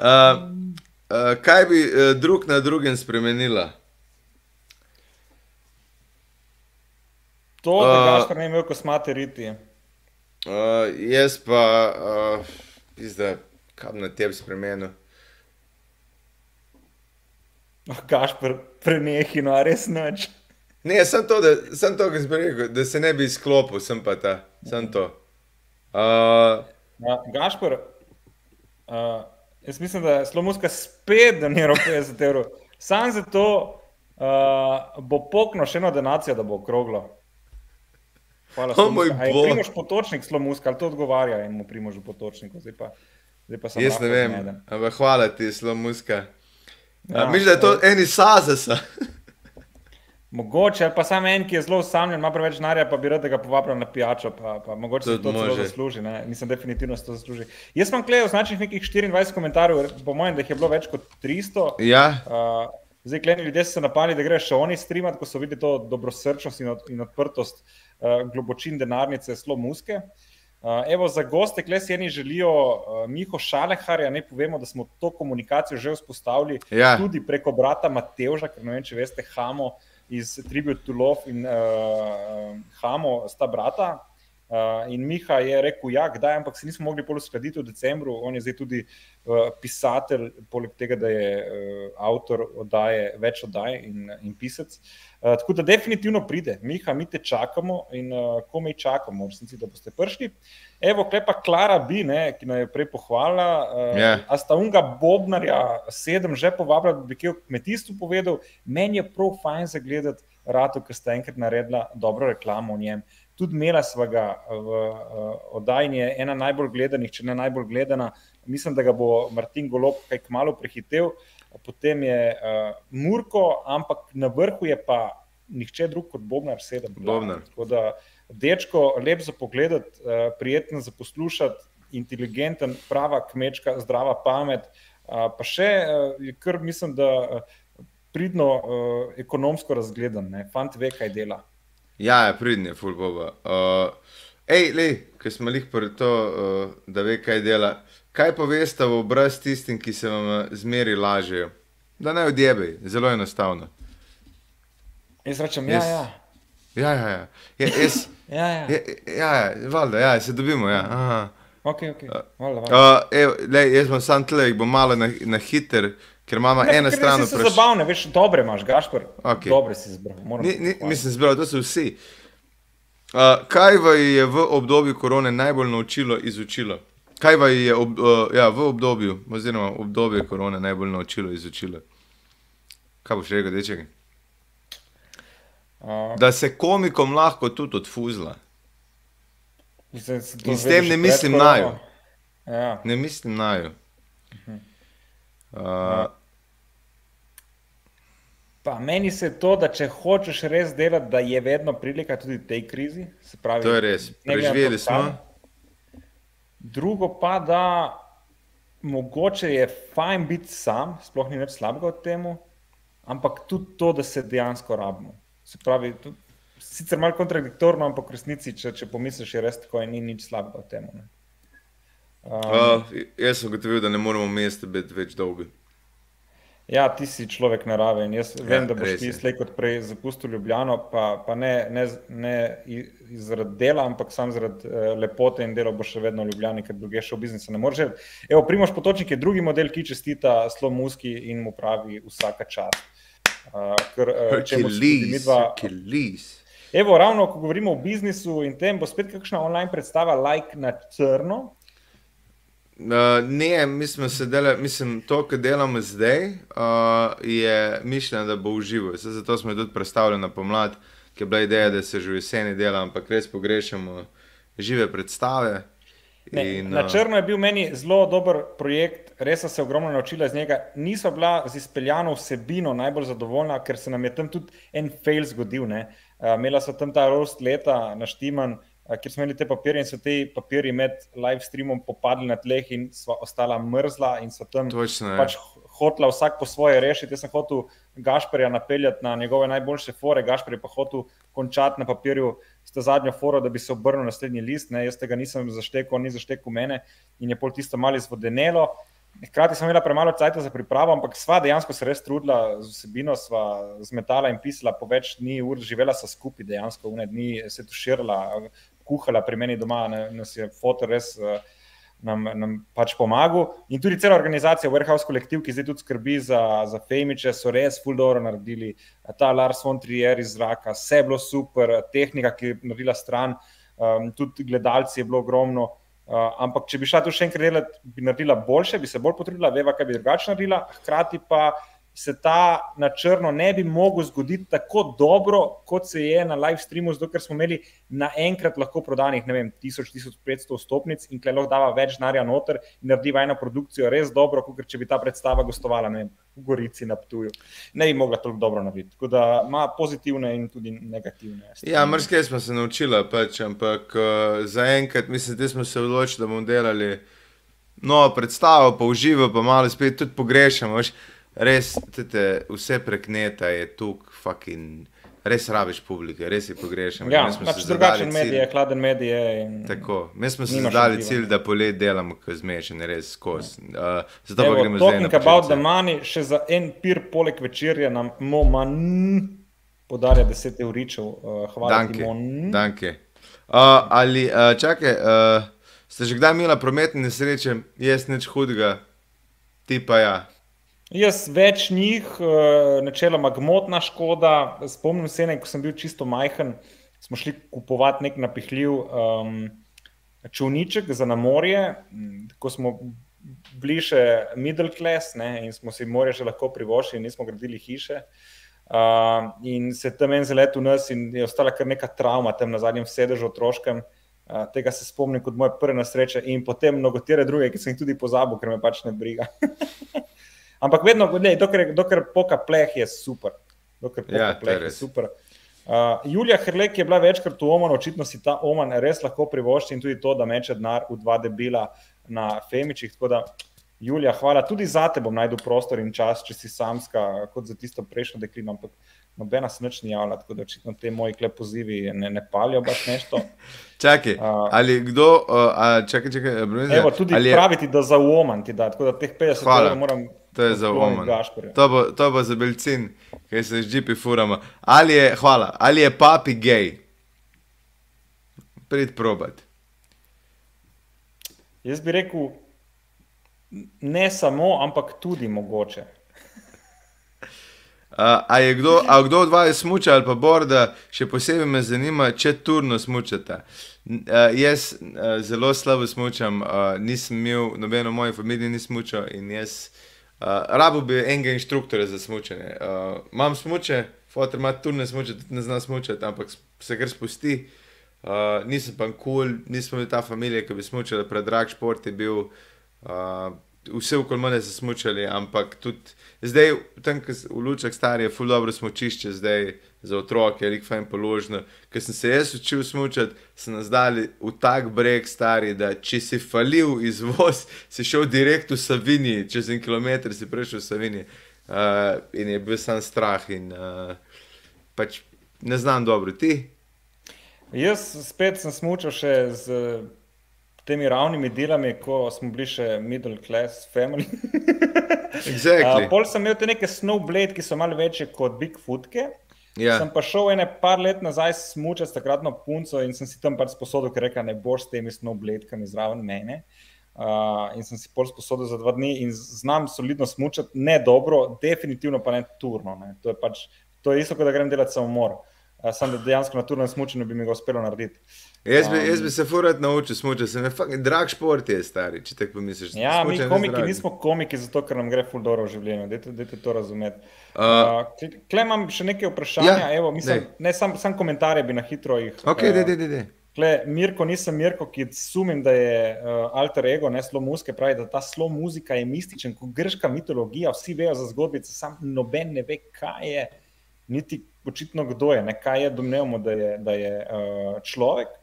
uh, kaj bi uh, drug na drugem spremenila? To, da uh, ne imel kosmate riti. Uh, jaz pa, uh, zdaj, kam na tebi spremenil. Kašpr, prenehi, no, res noč. Ne, sem to, da, sem to rekel, da se ne bi izklopil, sem pa ta, sem to. Uh, ja, Gašpr, uh, jaz mislim, da je Slomuska spet doniral 50 evrov. Sam zato uh, bo pokno še eno donacijo, da bo okroglo. Hvala, oh, moj bog. Primož potočnik Slomuska, ali to odgovarja in mu primož potočnik. Zdaj pa, zdaj pa jaz ne vem, ampak hvala ti, Slomuska. Ja, Mislim, da je to eni sazesa. [laughs] Mogoče, pa samo en, ki je zelo usamljen, ima preveč denarja, pa bi rad, da ga povabi na pijačo, pa, pa mogoče se to zelo zasluži. Ne? Mislim, definitivno se to zasluži. Jaz sem klejal značnih nekih 24 komentarjev, po mojem, da jih je bilo več kot 300. Ja. Uh, zdaj, klejni ljudje so se napali, da gre še oni streamati, ko so videli to dobrosrčnost in, od, in odprtost uh, globočin denarnice, slo muske. Uh, evo, za goste, ki si eni želijo, uh, Miho Šaleharja, ne povemo, da smo to komunikacijo že vzpostavili ja. tudi preko brata Matevža, ker ne vem, če veste, Hamo iz Tribute to Love in uh, Hamo, sta brata. Uh, in Miha je rekel, ja, kdaj, ampak se nismo mogli uskladiti v decembru. On je zdaj tudi uh, pisatelj, poleg tega, da je uh, avtor oddaje, več oddaj in, in pisec. Uh, tako da definitivno pride, Miha, mi te čakamo in uh, komaj čakamo, resnici, da boste prišli. Evo, klepa Klara bi, ne, ki nam je prej pohvala. Uh, yeah. Ja. A sta unga Bobnarja sedem že povabila, da bi kaj o kmetijstvu povedal. Meni je prav fajn zagledati Rado, ki ste enkrat naredila dobro reklamo o njem tudi imela sva ga v uh, oddajni, ena najbolj gledanih, če ne najbolj gledana. Mislim, da ga bo Martin Golob kaj kmalo prehitel. Potem je uh, Murko, ampak na vrhu je pa nihče drug kot Bobnar, sedem. Bobnar. Tako da, dečko, lep za pogled, uh, prijeten za poslušati, inteligenten, prava kmečka, zdrava pamet. Uh, pa še, uh, kar mislim, da uh, pridno uh, ekonomsko razgledan, ne? fant ve, kaj dela. Ja, ja pridni je, full boba. Uh, ej, le, ki smo jih pri to, uh, da ve, kaj dela. Kaj poveste v obraz tistim, ki se vam zmeri lažejo? Da ne odjebe, zelo enostavno. Jaz rečem, ja, ja. Ja, ja, ja. ja, jaz, [laughs] ja, ja. ja, ja, valjda, ja, se dobimo. Ja. Aha. Ok, ok. Valjda, valjda. Uh, ev, lej, jaz bom sam tle, bom malo na, na hiter. Ker imamo eno stran. Vse je zabavno, veš, dobre imaš, gašpor. Okay. Dobre si zbral. Ni, ni, mislim, zbral, to so vsi. Uh, kaj vas je v obdobju korone najbolj naučilo izučilo? Kaj vas je ob, uh, ja, v obdobju, oziroma v obdobju korone najbolj naučilo izučilo? Kaj boš rekel, deček? Uh, da se komikom lahko tudi odfuzla. In s tem ne mislim na jo. Ja. Ne mislim na jo. Uh, ja. Pa meni se to, da če hočeš res delati, da je vedno prilika tudi tej krizi. Pravi, to je res, preživeli smo. Drugo pa, da mogoče je fajn biti sam, sploh ni več slabega od temu, ampak tudi to, da se dejansko rabimo. Se pravi, tudi, sicer malo kontradiktorno, ampak v resnici, če, če pomisliš, je res tako, ni nič slabega od temu. Um, uh, jaz sem gotovil, da ne moramo mesta biti več dolgi. Ja, ti si človek narave in jaz ja, vem, da boš ti slej kot prej zapustil Ljubljano, pa, pa ne, ne, ne zaradi dela, ampak sam zaradi uh, lepote in dela boš še vedno v Ljubljani, ker druge še v biznisu ne moreš. Evo, Primoš Potočnik je drugi model, ki čestita slo muski in mu pravi vsaka čast. Uh, ker, uh, če Hercules. Evo, ravno ko govorimo o biznisu in tem, bo spet kakšna online predstava like na črno. Uh, ne, mi smo se delali, mislim, to, kar delamo zdaj, uh, je mišljeno, da bo uživo. Zato smo tudi predstavljali na pomlad, ki je bila ideja, da se že v jeseni dela, ampak res pogrešamo žive predstave. Ne, in, na črno je bil meni zelo dober projekt, res sem se ogromno naučila iz njega. Nisva bila z izpeljano vsebino najbolj zadovoljna, ker se nam je tam tudi en fail zgodil. Uh, imela so tam ta rost leta naštiman. Ker smo imeli te papirje in so te papirje med live streamom popadli na tleh in so ostala mrzla in so tam Točno, pač hotla vsak po svoje rešiti. Jaz sem hotel Gašperja napeljati na njegove najboljše fore, Gašper je pa hotel končati na papirju s to zadnjo foro, da bi se obrnil na naslednji list. Ne? Jaz tega nisem zaštekel, ni zaštekel mene in je pol tisto malo izvodenelo. Hkrati sem imela premalo časa za pripravo, ampak sva dejansko se res trudila z vsebino, sva zmetala in pisala po več dni, ur, živela sva skupaj, dejansko v ne dni se tuširala, kuhala pri meni doma, nas je foto res. Uh, nam, nam pač pomagal. In tudi cela organizacija, Warehouse kolektiv, ki zdaj tudi skrbi za, za Femiče, so res fuldoro naredili. Ta Lars von Trier iz zraka, vse je bilo super, tehnika, ki je naredila stran, um, tudi gledalci je bilo ogromno. Uh, ampak, če bi šla tu še enkrat delati, bi naredila boljše, bi se bolj potrudila, veva, kaj bi drugače naredila, hkrati pa se ta na črno ne bi mogel zgoditi tako dobro, kot se je na live streamu, zato ker smo imeli naenkrat lahko prodanih, ne vem, 1000-1500 stopnic in klej lahko dava več denarja noter in naredi eno produkcijo res dobro, kot če bi ta predstava gostovala vem, v Gorici na Ptuju. Ne bi mogla toliko dobro narediti. Tako da ima pozitivne in tudi negativne. Strani. Ja, mrske smo se naučili, pač, ampak uh, zaenkrat mislim, da smo se odločili, da bomo delali. No, predstavo pa uživo, pa malo spet tudi pogrešamo. Veš res, tete, vse prek neta je tukaj, fucking, res rabiš publike, res je pogrešam. Ja, pač drugačen medij, hladen medij je. Tako, mi smo si zadali cilj, da polet delamo, ko zmešen, res skozi. Uh, zato Evo, pa gremo zdaj. Talking about the money, še za en pir poleg večerja nam moman podarja 10 evričev. Uh, hvala danke, ti, danke. Uh, ali, uh, čakaj, uh, ste že kdaj imeli prometne nesreče, jaz nič hudega, ti pa ja. Jaz več njih, eh, načeloma gmotna škoda. Spomnim se, ne, ko sem bil čisto majhen, smo šli kupovati nek napihljiv um, čovniček za na morje, ko smo bili še middle class ne, in smo si morje še lahko privoščili, nismo gradili hiše. Uh, in se tam en zalet v nas, in je ostala kar neka travma tam na zadnjem sedežu otroškem. Uh, tega se spomnim kot moje prve nasreče, in potem mnogotere druge, ki sem jih tudi pozabil, ker me pač ne briga. [laughs] Ampak vedno, ne, dokler, dokler poka pleh, je super. Dokler poka ja, pleh, je super. Uh, Julija Hrlek je bila večkrat v Omanu, očitno si ta Oman res lahko privošči in tudi to, da meče denar v dva debila na Femičih. Tako da, Julija, hvala. Tudi za te bom najdel prostor in čas, če si samska, kot za tisto prejšnjo deklino. Ampak nobena se nič ni javila, tako da očitno te moji klep pozivi ne, ne palijo baš nešto. [laughs] čakaj, uh, ali kdo, uh, čakaj, čakaj, brune, evo, tudi ali praviti, je... da za Oman ti da, tako da teh 50 evrov moram. To je za Oman. To bo, to bo za Belcin, ki se z GP furamo. Ali je, hvala, ali je papi gej? Prid probat. Jaz bi rekel, ne samo, ampak tudi mogoče. Uh, a je kdo, a kdo od vas smuča ali pa borda, še posebej me zanima, če turno smučate. Uh, jaz uh, zelo slabo smučam, uh, nisem imel nobeno moje familije, nisem smučal in jaz uh, rabo bi enega inštruktorja za smučanje. Uh, imam smuče, fotor ima turne smuče, tudi ne zna smučati, ampak se kar spusti. Uh, nisem pa kul, cool, nismo imeli ta familija, ki bi smučala, predrag šport je bil. Uh, vse okoli mene so smučali, ampak tudi zdaj, tam, v Lučah stari je fuldo dobro smočišče, zdaj za otroke, ali kaj jim položno. Ker sem se jaz učil smučati, sem nas dali v tak breg stari, da če si falil izvoz, [laughs] si šel direkt v Savini, čez en kilometr si prišel v Savini uh, in je bil sam strah in uh, pač ne znam dobro ti. Jaz spet sem smučal še z temi ravnimi delami, ko smo bili še middle class family. [laughs] exactly. uh, pol sem imel te neke snowblade, ki so malo večje kot Bigfootke. Yeah. Ja. Sem pa šel ene par let nazaj smučati s takratno punco in sem si tam pač sposodil, ker reka, ne boš s temi snowbladekami zraven mene. Uh, in sem si pol sposodil za dva dni in znam solidno smučati, ne dobro, definitivno pa ne turno. Ne. To, je pač, to je isto, kot da grem delati samomor. Uh, sam da dejansko na turnem smučanju bi mi ga uspelo narediti. Jaz bi, jaz bi se furat naučil smučati, se mi je drag šport, je stari. Če tako pomisliš, ja, mi komiki nismo komiki, zato ker nam gre ful dobro v življenju. Dajte to razumeti. Uh, uh, Klej imam še nekaj vprašanja. Ja, Evo, mislim, ne, sam, sam komentarje bi na hitro jih. Okay, uh, de, de, de. Kle, Mirko, nisem Mirko, ki sumim, da je uh, alter ego, ne slo muske, pravi, da ta slo muzika je mističen, kot grška mitologija, vsi vejo za zgodbice, sam noben ne ve, kaj je, niti očitno kdo je, ne kaj je, domnevamo, da je, da je uh, človek.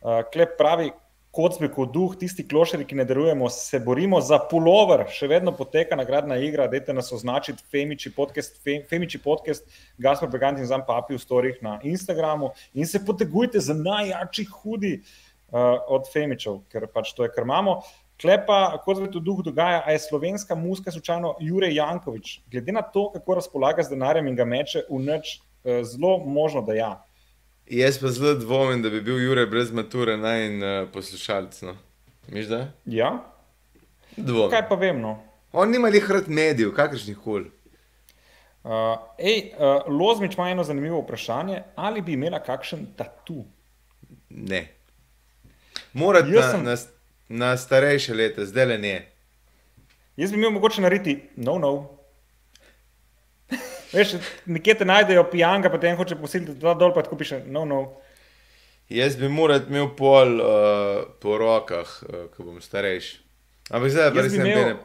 Uh, Klep pravi, kot bi kot duh, tisti klošari, ki ne delujemo, se borimo za pulover, še vedno poteka nagradna igra, dajte nas označiti, Femiči podcast, Femiči podcast, Gaspar Begant in Zam Papi v storih na Instagramu in se potegujte za najjačji hudi uh, od Femičev, ker pač to je, kar imamo. Klepa, kot se to duh dogaja, a je slovenska muska slučajno Jure Jankovič. Glede na to, kako razpolaga z denarjem in ga meče v noč, uh, zelo možno, da ja. Jaz pa zelo dvomim, da bi bil Jurek brez mature naj in uh, poslušalec. No. Miš da? Ja. Dvomim. Kaj pa vem? No? On nima jih rad medijev, kakršnih koli. Uh, uh, Lozmič ima eno zanimivo vprašanje. Ali bi imela kakšen tatu? Ne. Morate na, sem... na, na starejše leta, zdaj le ne. Jaz bi imel mogoče narediti no, no. Veš, nekje te najdejo pijanga, potem hoče posiliti dva dol, pa tako piše, no, no. Jaz bi moral imeti pol uh, po rokah, uh, ko bom starejši. Ampak zdaj pa res ne vem.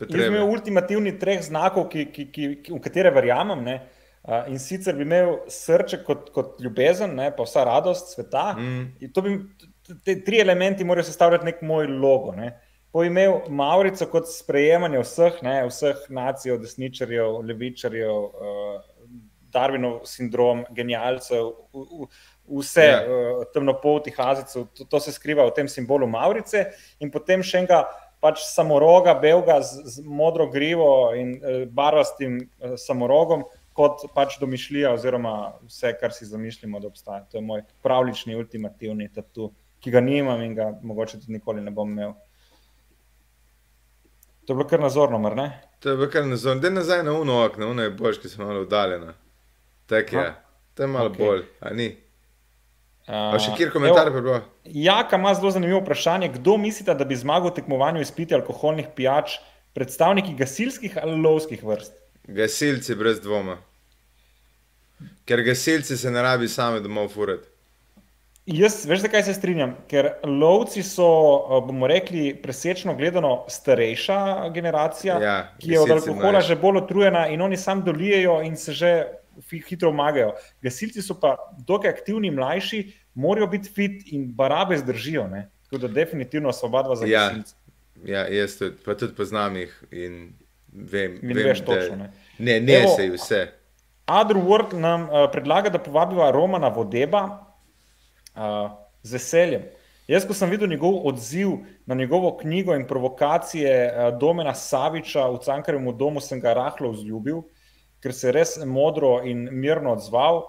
Jaz bi imel ultimativni treh znakov, ki, ki, ki, ki, v katere verjamem. Ne? Uh, in sicer bi imel srce kot, kot ljubezen, ne? pa vsa radost sveta. Mm. Bi, te tri elementi morajo sestavljati nek moj logo. Ne? Uh, bo imel Maurico kot sprejemanje vseh, ne, vseh nacij, desničarjev, levičarjev, uh, Darwinov sindrom, genialcev, vse yeah. Ja. uh, temnopoltih azicov, to, to se skriva v tem simbolu Maurice in potem še enega. Pač samoroga, belga z, z modro grivo in e, barvastim e, samorogom, kot pač domišljija, oziroma vse, kar si zamišljamo, da obstaja. To je moj pravlični, ultimativni tatu, ki ga nimam in ga mogoče tudi nikoli ne bom imel. To je bilo kar nazorno, mar ne? To je bilo kar nazorno. Dej nazaj na uno okno, uno je boljš, ki sem malo udaljen. Tako je. To je malo okay. bolj, a ni. A še kjer komentar bi bil? Jaka ima zelo zanimivo vprašanje. Kdo mislite, da bi zmagal v tekmovanju izpiti alkoholnih pijač, predstavniki gasilskih ali lovskih vrst? Gasilci, brez dvoma. Ker gasilci se ne rabi sami domov furati. Jaz, veš, zakaj se strinjam? Ker lovci so, eh, bomo rekli, presečno gledano starejša generacija, ja, ki je od alkohola že bolj otrujena in oni sami dolijejo in se že hitro umagajo. Gasilci so pa dokaj aktivni, mlajši, morajo biti fit in barabe zdržijo. Ne? Tako da definitivno so oba dva za ja, gasilce. Ja, jaz tudi, pa tudi poznam jih in vem, in vem veš točno. Ne, ne, ne Evo, se vse. Adru Word nam uh, predlaga, da povabimo Romana Vodeba z veseljem. Jaz, ko sem videl njegov odziv na njegovo knjigo in provokacije uh, Domena Saviča v Cankarjemu domu, sem ga rahlo vzljubil, ker se je res modro in mirno odzval.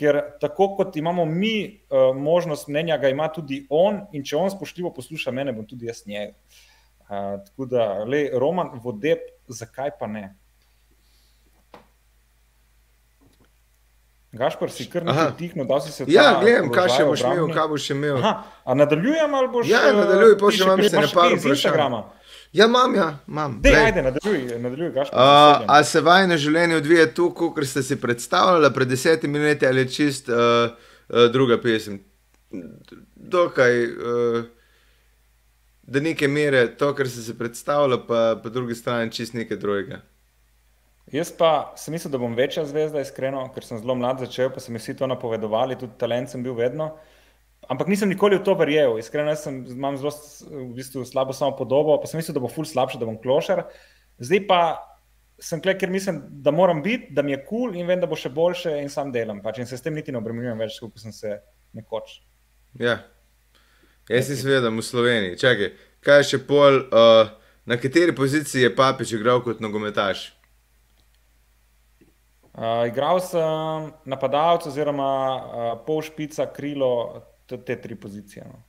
Ker tako kot imamo mi uh, možnost mnenja, ga ima tudi on, in če on spoštljivo posluša mene, bom tudi jaz njega. Uh, tako da, le, Roman, vodeb, zakaj pa ne? Gašpor si kar nekaj tihno, da si se tam. Ja, gledam, kaj še boš imel, kaj boš imel. Aha, a nadaljujem ali boš? Ja, nadaljuj, pa še imam misle, ne pa iz Instagrama. Ja, imam, ja, imam. Dej, ajde, nadaljuj, nadaljuj, Gašpor. Uh, a se vajne življenje odvija tu, kot ste si predstavljali pred desetimi leti ali čist uh, uh, druga pesem? Dokaj, uh, da neke mere to, kar ste si predstavljali, pa po drugi strani čist nekaj drugega. Jaz pa sem mislil, da bom večja zvezda, iskreno, ker sem zelo mlad začel, pa so mi vsi to napovedovali, tudi talent sem bil vedno. Ampak nisem nikoli v to verjel, iskreno, jaz sem, imam zelo v bistvu slabo samo podobo, pa sem mislil, da bo ful slabše, da bom klošar. Zdaj pa sem kle, ker mislim, da moram biti, da mi je kul cool in vem, da bo še boljše in sam delam. Pač in se s tem niti ne obremenjujem več, kot sem se nekoč. Ja, jaz si svedam v Sloveniji. Čakaj, kaj je še pol, uh, na kateri poziciji je papič igral kot nogometaš? Uh, igral sem napadalca, oziroma uh, pol špica, krilo, te, te tri pozicije. No.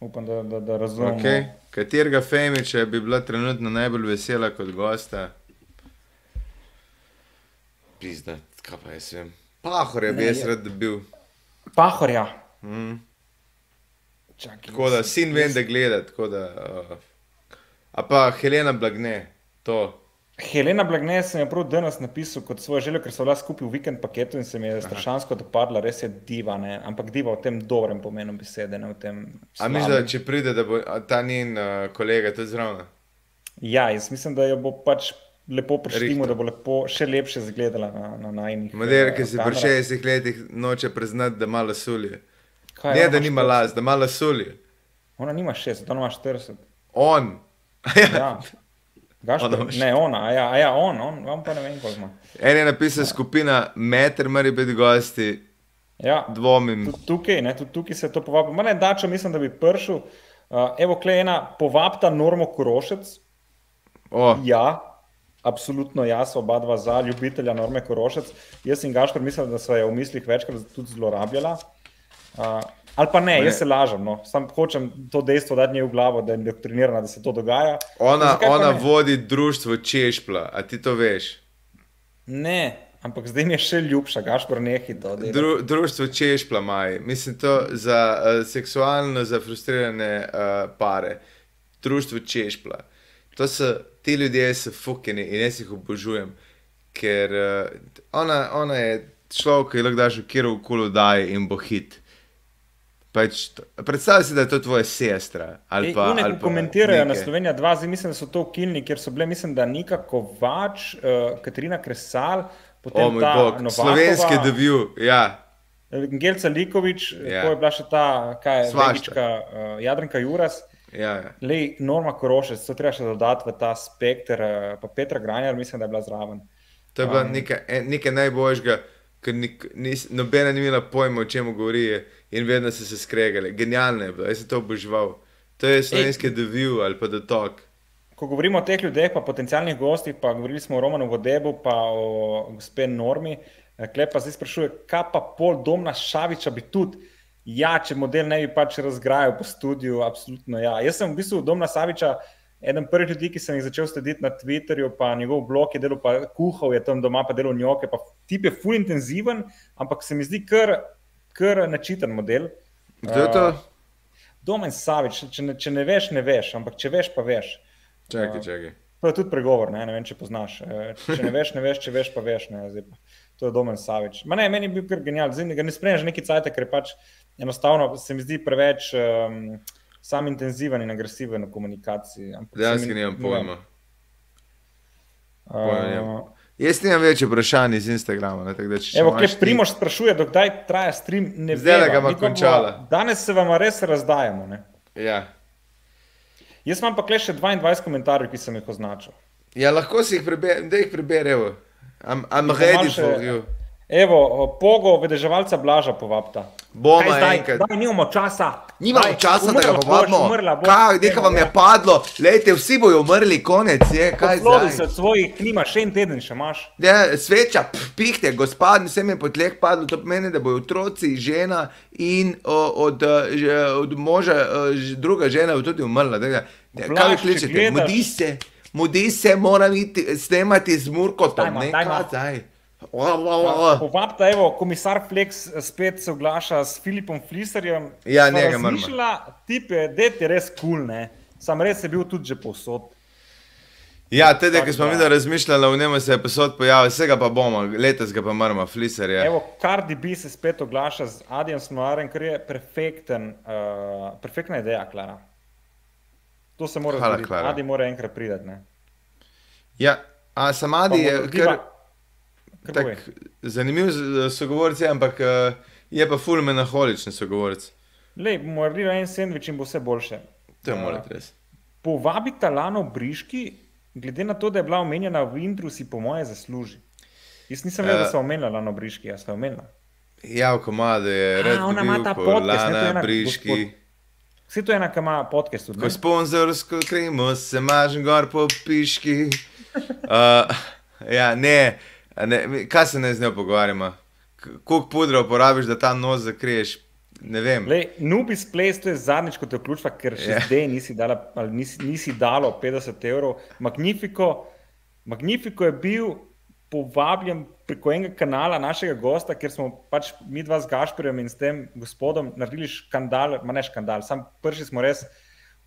Upam, da, da, da razumem. Okay. Katerega Femiča bi bila trenutno najbolj vesela kot gosta? Pizda, kaj pa jaz vem. Pahorja bi jaz rad bil. Pahorja. Mm. Čaki, tako da sin vem, da gleda. Da, uh, a pa Helena Blagne, to. Helena Blagne sem jo prav danes napisal kot svojo željo, ker so bila skupaj v vikend paketu in se mi je strašansko dopadla, res je diva, ne? ampak diva v tem dobrem pomenu besede. Ne, A misliš, da če pride, da bo ta njen uh, kolega tudi zraven? Ja, jaz mislim, da jo bo pač lepo prištimo, da bo lepo še lepše izgledala na, na najnih. Model, ki se pri 60 letih noče priznati, da malo sulje. Ne, da nima las, da malo sulje. Ona nima 60, ona ima 40. On. [laughs] Ja. Gašper, Ima ne, ona, a ja, a ja on, on, on pa ne vem, koliko ima. En je napisal skupina Meter, mora biti gosti, Ja, dvomim. tudi tukaj, ne, tudi tukaj se to povabi. Ma ne, dačo mislim, da bi prišel. Uh, evo, klej ena povabta Normo Korošec. O, Ja, absolutno jaz, oba dva za ljubitelja Norme Korošec. Jaz in Gašpor mislim, da so jo v mislih večkrat tudi zlorabljala. Uh, ali pa ne, Ne. jaz se lažem. No. Sam hočem to dejstvo dati njej v glavo, da je indoktrinirana, da se to dogaja. ona, ona vodi društvo Češpla, a ti to veš? Ne, ampak zdaj mi je še ljubša, Gašpor nehi to. delati. Dru, društvo Češpla, maj. Mislim, to za uh, seksualno zafrustrirane uh, pare. Društvo Češpla. To so ti ljudje, so fukeni in jaz jih obožujem. Ker uh, ona, ona je človek, ki lahko daš v kjer koli daj in bo hit. Pač, to- predstavljaj si, da je to tvoja sestra. Ali Ej, pa, one, ali pa komentirajo na neke- Slovenija 2, zdaj mislim, da so to ukinili, ker so bile, mislim, da Nika Kovač, uh, Katarina Kresal, potem O moj ta bog, Novakova, slovenski debut, ja. Gelca Likovič, Ja. yeah. je bila še ta, kaj je. Vegička, uh, Jadranka Juras. ja, ja. Lej, Norma Korošec, to treba še dodati v ta spektr, uh, pa Petra Granjar, mislim, da je bila zraven. To je bilo Um, nekaj, en- nekaj najboljšega, ker nik, nis, nobena ni imela pojma, o čem govori, in vedno so se skregali. Genialno je bilo, jaz sem to oboževal. To je slovenski View ali pa Talk. Ko govorimo o teh ljudeh, pa potencialnih gostih, pa govorili smo o Romanu Vodebu, pa o gospe Normi, eh, Klepa zdaj sprašuje, kaj pa pol domna Šaviča bi tudi. Ja, če model ne bi pač razgrajal po studiu, absolutno ja. Jaz sem v bistvu domna Saviča, eden prvih ljudi, ki sem jih začel slediti na Twitterju, pa njegov blog je delal, pa kuhal je tam doma, pa delal njoke, pa tip je full intenziven, ampak se mi zdi kar, kar načiten model. Kdo je to? Uh, Domen Savič, če ne, če ne veš, ne veš, ampak če veš, pa veš. Čakaj, čakaj. To je tudi pregovor, ne, ne vem, če poznaš. Eh, Če ne veš, ne veš, če veš, pa veš. Ne, zdaj pa. to je Domen Savič. Ma ne, meni je bil kar genial. Zdaj ga ne spremljaš neki cajt, ker pač enostavno se mi zdi preveč um, sam intenziven in agresiven v komunikaciji. Dejansko mi- nimam pojma. vem. Uh. Jaz nimam več vprašanj iz Instagrama. Ne, tako da, če Evo, kaj ti- Primož sprašuje, dokdaj traja stream, ne Zdajle veva. ga bova- končala. Danes se vam res razdajamo. Ne? Ja. Jaz imam pa kle še 22 komentarjev, ki sem jih označil. ja, lahko si jih preberem, da jih preberem. Jih bom ready for you. Evo, pogo, vedeževalca Blaža povabta. Bomo Kaj zdaj? enkrat. Daj, nimamo časa. Nimamo Daj, časa, da ga povabimo. Kaj, nekaj vam je Ja. padlo, lejte, vsi bojo umrli, konec je, kaj Poslovi se zdaj. od svojih, nima še en teden, še imaš. Ja, sveča, pf, pihte, gospod, vsem je po tleh padlo, to pomeni, da bojo otroci, žena in o, od, eh, od moža eh, druga žena bo tudi umrla. Tega, ja, Blaž, kaj vi če kličete? Mudi se, mudi se, moram iti snemati z Murkotom, Dajmo, ne dajmo. kaj zdaj. Ua. Povabta, evo, komisar Flex spet se oglaša s Filipom Fliserjem. Ja, Sva njega moramo. razmišljala, Tip je, det je res kul, cool, ne. Sam res je bil tudi že povsod. Ja, Tako ko smo da- mi da razmišljali, v njemu se je posod pojavil, vsega pa bomo, letos ga pa moramo, fliser je. Evo, Cardi B se spet oglaša z Adijem Smolarem, kar je perfekten, uh, perfektna ideja, Klara. To se mora zgoditi. Adi mora enkrat ne. Ja, a Samadi je Pa mu kar, Kar tak, zanimiv z- sogovorec, je, ampak eh, je pa ful menaholičen sogovorec. Lej, bomo naredili en sendvič in bo vse boljše. To je morate res. Povabita Lano Briški, glede na to, da je bila omenjena v Indru, si po moje zasluži. Jaz nisem vedel, da Eh. so omenila Lano Briški, jaz sem omenila. Ja, v komadu je A, red ona ima ta podcast, ne, ena Briški. gospod- Vse to je ena, ki ima podcast tudi. Ko sponzorsko krimo, se mažem gor po piški. Uh, [laughs] ja, ne, a ne, kaj se ne z njo pogovarjamo? Koliko pudra uporabiš, da ta nos zakriješ? Ne vem. Lej, Nubis Place, to je zadnjič, ko te vključva, ker še Ja. yeah. zdaj nisi, dala, nisi, nisi dalo 50 evrov. Magnifico, Magnifico je bil povabljen preko enega kanala našega gosta, ker smo pač mi dva z Gašporjem in s tem gospodom naredili škandal, ma ne škandal, sam prvi smo res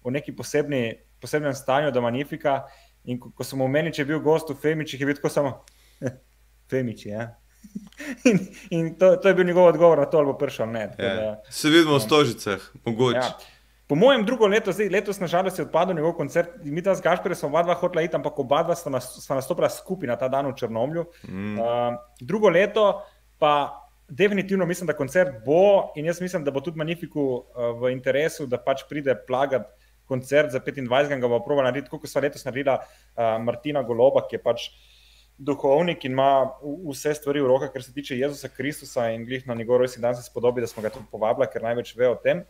v neki posebni, posebnem stanju do Magnifika. In ko, ko smo omenili, če je bil gost v Femičih, je bil tako samo [laughs] Femiči. Ja? In, in to, to je bil njegov odgovor na to, bo prišel ne. tako Ja. da- Se vidimo v stožicah, mogoče. Ja. Po mojem drugo leto, zdaj, letos nažalost je odpadel njegov koncert, mi ta z Gašperjem smo oba dva hotela iti, ampak oba dva sta, nas, sta nastopila skupaj na ta dan v Črnomlju. Mm. Uh, drugo leto pa definitivno mislim, da koncert bo in jaz mislim, da bo tudi Magnifiku uh, v interesu, da pač pride plagat koncert za 25. ga bo proba narediti, kot so letos naredila uh, Martina Goloba, ki je pač duhovnik in ima vse stvari v rokah, kar se tiče Jezusa Kristusa in glih na njegov rojstni dan se spodobi, da smo ga tudi povabili, ker največ ve o tem.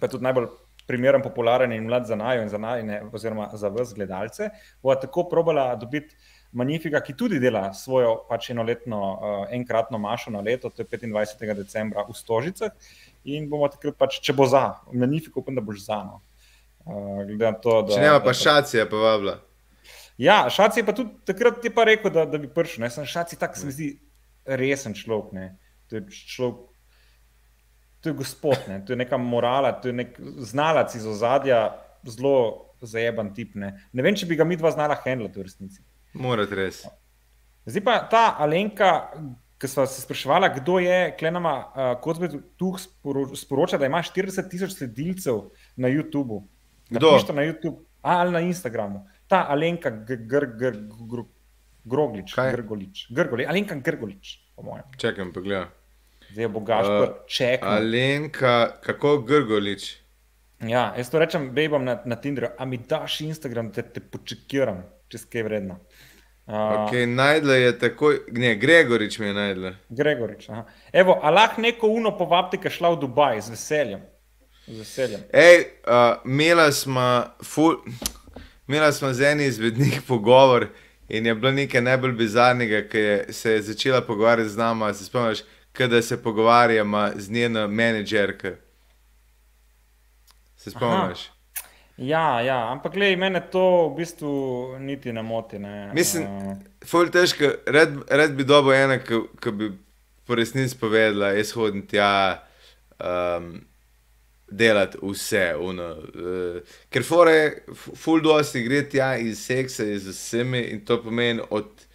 Pa tudi najbolj primeren, popularen in mlad za najo in za najne, oziroma za vse gledalce. Bo tako probala dobiti Magnifica, ki tudi dela svojo pač enoletno, uh, enkratno mašo na leto, to je 25. decembra v Stožicah. In bomo takrat, pač, če bo za, Magnifico, upam, da boš za. No. Uh, to, da, če nema pa šacije, pa vabla. Ja, šaci je pa tudi takrat ti pa rekel, da, da bi prišel. Ne? Sem šaci tak, se mi zdi resen človek. Ne? To je človek, to je gospod, ne? to je neka morala, to je nek znalac iz ozadja, zelo zajeban tip. Ne? ne vem, če bi ga mi dva znala handlati v resnici. Morate res. Zdaj pa ta Alenka, ki smo se sprašvali, kdo je, klenama, uh, kot bi tu sporočila, da ima 40 tisoč sledilcev na YouTubu. Kdo? Na YouTube, ali na Instagramu. Ta Alenka Groglič, Grgolič, Grgolič, Alenka Grgolič, po mojem. Čakam, pogledaj. Zdaj je bogaš, uh, čekaj. Alenka, kako Grgolič? Ja, jaz to rečem, bejbam na, na Tinderju, a mi daš Instagram, da te, te počekiram, če skaj vredno. Uh, ok, najdla je tako, ne, Gregorič mi je najdla. Gregorič, aha. Evo, a lahko neko uno povabite, ki je šla v Dubaj z veseljem. Z veseljem. Ej, uh, imela smo, ful, imela smo z enim izmed njih pogovor in je bilo nekaj najbolj bizarnega, ki je, se je začela pogovarjati z nama, se spomniš, kada se pogovarjamo z njeno menedžerko. Se spomniš? Aha. Ja, ja, ampak gledaj, mene to v bistvu niti ne moti. Ne. Mislim, uh, ful težko, red, red bi dobil ena, ki bi po resnici povedala, jaz hodim tja um, delati vse. Uno, uh, ker fore, ful dosti gre tja iz seksa, iz vsemi in to pomeni od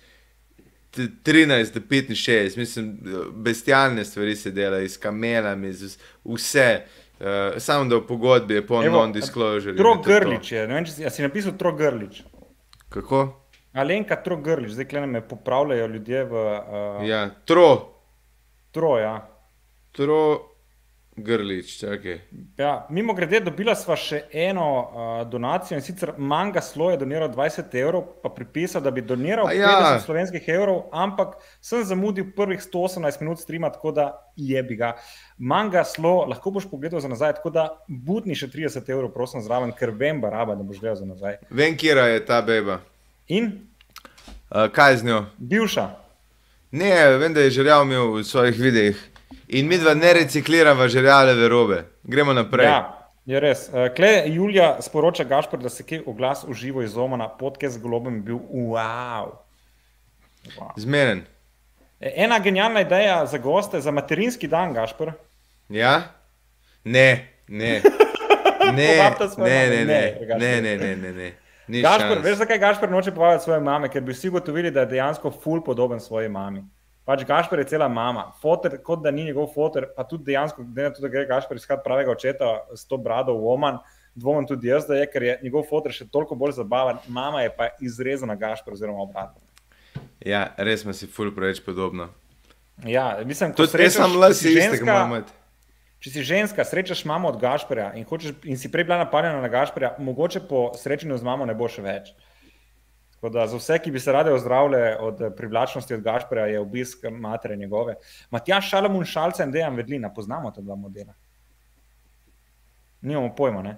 13 do 65, mislim, bestialne stvari se dela, iz kamelami, iz vse. Uh, samo da v pogodbi je po non-disclosure. Trogrlič je, ne vem, če si, si napisal Trogrlič. Kako? Alenka Trogrlič, zdaj klene me popravljajo ljudje v. Uh, ja, tro. Tro, ja. Tro. Grlič, čakaj. Ja, mimo grede, dobila sva še eno uh, donacijo in sicer Manga Slo je doniral 20 evrov, pa pripisal, da bi doniral ja. 50 slovenskih evrov, ampak sem zamudil prvih 118 minut streama, tako da je bi ga. Manga Slo, lahko boš pogledal za nazaj, tako da budni še 30 evrov, prosim, zraven, ker vem, baraba, da boš gledal za nazaj. Vem, kje je ta beba. In? Uh, kaj z njo? Bivša. Ne, vem, da je želel mi v svojih videih. In mi dva ne recikliramo željale verobe. Gremo naprej. Ja, je res. Eh, Kle, Julija sporoča Gašpor, da se je oglas uživo iz Oma na podcast z globom bil wow. wow. Zmeren. E, ena genialna ideja za goste, za materinski dan, Gašpor. Ja, [laughs] ne, ne. Ne, ne, ne, ne, ne, ne, ne, ne, ne. Gašpor, veš, zakaj Gašpor noče povabiti svoje mame? Ker bi vsi gotovili, da je dejansko ful podoben svoji mami. Pač Gašpor je cela mama, fotor, kot da ni njegov fotor, pa tudi dejansko, da gre Gašpor iskat pravega očeta s to brado v Oman, dvomim tudi jaz, da je, ker je njegov fotor še toliko bolj zabaven, mama je pa izrezana Gašpor oziroma obratno. Ja, res smo si ful preveč podobno. Ja, mislim, da tudi jaz sem lasi istega mama. Če si ženska, srečaš mamo od Gašporja in, in si prej bila napadena na Gašporja, mogoče po srečanju z mamo ne bo še več. Da, za vse, ki bi se radi ozdravili od eh, privlačnosti od Gašpora, je obisk matere njegove. Matjaš Šalamun Šalca in Dejan Vedlina, poznamo ta dva modela. Nimamo pojma, ne?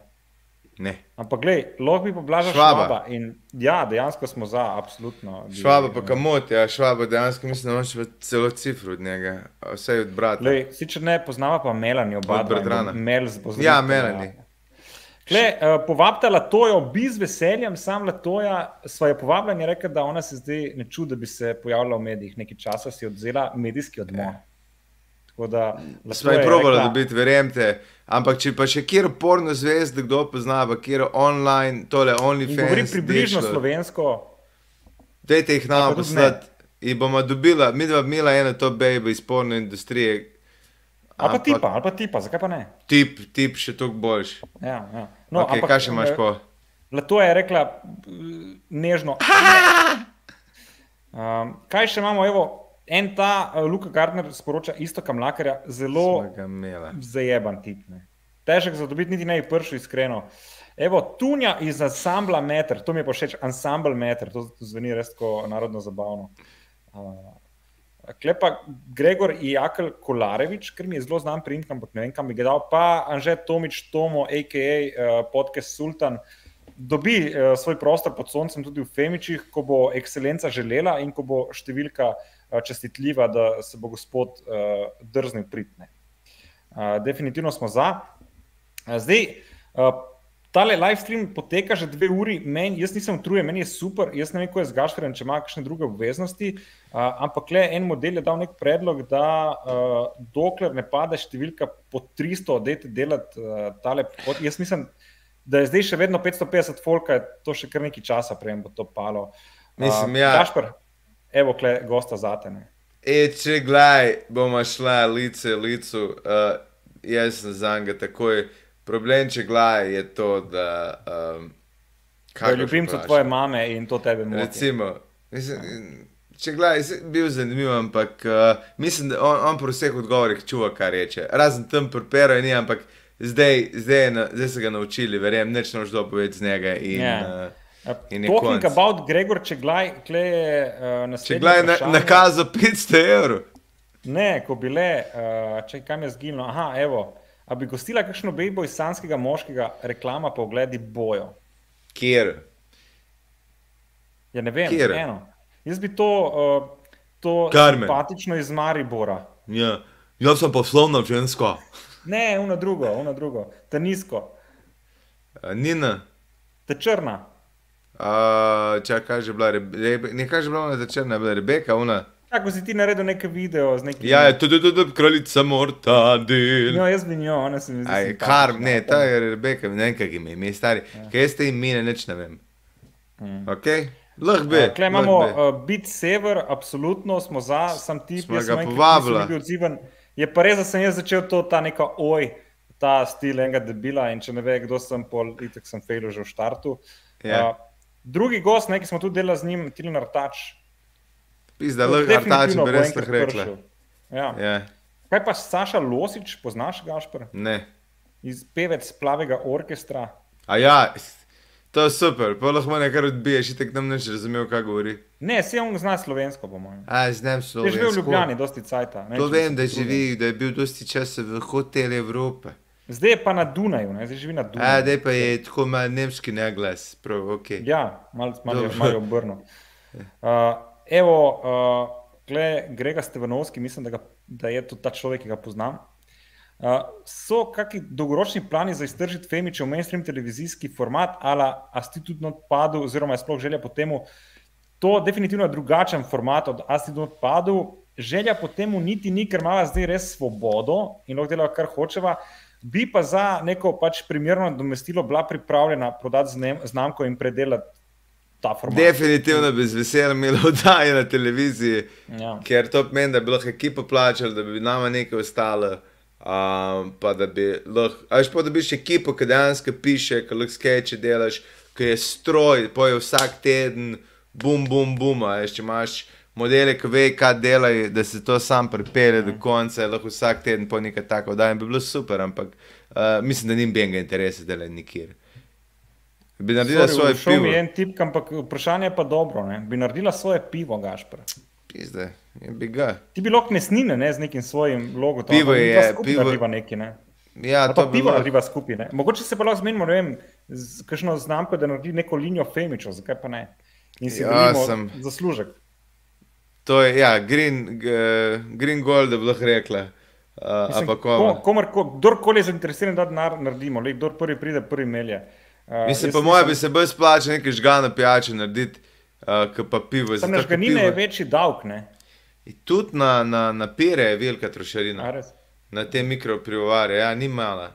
Ne. Ampak, gledaj, lahko bi poblažal švaba. švaba. In, ja, dejansko smo za, absolutno. Švaba pa kamot, ja, švaba dejansko mislim, da imaš celo cifru od njega, vse od brata. Sicer ne poznava pa Melani, oba dva. Mel z bozdravljenjem. Ja, Melani. Ja. Kle, uh, povabite Latojo, bi z veseljem, sam Latoja, svoje povabljanje rekel, da ona se zdaj ne čudi, da bi se pojavila v medijih. Nekaj časa si odzela medijski odmor. Smo jih provali dobiti, verjemite. Ampak če pa še kjer porno zvezd, kdo pozna, kjer online, tole OnlyFans. Govori približno dešlo. slovensko. Dajte jih nam poslati. In bomo dobila, mi dva mila ena to baby iz porno industrije, Ali pa tipa, ali pa tipa, zakaj pa ne? Tip, tip še toliko boljš. Ja, ja. No, okay, ampak, kaj še imaš po? Leto je rekla nežno. [laughs] Um, kaj še imamo, evo, en ta uh, Luka Gardner sporoča isto kamlakarja, zelo zajeban tip. Ne. Težek za dobiti, niti ne bi prišel iskreno. Evo, Tunja iz ansambla Meter, to mi je pa všeč, ansambl Meter, to zveni res tako narodno zabavno. Uh, Klepa Gregor Jakl Kolarevič, ker mi je zelo znan primek, ampak ne vem, kam bi ga dal, pa Anže Tomič Tomo, a.k.a. Uh, podcast Sultan, dobi uh, svoj prostor pod soncem tudi v Femičih, ko bo ekscelenca želela in ko bo številka uh, čestitljiva, da se bo gospod drznil pritne. Definitivno smo za. Zdaj, Tale live stream poteka že dve uri, men, jaz nisem utrujen, meni je super, jaz ne vem, kako je z Gaškarjem, če ima kakšne druge obveznosti, uh, ampak le en model je dal nek predlog, da uh, dokler ne pade številka po 300, odete delati uh, tale. Pod, jaz mislim, da je zdaj še vedno 550 folka, to še kar nekaj časa, prej bo to palo. Mislim, ja. Gašpar, evo, kle, gosta zate. Ne. E, če gledaj, bomo šla lice licu, uh, jaz sem za njega takoj. Problem, če gledaj, je to, da. Um, Da je ljubimcu tvoje mame in to tebe moti. Recimo, mislim, če gledaj, je bil zanimiv, ampak uh, mislim, da on, on pri vseh odgovorih čuva, kar reče. Razen tam prepero je ni, ampak zdaj, zdaj, je na, zdaj se ga naučili, verjamem, neč ne boš dopovedati z njega. In, Ja. uh, in je Talking konc. about Gregor, če gledaj, kle je uh, Če naslednje. gledaj, na, vprašanje. nakazal 500 evrov. Ne, ko bi le, uh, če kam je zginilo. Aha, evo. A bi gostila kakšno bejbo iz sanskega moškega, reklama pa ogledi bojo. Kjer? Ja, ne vem, Kjer? eno. Jaz bi to, uh, to Carmen. simpatično iz Maribora. Ja, jaz sem poslovna ženska. Ne, ono drugo, ono drugo, ta nizko, Uh, Nina. ta črna. Uh, če kaže bila, Rebe- ne kaže bila ona začerna, bila Rebeka, ona. Tako si ti naredil neki video z nekim. Ja, je tudi, tudi, kraljica Mortadil. No, jaz bi njo, ona se mi zdi. Aj, kar, ne, ta je Rebeka, ne vem, kak ime, ime stari. Kaj ste imene, nič ne vem. Mm. Ok, lahko bi. Klej imamo uh, Bit Sever, absolutno smo za, sem ti, Smo ga odziven. Je pa res, da sem jaz začel to, ta neka oj, ta stil enega debila in če ne ve, kdo sem, pol, itek sem fejl že v štartu. Ja. Uh, drugi gost, ne, ki smo tudi delali z njim, Tilan Artač. Pizda, lahko artači definitivno bi bo res lahko rekla. Ja. Ja, Kaj pa Saša Losič, poznaš Gašpr, ne. iz pevec plavega orkestra? A ja, to je super, pa lahko me nekaj odbiješ, tako nam neč razumel, kaj govori. Ne, se on zna slovensko, po mojem. A, znam Je živel v slovensko. Ljubljani, dosti cajta. ne, To če bi vem, da potrudil. živi, da je bil dosti časa v hotelu Evrope. Zdaj je pa na Dunaju, ne? zdaj živi na Dunaju. A, da pa je tako malo nemški neglas, prav, ok. Ja, malo mal, mal je obrnil. [laughs] Uh, evo, uh, gle, Grega Stevanovski, mislim, da, ga, da je to ta človek, ki ga poznam. Uh, so kakšni dolgoročni plani za iztržiti Femiče v mainstream televizijski format, ali Astitutno odpadu, oziroma je sploh želja po temu? To definitivno je drugačen format od Astitutno odpadu. Želja po temu niti ni, ker ima zdaj res svobodo in lahko dela, kar hočeva. Bi pa za neko pač primerno domestilo bila pripravljena prodati znamko in predelati ta format. Definitivno bi z veseljem imel [laughs] oddaje na televiziji, Ja. ker to pomeni, da bi lahko ekipo plačali, da bi nama nekaj ostalo. Um, pa da bi lahko, a veš pa da biš ekipo, ki dejansko piše, ki lahko skeče delaš, ki je stroj, poje vsak teden, bum, bum, bum, a veš, če imaš modele, ki ve, kaj delajo, da se to sam pripelje do konca, je lahko vsak teden po nekaj tako oddaje, bi bilo super, ampak uh, mislim, da ni benga interesa delati nikjer. Bi naredila Sorry, svoje pivo. je en tip, ampak vprašanje je pa dobro. Ne? Bi naredila svoje pivo, Gašpr. Pizde, je bi ga. Ti bi lahko mesnine ne, z nekim svojim logotom. Pivo je, pivo- narediva Neki, ne? Ja, to pivo lahko. narediva skupaj. Ne? Mogoče se pa lahko zmenimo, ne vem, z kakšno znamko, da naredi neko linijo Femičov, zakaj pa ne? In si Ja, sem- zaslužek. To je, ja, green, green gold, da bi lahko rekla. Uh, Mislim, ampak ko, koma. komar, ko, kdorkoli je zainteresiran, da denar naredimo, le kdor prvi pride, prvi melje. Uh, Mislim, jaz po mojem, bi se bolj splačal nekaj žgana pijače narediti, uh, kot pa pivo. Ker žganine je večji davek, ne? In Tudi na, na, na pire je velika trošarina. Na te mikropivovare, ja, ni mala.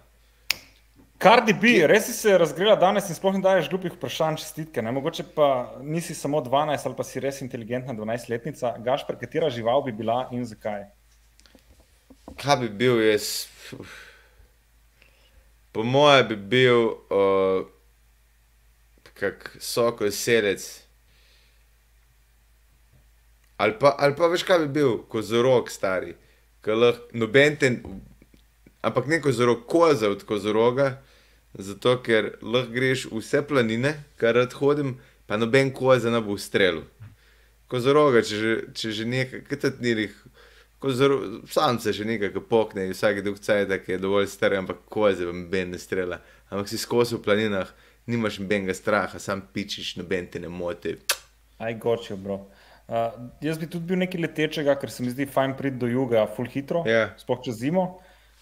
Cardi B, res si se razgrela danes in sploh ne daješ glupih vprašanj, čestitke. Ne? Mogoče pa nisi samo 12 ali pa si res inteligentna 12-letnica. Gašpr, katera žival bi bila in zakaj? Kaj bi bil jaz? Uf. Po mojem bi bil uh, kak sokol selec. Ali pa, ali pa veš, kaj bi bil, kozorog stari, ki lahko noben ten, ampak ne kozorog, koza od kozoroga, zato ker lahko greš v vse planine, kar rad hodim, pa noben koza ne bo ustrelil. Kozoroga, če če že nekaj, kaj ti nirih, samce že nekaj, pokne, vsak drug cajt, da je dovolj star, ampak koze vam ben ne strela. Ampak si skozi v planinah, nimaš nobenega straha, sam pičiš, noben te ne moti. Aj gočijo, bro. Uh, jaz bi tudi bil nekaj letečega, ker se mi zdi fajn priti do juga, full hitro, Ja. sploh čez zimo.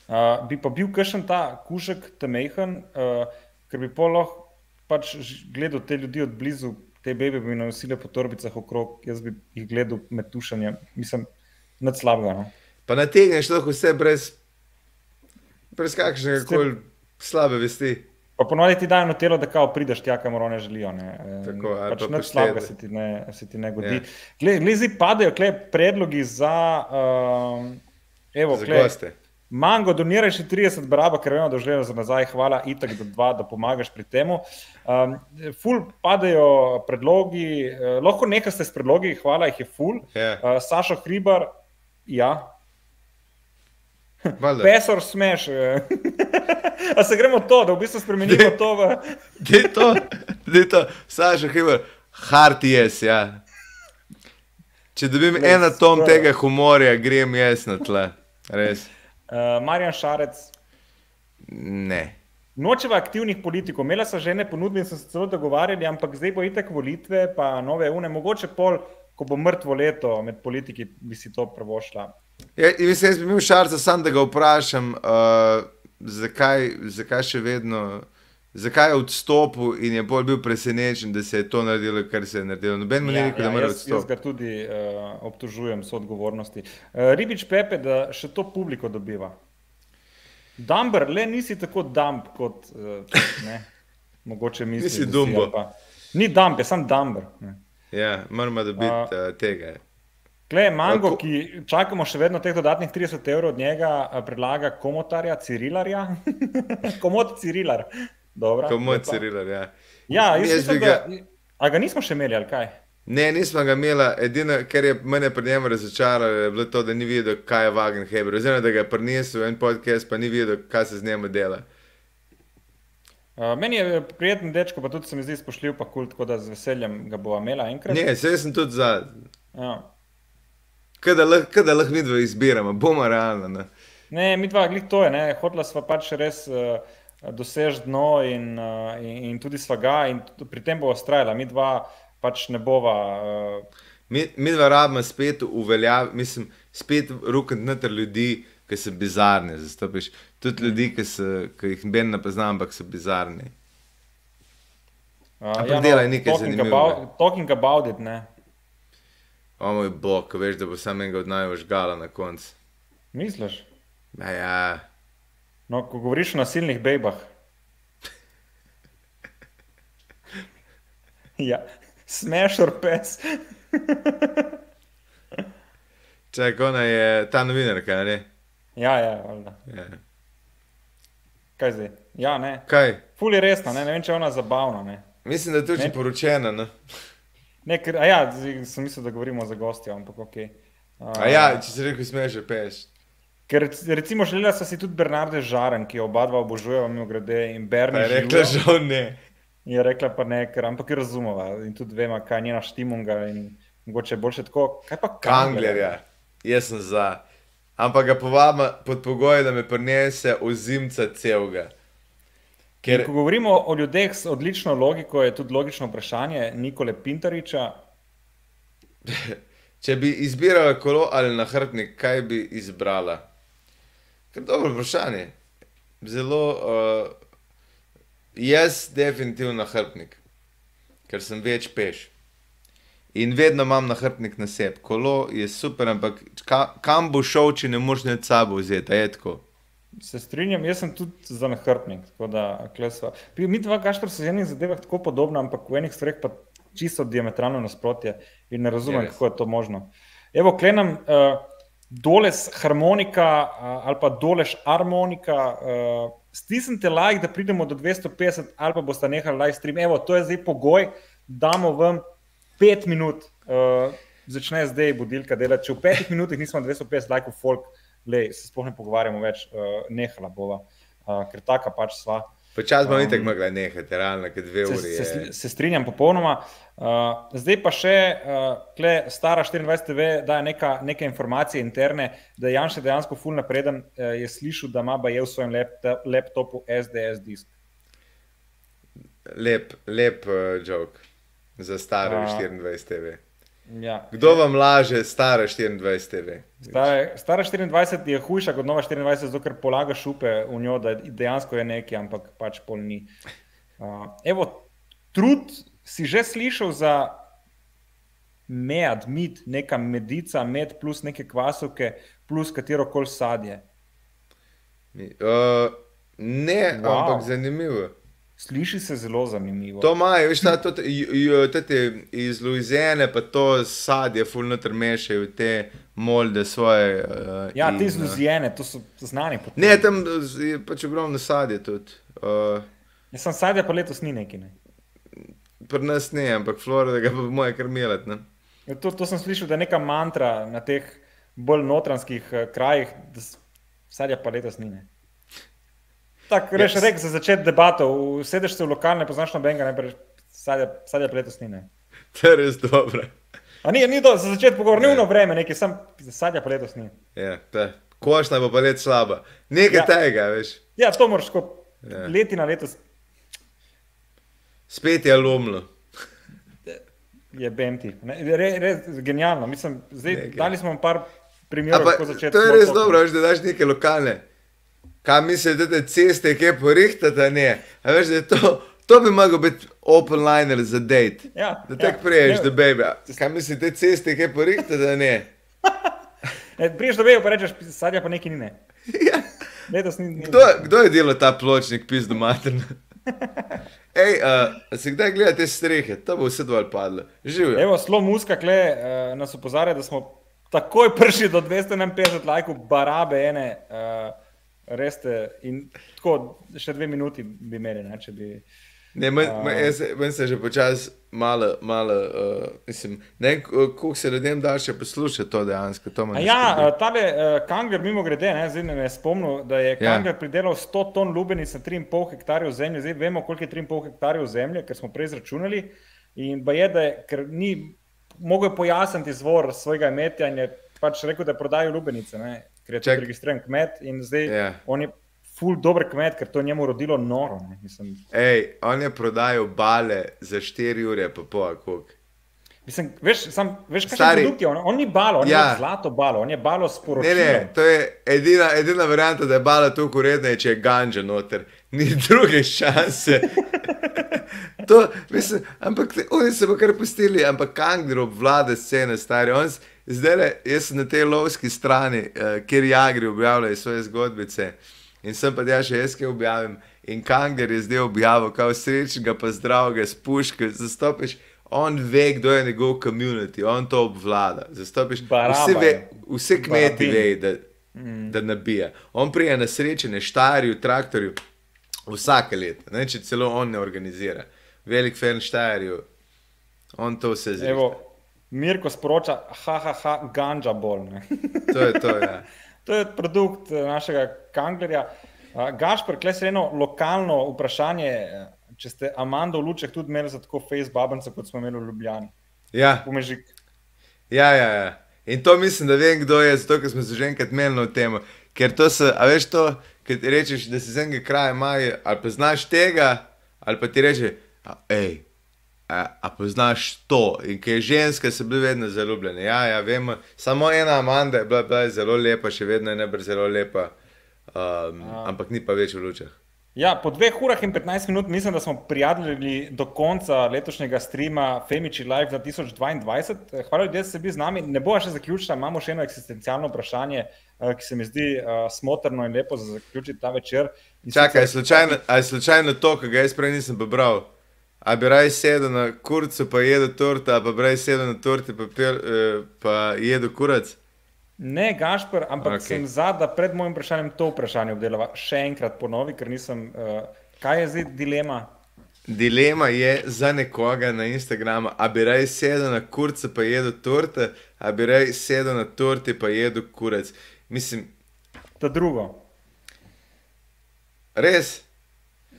Uh, bi pa bil kakšen ta kušek, te mehen, uh, ker bi pol lahko pač gledal te ljudi od blizu, te bebe bi nosile po torbicah okrog, jaz bi jih gledal med tušanjem, mislim, nad slabega. No? Pa nategneš lahko vse brez, brez kakršnega Ste- koli slabe vesti. Pa ponovadi ti dajo telo, da kao prideš tja, kamor one želijo. Ne. Tako, pač pa nič poštede. slabega se ti ne, se ti ne godi. Ja. Yeah. Glede, padajo kle predlogi za, um, evo, Za kle, goste. Mango, doniraj še 30 baraba, ker vemo, da želijo za nazaj, hvala, itak do dva, da pomagaš pri tem. Um, ful padajo predlogi, uh, lahko nekaj ste s predlogi, hvala, jih je ful. Ja, Uh, Sašo Hribar, ja. Pesor smeš. [laughs] A se gremo to, da v bistvu spremenimo to v. Dej to, dej to, Saša Hiber, hard yes, ja. Če dobim Glej, en atom skoro. tega humorja, grem jaz na tle. Res. Uh, Marjan Šarec, Ne. nočeva aktivnih politikov, imela sem žene ponudbe in sem se celo dogovarjali, ampak zdaj bo itek volitve, pa nove une, mogoče pol, ko bo mrtvo leto med politiki, bi si to prvošla. Ja, in mislim, jaz bi imel šarca sam, da ga vprašam, uh, zakaj, zakaj še vedno, zakaj je odstopil in je bolj bil presenečen, da se je to naredilo, kar se je naredilo. Noben mu ni rekel, da mora jaz, jaz odstopiti. ga tudi uh, obtožujem so odgovornosti. Uh, Ribič Pepe, da še to publiko dobiva. Dumber, le nisi tako dumb kot uh, ne, mogoče misliš. Nisi si, Dumbo. ali pa- Ni dumb, je sam dumber. Ne. Ja, moramo dobiti uh, tega. Gle, Mango, Ko- ki čakamo še vedno teh dodatnih 30 evrov od njega, a, predlaga komotarja, Cirilarja. [laughs] Komod Cirilar. Dobra, lepa. Cirilar, ja. Ja, jaz Jaz mislim, bi da. ga- A ga nismo še imeli, ali kaj? Ne, nismo ga imeli. Edino, kar je mene pri njemu razočaralo, je bilo to, da ni videl, kaj je Wagenheber. Oziroma, da ga je prinesel en podcast, pa ni videl, kaj se z njim dela. Uh, meni je prijeten dečko, pa tudi se mi zdi spoštljiv, pa kul, tako da z veseljem ga bo imela enkrat. Ne, se sem tudi za. Ja. Lahko kad lahko mi dva izbiramo, bomo realno. Ne? Ne, mi dva, glih to je, ne, hotla sva pač res uh, dosež dno in, uh, in, in tudi svaga in t- pri tem bo ustrajala. Mi dva pač ne bova. Uh, Mi, mi dva rabimo spet uveljaviti, mislim, spet rukati noter ljudi, ki so bizarni. Zastopiš tudi ljudi, ki, so, ki jih ben ne poznam, ampak so bizarni. uh, Ampak delaj nekaj talking zanimivega. about, talking about it, ne. O moj bog, veš, da bo sam enega od najbolj žgala na koncu. Misliš? Ja, ja. No, ko govoriš o nasilnih bejbah. ja, smešor pes. Čakaj, ona je ta novinarka, ne? ja, ja, valjda. Ja. Kaj zdaj? Ja, ne. Kaj? Ful je resna, ne, ne vem, če je ona zabavna. Ne. Mislim, da je tudi Ne. poročena. No? Ne, ker, ja, sem mislil, da govorimo za gostja, ampak ok. Uh, A ja, če si rekel, smeš, že peš. Ker rec- recimo želela sem si tudi Bernarde Žaren, ki jo oba dva obožujeva, mimo grede, in Bernie je rekla, žal ne. Je rekla pa ne, ker ampak jo razumeva in tudi vemo, kaj je njena štimunga in mogoče je boljše tako. Kaj pa Kanglerja, jaz sem za. Ampak ga povabim pod pogojem, da me prinese ozimca celega. Ker... Ker Ko govorimo o ljudeh s odlično logiko, je tudi logično vprašanje Nikole Pintariča. [laughs] če bi izbirala kolo ali nahrbtnik, kaj bi izbrala? Ker dobro vprašanje. Zelo. Uh, jaz definitivno nahrbtnik, ker sem več peš. In vedno imam nahrbtnik na sebi. Kolo je super, ampak ka, kam bo šel, če ne moreš ne sabo vzeti, je tako. Se strinjam, jaz sem tudi za nahrbtnik. tako da, Mi dva, kaškar so z enih zadevah tako podobna, ampak v enih stvareh pa čisto diametralno nasprotje in ne razumem, Je kako je to možno. Evo, klenem uh, doles harmonika uh, ali pa dolež harmonika. Uh, Stisnite like, da pridemo do 250, ali pa boste nehali live stream. Evo, to je zdaj pogoj, damo vam pet minut. Uh, začne zdaj budilka delati. Če v petih minutah nismo 250 lajkov, folk, lej, se sploh ne pogovarjamo več, uh, nehala bova, uh, ker taka pač sva. Počasno um, ni tako mogla nehati, realno, kot dve uri. Se, se, se strinjam popolnoma. Uh, zdaj pa še, uh, kle, stara 24 TV, da je neka, neke informacije interne, da je Janša dejansko full napreden, uh, je slišal, da ima baje v svojem laptopu SDS disk. Lep, lep uh, jok za staro uh, 24 TV. Ja. Kdo vam laže, stara 24 TV? Stara, stara 24 je hujša kot nova 24, zato ker polaga šupe v njo, da dejansko je nekaj, ampak pač pol ni. Uh, evo, trud si že slišal za med, med, neka medica, med plus neke kvasovke, plus katero koli sadje. Uh, ne, wow. ampak zanimivo. Sliši se zelo zanimivo. To imajo, veš, ta, to, te iz Louisiane, pa to sadje, fulno trmešajo te molde svoje. Uh, ja, te iz Louisiane, to so znani. Potem. Ne, tam je pač ogromno sadje tudi. Uh, Jaz sem sadje, pa letos ni neki. Ne? Pri nas ne, ampak Florida ga bo moje krmilet. Ja, to, to sem slišal, da je neka mantra na teh bolj notranskih uh, krajih, da sadje pa letos ni. Ne? Tako reš, yes. rek za začetek debato, sedeš se v lokalne, poznaš nobenega, ne preš, sadje pletos ni. To je res dobro. A ni, ni to, za začetek pogovor, ni uno vreme, nekaj, sam sadje pletos ni. Ja, ta. Košna bo pa let slaba. Nekaj ja. tega, veš. Ja, to moraš kot ja. leti na letos. Spet je lomlo. Je benti. Res re, genialno. Mislim, zdaj, dali smo vam par primerov, kako začeti. To je res dobro, veš, da daš neke lokalne kaj mislite, da te ceste, ki porihtate, ne. Veš, da to, to bi mogel biti open liner za date. Ja, da tako ja, priješ do baby. Kaj mislite, da te ceste, ki porihtate, ne. [laughs] ne priješ do baby, pa rečeš, sadja pa neki ni ne. [laughs] Ja. Letos ni, ni kdo, kdo je delal ta pločnik, pizdo materno? [laughs] Ej, uh, se kdaj gledate strehe, to bo vse dovolj padlo. Živijo. Evo, slo muska, kle, uh, nas opozarja, da smo takoj prišli do 251 lajkov, barabe ene. Uh, res te. In tako, še dve minuti bi imeli, ne, če bi. Ne, meni se že počasi malo, malo uh, mislim, ne, koliko se ljudem da še poslušati to dejansko. To ja, tale uh, Kanger, mimo grede, ne, zdaj me je spomnil, da je ja. Kanger ja. pridelal 100 ton lubenic na 3,5 hektarjev zemlje. Zdaj vemo, koliko je 3,5 hektarjev zemlje, ker smo prej izračunali. In pa je, da je, ker ni mogel pojasniti izvor svojega imetja in je pač rekel, da prodajo lubenice. Ne ker je Ček. registriran kmet in zdaj yeah. Ja. on je ful dober kmet, ker to njemu rodilo noro. Ej, on je prodajal bale za 4 ure, pa po akok. Mislim, veš, sam, veš kaj je to? On, on ni balo, on ja. je zlato balo, on je balo sporočilo. Ne, ne, to je edina, edina varianta, da je balo tukaj uredna, če je ganža noter. Ni [laughs] druge šanse. [laughs] to, mislim, ampak oni se bo kar pustili, ampak Kangro vlade scene, stari. On, Zdaj, le, jaz sem na tej lovski strani, uh, kjer jagri objavljajo svoje zgodbice. In sem pa ja še jaz, ki objavim. In Kanger je zdaj objavil, kako srečnega, pa zdravega, spuščka. Zastopiš, on ve, kdo je njegov komunity, on to obvlada. Zastopiš, vse, ve, vse kmeti ve, da, mm. da nabija. On prija na srečene, štarju, traktorju, vsake leto, ne, če celo on ne organizira. Velik fan štarju, on to vse zdi. Mirko sporoča, ha, ha, ha, ganja bol. [laughs] to je to. Ja. [laughs] to je produkt eh, našega kanglerja. Gašpr, klej se eno lokalno vprašanje. Eh, če ste Amando v Lučeh tudi imeli za tako Facebook, kot smo imeli v Ljubljani. Ja. Pomežik. Ja, ja, ja. In to mislim, da vem, kdo je, zato ker smo se že enkrat menili o tem. Ker to se, a veš to, ker ti rečeš, da si z enega kraja maj, ali pa znaš tega, ali pa ti reče, hej, A, a poznaš to? In ki je ženska, so bile vedno zelo ljubljene. Ja, ja, vemo. Samo ena Amanda je bila, bila zelo lepa, še vedno je nebr zelo lepa, um, ampak ni pa več v lučah. Ja, po dveh urah in 15 minut mislim, da smo prijavili do konca letošnjega streama Femiči Live 2022. Hvala, da ste bili z nami. Ne bo še zaključila, imamo še eno eksistencialno vprašanje, uh, ki se mi zdi uh, smotrno in lepo za zaključiti ta večer. Čakaj, sicer... je slučajno to, kar ga jaz prej nisem prebral? A bi raje sedel na kurcu, pa jedel torta, pa bi raje sedel na torti, pa, eh, pa jedel kurac? Ne, Gašpr, ampak okay. sem za, da pred mojim vprašanjem to vprašanje obdelava še enkrat ponovi, ker nisem. Uh, kaj je zdaj dilema? Dilema je za nekoga na Instagramu, a bi raje sedel na kurce pa jedel torte, a bi raje sedel na torte pa jedel kurac. Mislim, To drugo. res,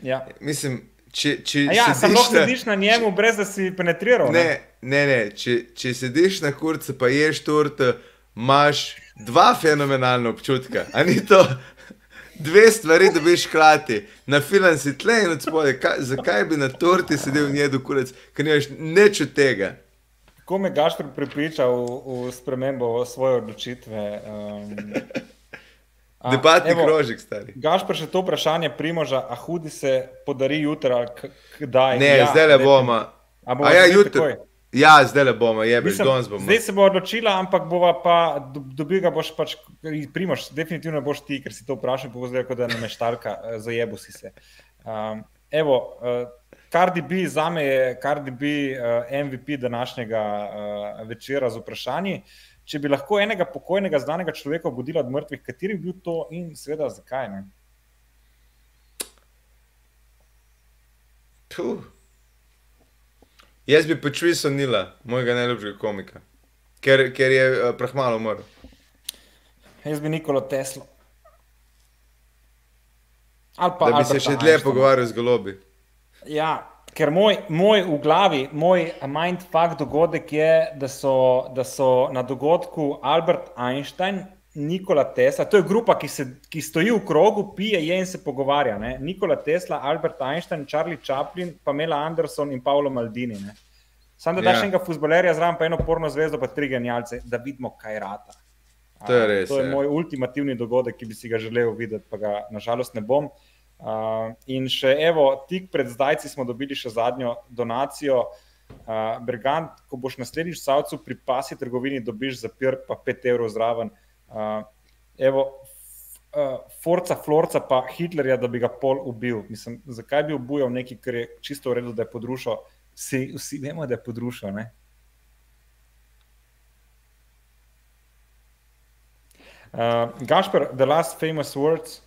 Ja. mislim, če, če A ja, samo sediš na- sediš na njemu, brez da si penetriral. Ne, ne, ne. Če, če sediš na kurcu, pa ješ torte, imaš dva fenomenalna občutka. A ni to [laughs] dve stvari, da biš hkrati. Na filan si tle in od spodaj. Kaj, zakaj bi na torti sedel in jedel kurec, ker nimaš nič od tega? Kako me Gašpor pripričal v, v spremembo svoje odločitve? Um, [laughs] a, Debatni evo, krožek, stari. Gašpor, še to vprašanje primoža, a hudi se podari jutra, ali kdaj? Ne, zdaj le bomo. A bomo ja, jutri. takoj? Ja, zdaj le bomo, jebeš, Mislim, danes bomo. zdaj se bo odločila, ampak bova pa do- dobil ga boš pač, primoš, definitivno boš ti, ker si to vprašal, bo zdaj, kot da nam je štalka, eh, zajebu si se. Um, evo, uh, Cardi B, za me je Cardi B uh, MVP današnjega uh, večera z vprašanji. Če bi lahko enega pokojnega, znanega človeka obudila od mrtvih, kateri bi bil to in seveda zakaj ne? Puh. Jaz bi počutil Nila, mojega najljubšega komika, ker, ker je uh, prehmalo umrl. Jaz bi Nikolo Teslo. Ali pa Da bi se Alberta še dlje pogovarjal z golobi. Ja, ker moj, moj v glavi, moj mindfuck dogodek je, da so, da so na dogodku Albert Einstein, Nikola Tesla, to je grupa, ki, se, ki stoji v krogu, pije, je in se pogovarja. Ne? Nikola Tesla, Albert Einstein, Charlie Chaplin, Pamela Anderson in Paolo Maldini. Ne? Sam da daš Ja. enega futbolerja zraven, pa eno porno zvezdo, pa tri genialce, da vidimo, kaj rata. To je res, To je ja. moj ultimativni dogodek, ki bi si ga želel videti, pa ga nažalost ne bom. Uh, in še, evo, tik pred zdajci smo dobili še zadnjo donacijo. Uh, Bergant, ko boš naslednjič v Savcu pri pasi trgovini, dobiš za pir pa 5 evrov zraven. Uh, evo, uh, Forca, Florca, pa Hitlerja, da bi ga pol ubil. Mislim, zakaj bi ubijal nekaj, kar je čisto v redu, da je podrušil? Vsi, vsi vemo, da je podrušil. Ne? Uh, Gašper, the last famous words.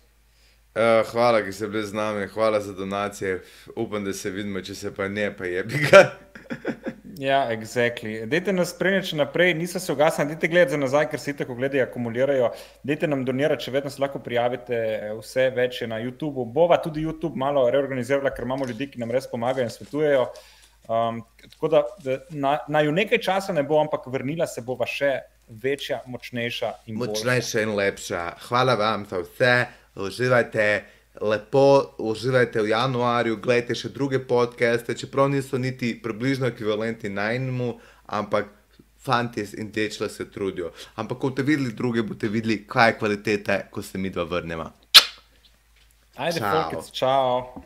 Uh, hvala, ki ste bili z nami, hvala za donacije. Upam, da se vidimo, če se pa ne, pa je bi ga. [laughs] Ja, exactly. Dajte nas spremljati še naprej, niso se ugasnili, dajte gledati za nazaj, ker se tako gledajo, akumulirajo. Dajte nam donirati, če vedno se lahko prijavite, vse več je na YouTubu. Bova tudi YouTube malo reorganizirala, ker imamo ljudi, ki nam res pomagajo in svetujejo. Um, tako da da na, na ju nekaj časa ne bo, ampak vrnila se bova še večja, močnejša in boljša. Močnejša in lepša. Hvala vam za vse, uživajte. Lepo uživajte v januarju, gledajte še druge podcaste, čeprav niso niti približno ekvivalenti najnemu, ampak fanti in dečla se trudijo. Ampak, ko boste videli druge, boste videli, kaj je kvaliteta, ko se mi dva vrnemo. Ajde, Ciao. Folkec, čau.